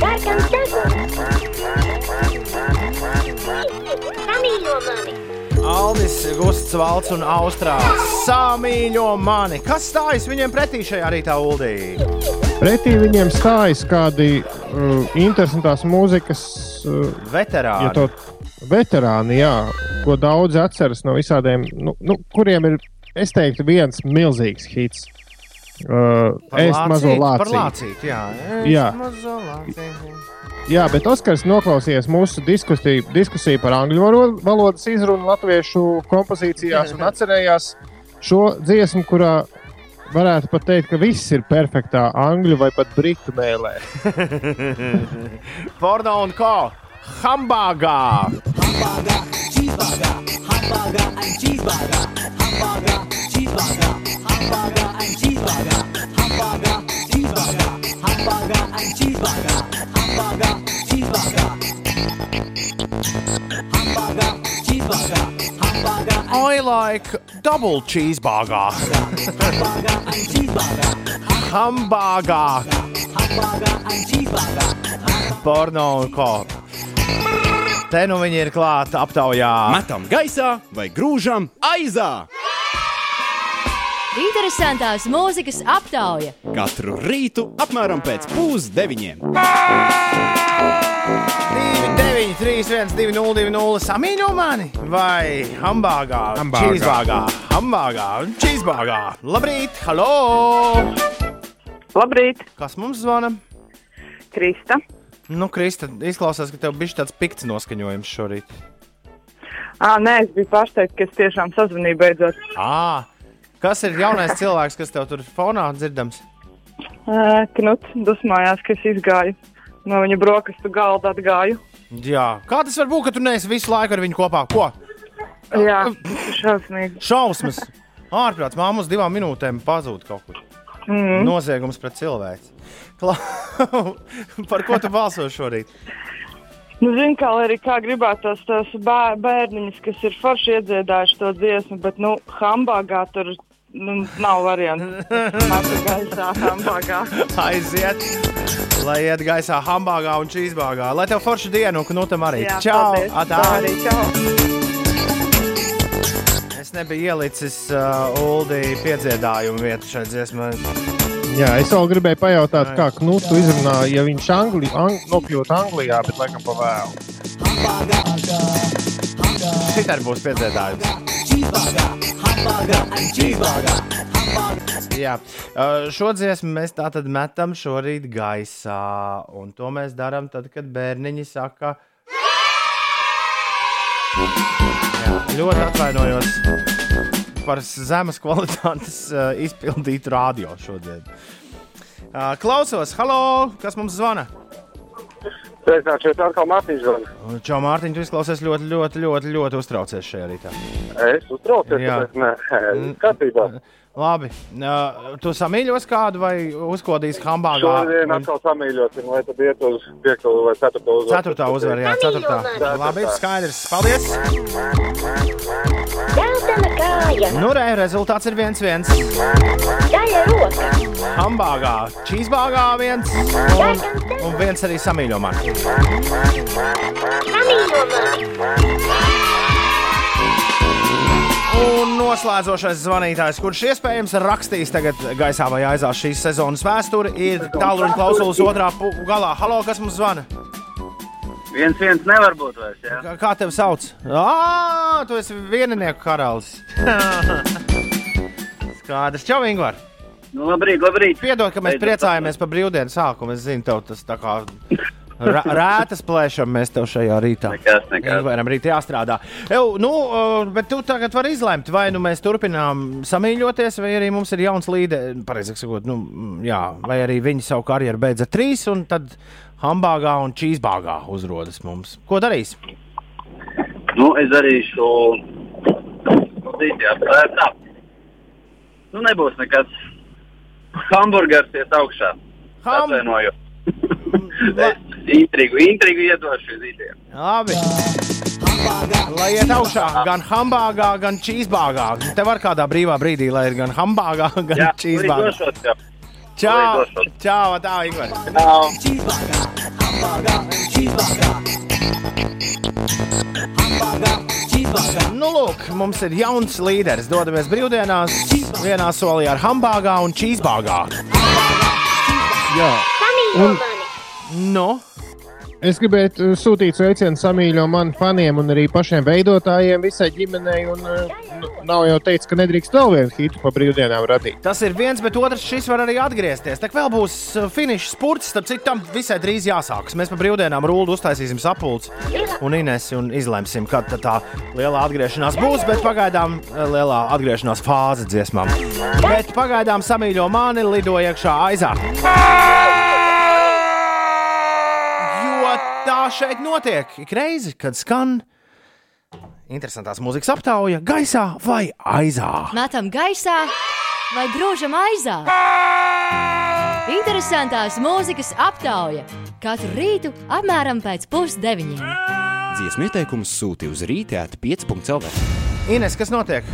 Sarkans deguns. Samīļo mani.
Aldis Gusts, Valts un Austrās samīļo mani. Kas stājas viņiem pretī šajā rītā, Uldī?
Pretī viņiem stājas kādi uh, interesantās mūzikas uh,
Veterāni.
Ja to, veterāni, jā, ko daudz atceras no visādiem, nu, nu, kuriem ir, es teiktu, viens milzīgs hits. Uh, es mazo
Par
lācīti.
lācīti, jā.
Jā.
mazo lācīti.
Jā, bet Oskars noklausījās mūsu diskusiju, diskusiju par angļu valodas izrunu latviešu kompozīcijās un atcerējās šo dziesmu, kurā varētu pat teikt, ka viss ir perfektā angļu vai pat britu mēlē. <laughs> <laughs>
Porno un ko? Hambāgā!
Cheeseburger, hamburger, ein cheeseburger, hamburger, cheeseburger, hamburger, ein cheeseburger, hamburger, cheeseburger, hamburger, ein cheeseburger, hamburger, cheeseburger, hamburger, cheeseburger, hamburger,
I like double cheeseburger.
hamburger, ein cheeseburger,
Hambāgā!
hamburger, ein cheeseburger.
Porno un ko? Te nu viņi ir klāti aptaujā.
Metam gaisā vai grūžam aizā!
Interesantās mūzikas aptauja.
Katru rītu apmēram pēc pusdeviņiem.
9, 3, 1, 2, 0, 2, 0. Samīļo mani vai. Cheeseburgā, hambāgā un cheeseburgā. Labrīt, halo!
Labrīt!
Kas mums zvana?
Krista.
Nu, Krista, izklausās, ka tev bija tāds pikts noskaņojums šorīt.
À, nē, es biju pārsteigts, ka es tiešām sazvanīju beidzot.
À, kas ir jaunais cilvēks, kas tev tur fonā dzirdams?
Uh, Knuts dusmājās, ka es izgāju no viņa brokastu galda atgāju.
Jā, kā tas var būt, ka tu neesi visu laiku ar viņu kopā? Ko?
Jā, šausmīgi.
Šausmas! Ārprāts, māma uz divām minūtēm pazūd kaut kur.
Mhm.
Noziegums pret cilvēci. Kla... <laughs> Par ko tu balso šorīt?
Nu, Zinu, kā arī kā gribētos tos bē- bērniņus, kas ir forši iedziedājuši to dziesmu, bet, nu, hambāgā tur nu, nav variantu. <laughs>
Aiziet, lai iet gaisā hambāgā un čīzbāgā. Lai tev forša diena, un knutam arī.
Jā,
Čau! Atā. Es nebiju ielicis uh, Uldi piedziedājumu vietu šai dziesmai.
Jā, es vēl gribēju pajautāt, kā Knutu izrunā, ja viņš Angli, ang, nokļūtu Anglijā, bet laikam pa vēlu.
Šitādi būs piedziedājums. Jā, šo dziesmu mēs tātad metam šorīt gaisā. Un to mēs darām tad, kad bērniņi saka, Jā, ļoti atvainojos par zemes kvalitātes uh, <laughs> izpildītu radio šodien. Uh, klausos, halo, kas mums zvana?
Sveicināts, šeit atkal Mārtiņš zvana.
Čau, Mārtiņ, tu izklausies ļoti, ļoti, ļoti, ļoti uztraucies šajā rītā.
Es uztraucos, tāpēc nē, kārtībā.
Labi. Uh, tu samīļos kādu vai uzkodīsi hambāgā?
Šodien atkal samīļosim, lai tad iet uz 5. vai 4. uzvaru.
Ceturtā uzvara, jā, ceturtā. Labi, skaidrs. Paldies!
Dzeltena kāja.
Nu, re, rezultāts ir viens viens.
Daļa roka.
Hambāgā, čīzbāgā viens un, un viens arī samīļo man.
Samīļo mani.
Un noslēdzošais zvanītājs, kurš iespējams rakstīs tagad gaisā vai aizās šīs sezonas vēsturi, ir tālruņa klausulas otrā galā. Halo, kas mums zvana?
Viens viens nevar būt vairs. Jā.
Kā- Kā tevi sauc? Ah, tu esi vieninieku karalis. <laughs> Skaidrs, čau, Ingūna.
Nu, labrīt, labrīt.
Piedod, ka mēs
Beidzot
priecājamies par brīvdienu sākumu. Es zinu, tev tas tā kā rētas plēšam mēs tev šajā rītā.
Nekas, nekas.
Ingūram rīt jāstrādā. Ew, nu, bet tu tagad vari izlemt, vai nu mēs turpinām samīļoties, vai arī mums ir jauns līderis, pareizāk sakot, nu, jā, vai arī viņi savu karjeru beidz ar trīs, un tad hambāgā un čīzbāgā uzrodas mums. Ko darīs?
Nu, es darīšu. Jā, tā. tā. Nu, nebūs nekas. Hamburgers iet augšā.
Ham-
Atvainoju. Intrigu, intrigu iedošu idejām.
Labi. Lai iet augšā gan hambāgā, gan čīzbāgā. Tev var kādā brīvā brīdī, lai ir gan hambāgā, <laughs> gan
Jā,
čīzbāgā. Čau! Čau, tā, Ingūna!
Čau!
Nu, lūk, mums ir jauns līderis. Dodamies brīvdienās, vienā solī ar hambāgā un čīzbāgā.
Jā. Un-
mani.
Nu,
Es gribētu uh, sūtīt sveicienu samīļo man faniem un arī pašiem veidotājiem, visai ģimenei. Un, uh, nu, nav jau teicis, ka nedrīkst vēl vienu hitu pa brīvdienām radīt.
tas ir viens, bet otrs šis var arī atgriezties. Tā vēl būs uh, finiša spurts, tad citam visai drīz jāsākas. Mēs pa brīvdienām rūlu uztaisīsim sapulci un Inesi un izlemsim, kad tā lielā atgriešanās būs. Bet pagaidām lielā atgriešanās fāze dziesmām. Bet pagaidām samīļo mani lido iekšā aizā. Jo tā šeit notiek ik reizi, kad skan interesantās mūzikas aptauja gaisā vai aizā.
Metam gaisā vai grūžam aizā. Interesantās mūzikas aptauja katru rītu apmēram pēc pusdeviņiem.
Dziesmu ieteikumus sūti uz rītēta 5.CLV.
Ines, kas notiek?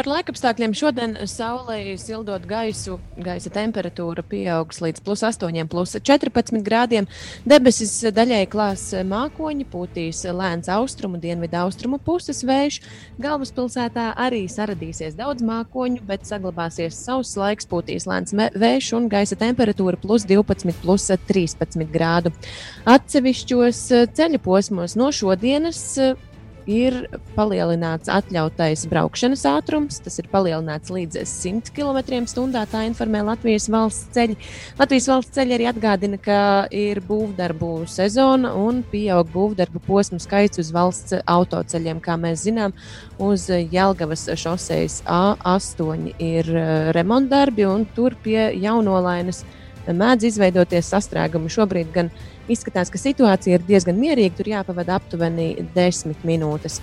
Par laikapstākļiem šodien saulē sildot gaisu, gaisa temperatūra pieaugs līdz plus 8, plus 14 grādiem. Debesis daļai klās mākoņi, pūtīs lēns austrumu, dienvidu austrumu puses vējš. Galvaspilsētā arī saradīsies daudz mākoņu, bet saglabāsies sauss laiks, pūtīs lēns vējš un gaisa temperatūra plus 12, plus 13 grādu. Atsevišķos ceļu posmos no šodienas ir palielināts atļautais braukšanas ātrums. Tas ir palielināts līdz 100 km/h. Tā informē Latvijas valsts ceļi. Latvijas valsts ceļi arī atgādina, ka ir būvdarbu sezona un pieaug būvdarbu posmu skaits uz valsts autoceļiem. Kā mēs zinām, uz Jelgavas šoseis A8 ir eh, remontdarbi un tur pie jaunolainas mēdz izveidoties sastrēgumi. Šobrīd gan izskatās, ka situācija ir diezgan mierīga, tur jāpavada aptuveni 10 minūtes.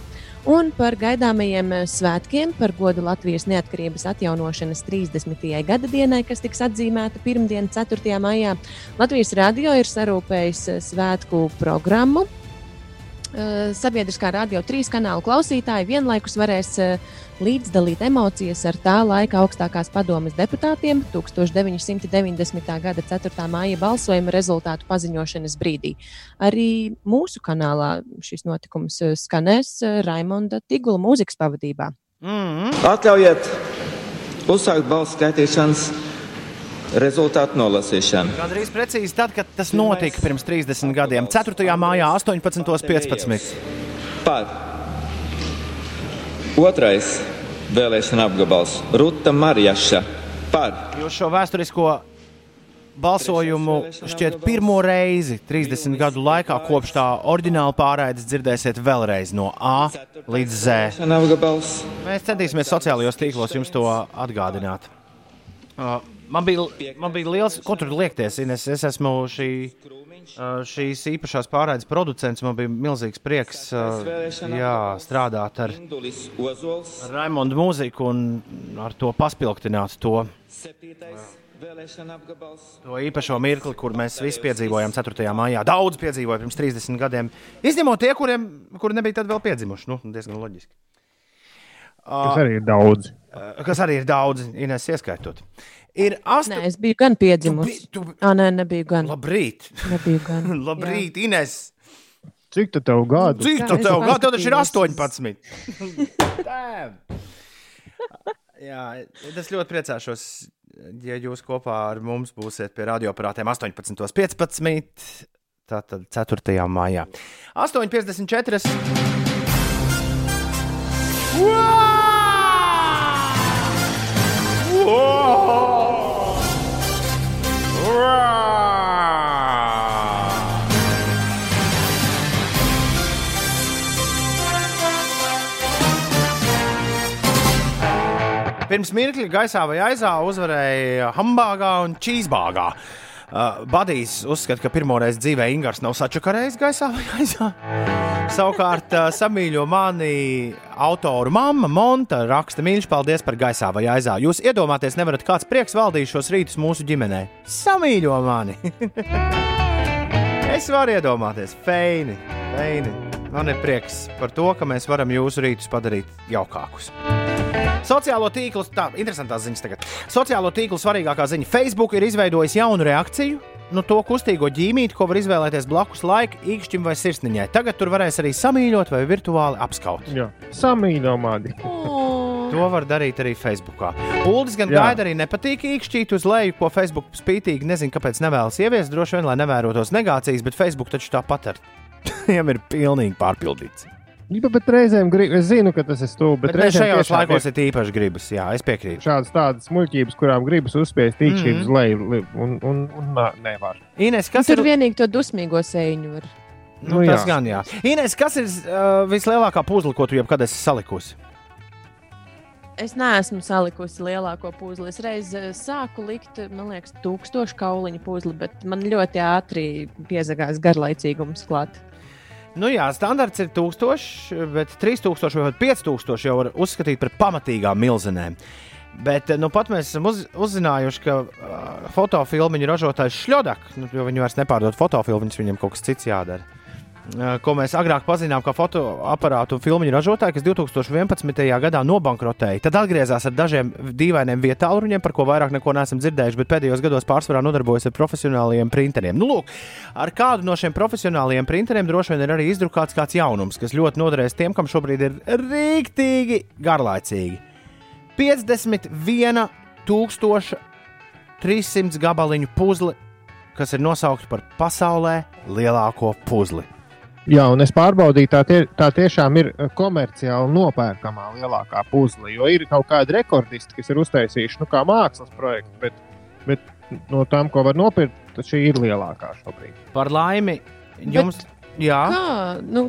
Un par gaidāmajiem eh, svētkiem, par godu Latvijas neatkarības atjaunošanas 30. gada dienai, kas tiks atzīmēta pirmdien, 4. maijā, Latvijas radio ir sarūpējis eh, svētku programmu. Eh, Sabiedriskā radio trīs kanālu klausītāji vienlaikus varēs eh, līdzdalīt emocijas ar tā laika augstākās padomes deputātiem 1990. gada 4. māja balsojuma rezultātu paziņošanas brīdī. Arī mūsu kanālā šis notikums eh, skanēs Raimonda Tigula mūzikas pavadībā.
Mm.
Atļaujiet uzsākt balsu skaitīšanas rezultātu nolasīšanu.
Gan arī precīzi tad, kad tas notika pirms 30 gadiem, 4. maijā, 18.15.
Par otrais vēlēšana apgabals Ruta Marjaša par
Jūs šo vēsturisko balsojumu šķiet pirmo reizi 30 gadu laikā, kopš tā oriģināla pārraides dzirdēsiet vēlreiz no A līdz Z. Mēs centīsimies sociālajos tīklos jums to atgādināt. Uh, Man bija, man bija liels, ko tur liekties. Ines, es esmu šī, šīs īpašās pārraides producents. Man bija milzīgs prieks jā, strādāt ar Raimondu mūziku un ar to paspilgtināt to, to īpašo mirkli, kur mēs visi piedzīvojām 4. maijā. Daudz piedzīvoja pirms 30 gadiem. Izņemot tie, kuriem kuri nebija tad vēl piedzimuši. Nu, diezgan loģiski.
Tas arī ir daudz.
Kas arī ir daudz, Ines, ieskaitot. Ir astu...
Nē, es biju gan piedzimusi. Tu, tu... Ah, nē, nebiju gan.
Labrīt!
Nebiju gan. <laughs>
Labrīt, Ines!
Cik tu tev gadu?
Cik
Jā,
tu
es
tev gadu? Tev taču ir
paskatījos.
18. Damn. Jā, es ļoti priecāšos, ja jūs kopā ar mums būsiet pie radioaparātiem 18.15. Tātad 4. maijā. 8.54. Pirms mirkļa gaisā vai aizā uzvarēja Hambāgā un Čīzbāgā. Uh, Badijs uzskata, ka pirmoreiz dzīvē Ingūns nav sačakarējis gaisā vai aizā. Savukārt, uh, samīļo mani autoru mamma Monta raksta mīļš, paldies par gaisā vai aizā. Jūs iedomāties, nevarat kāds prieks valdīt šos rītus mūsu ģimenē. Samīļo mani! <laughs> es varu iedomāties, feini, feini. Man ir prieks par to, ka mēs varam jūsu rītus padarīt jaukākus. Sociālo tīklu, tā interesantā ziņa tagad. Sociālo tīklu svarīgākā ziņa. Facebook ir izveidojis jaunu reakciju. Nu, to kustīgo ģīmīti, ko var izvēlēties blakus laika, īkšķim vai sirsniņai. Tagad tur varēs arī samīļot vai virtuāli apskaut.
Jā, samīļo mani.
To var darīt arī Facebook. Uldis gan
Jā.
gaida arī nepatīk īkšķīt uz leju, ko Facebook spītīgi nezinu, kāpēc nevēlas ieviest. Droši vien, lai nevērotos negācijas, bet Facebook taču tāpat ar <laughs> tiem ir pilnīgi pārpildīts.
Jā, bet reizēm grib, es zinu, ka tas ir stūbi.
Bet, bet
reizēm
šajos
tiešām
laikos ir īpaši gribas, jā, es piekrītu.
šādas tādas muļķības, kurām gribas uzspiest īkšķi
Mhm.
uz leju, un, un, un nevar.
Ines, kas
Tur
ir?
vienīgi to dusmīgo sēņu var.
Nu,
Nu,
tas
jā.
gan jā. Ines, kas ir uh, vislielākā puzle, ko tu jebkad esi salikusi?
Es neesmu salikusi lielāko puzli. Es reiz eh, sāku likt, man liekas, tūkstošu kauliņu puzli, bet man ļoti ātri piezagās garlaicīgums klāt.
Nu jā, standarts ir 1000, bet 3000 vai pat 5000 jau var uzskatīt par pamatīgām milzenēm. Bet nu, pat mēs esam uz, uzzinājuši, ka uh, fotofilmu ražotājs Šļodak, nu, jo viņi vairs nepārdod fotofilmus, viņiem kaut kas cits jādara. Uh, ko mēs agrāk pazinām kā fotoaparātu un filmu ražotāju, kas 2011. gadā nobankrotēja. Tad atgriezās ar dažiem dīvainiem vietāluņiem, par ko vairāk neko neesam dzirdējuši, bet pēdējos gados pārsvarā nodarbojas ar profesionāliem printeriem. Nu, lūk, ar kādu no šiem profesionāliem printeriem droši vien ir arī izdrukāts kāds jaunums, kas ļoti noderēs tiem, kam šobrīd ir rīktīgi garlaicīgi. 51,300 gabaliņu puzli, kas ir nosaukta par pasaulē lielāko puzli.
Jā, un es pārbaudīju, tā, tie, tā tiešām ir eh, komerciāli nopērkamā lielākā puzle. Jo ir kaut kādi rekordisti, kas ir uztaisījuši nu, kā mākslas projektu, bet, bet no tām, ko var nopirkt, tad šī ir lielākā šobrīd.
Par laimi, jums, jā,
Kā? Nu,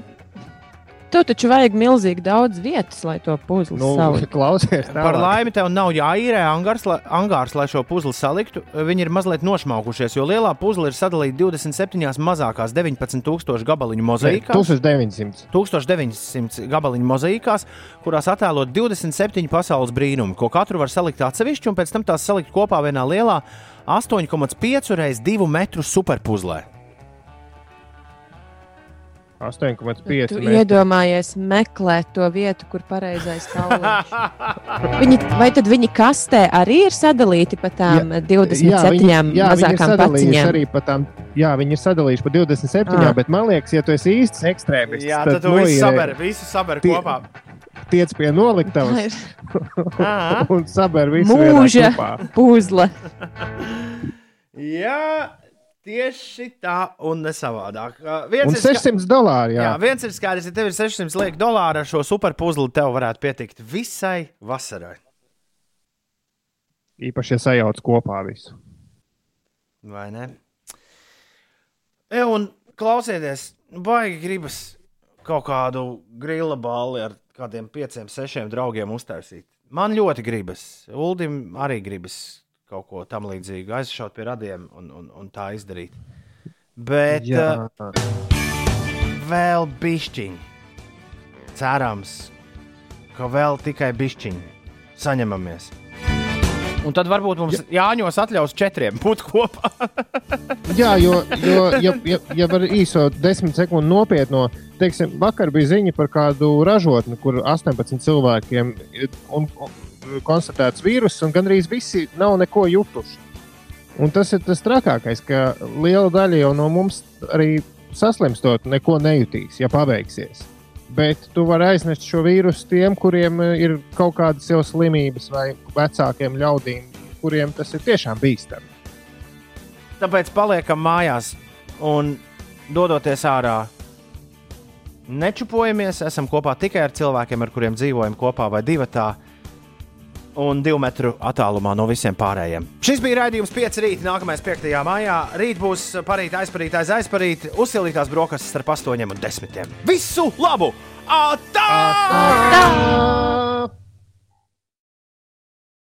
tev taču vajag milzīgi daudz vietas, lai to puzli
Nu,
saliktu. <laughs>
klausies,
par laimi tev nav jāīrē angārs, lai, angārs, lai šo puzli saliktu. Viņi ir mazliet nošmaukušies, jo lielā puzle ir sadalīta 27 mazākās 19,000 gabaliņu mozaīkās.
1900.
1900 gabaliņu mozaīkās, kurās attēlot 27 pasaules brīnumi, ko katru var salikt atsevišķi un pēc tam tās salikt kopā vienā lielā 8,5 x 2 metru superpuzlē.
8,5
Tu
metri.
iedomājies meklēt to vietu, kur pareizais kauliņš. Viņi, vai tad viņi kastē arī ir sadalīti pa tām jā, 27
jā, viņi, jā,
mazākām paciņām?
arī pa tām. Jā, viņi ir sadalījuši pa 27,
Ah.
ah. bet man liekas, ja tu esi īsts ekstrēmists,
Jā, tad tu visu saberi, visu saberi
Tie-
kopā.
Tiec pie noliktavas <laughs> un saberi visu
Mūža
kopā.
puzle. <laughs>
Jā, tieši tā un ne savādāk. Viens
Un
ir ska-
600 dolāri. Jā.
Jā, viens ir skaidrs, ja tev ir 600 lieka dolāri ar šo superpuzli, tev varētu pietikt visai vasarai.
Īpaši, ja sajauc kopā visu.
Vai ne? E, un klausieties, baigi gribas kaut kādu grila balli ar kādiem pieciem, sešiem draugiem uztaisīt. Man ļoti gribas, Uldim arī gribas kaut ko tam līdzīgu, aizšaut pie radiem un, un, un tā izdarīt. Bet
Jā.
uh, vēl bišķiņi. Cerams, ka vēl tikai bišķiņi saņemamies. Un tad varbūt mums Jāņos atļaus četriem būt kopā. <laughs>
Jā, jo, jo ja, ja, ja var īso desmit sekundu nopietno, teiksim, vakar bija ziņa par kādu ražotni, kur 18 cilvēkiem un, un, konstatēts vīruss, un gandrīz visi nav neko jutuši. Un tas ir tas trakākais, ka liela daļa jau no mums arī saslimstot, neko nejutīs, ja paveiksies. Bet tu vari aiznest šo vīrusu tiem, kuriem eh, ir kaut kādas jau slimības, vai vecākiem ļaudīm, kuriem tas ir tiešām bīstami.
Tāpēc paliekam mājās un dodoties ārā. Nečupojamies, esam kopā tikai ar cilvēkiem, ar kuriem dzīvojam kopā vai divi tā, un divu metru attālumā no visiem pārējiem. Šis bija raidījums 5 rīt, nākamais 5. maijā. Rīt būs parīt, aizparīt, aiz aizparīt, uzsilītās brokastis starp 8 un 10. Visu labu! Atā!
Atā!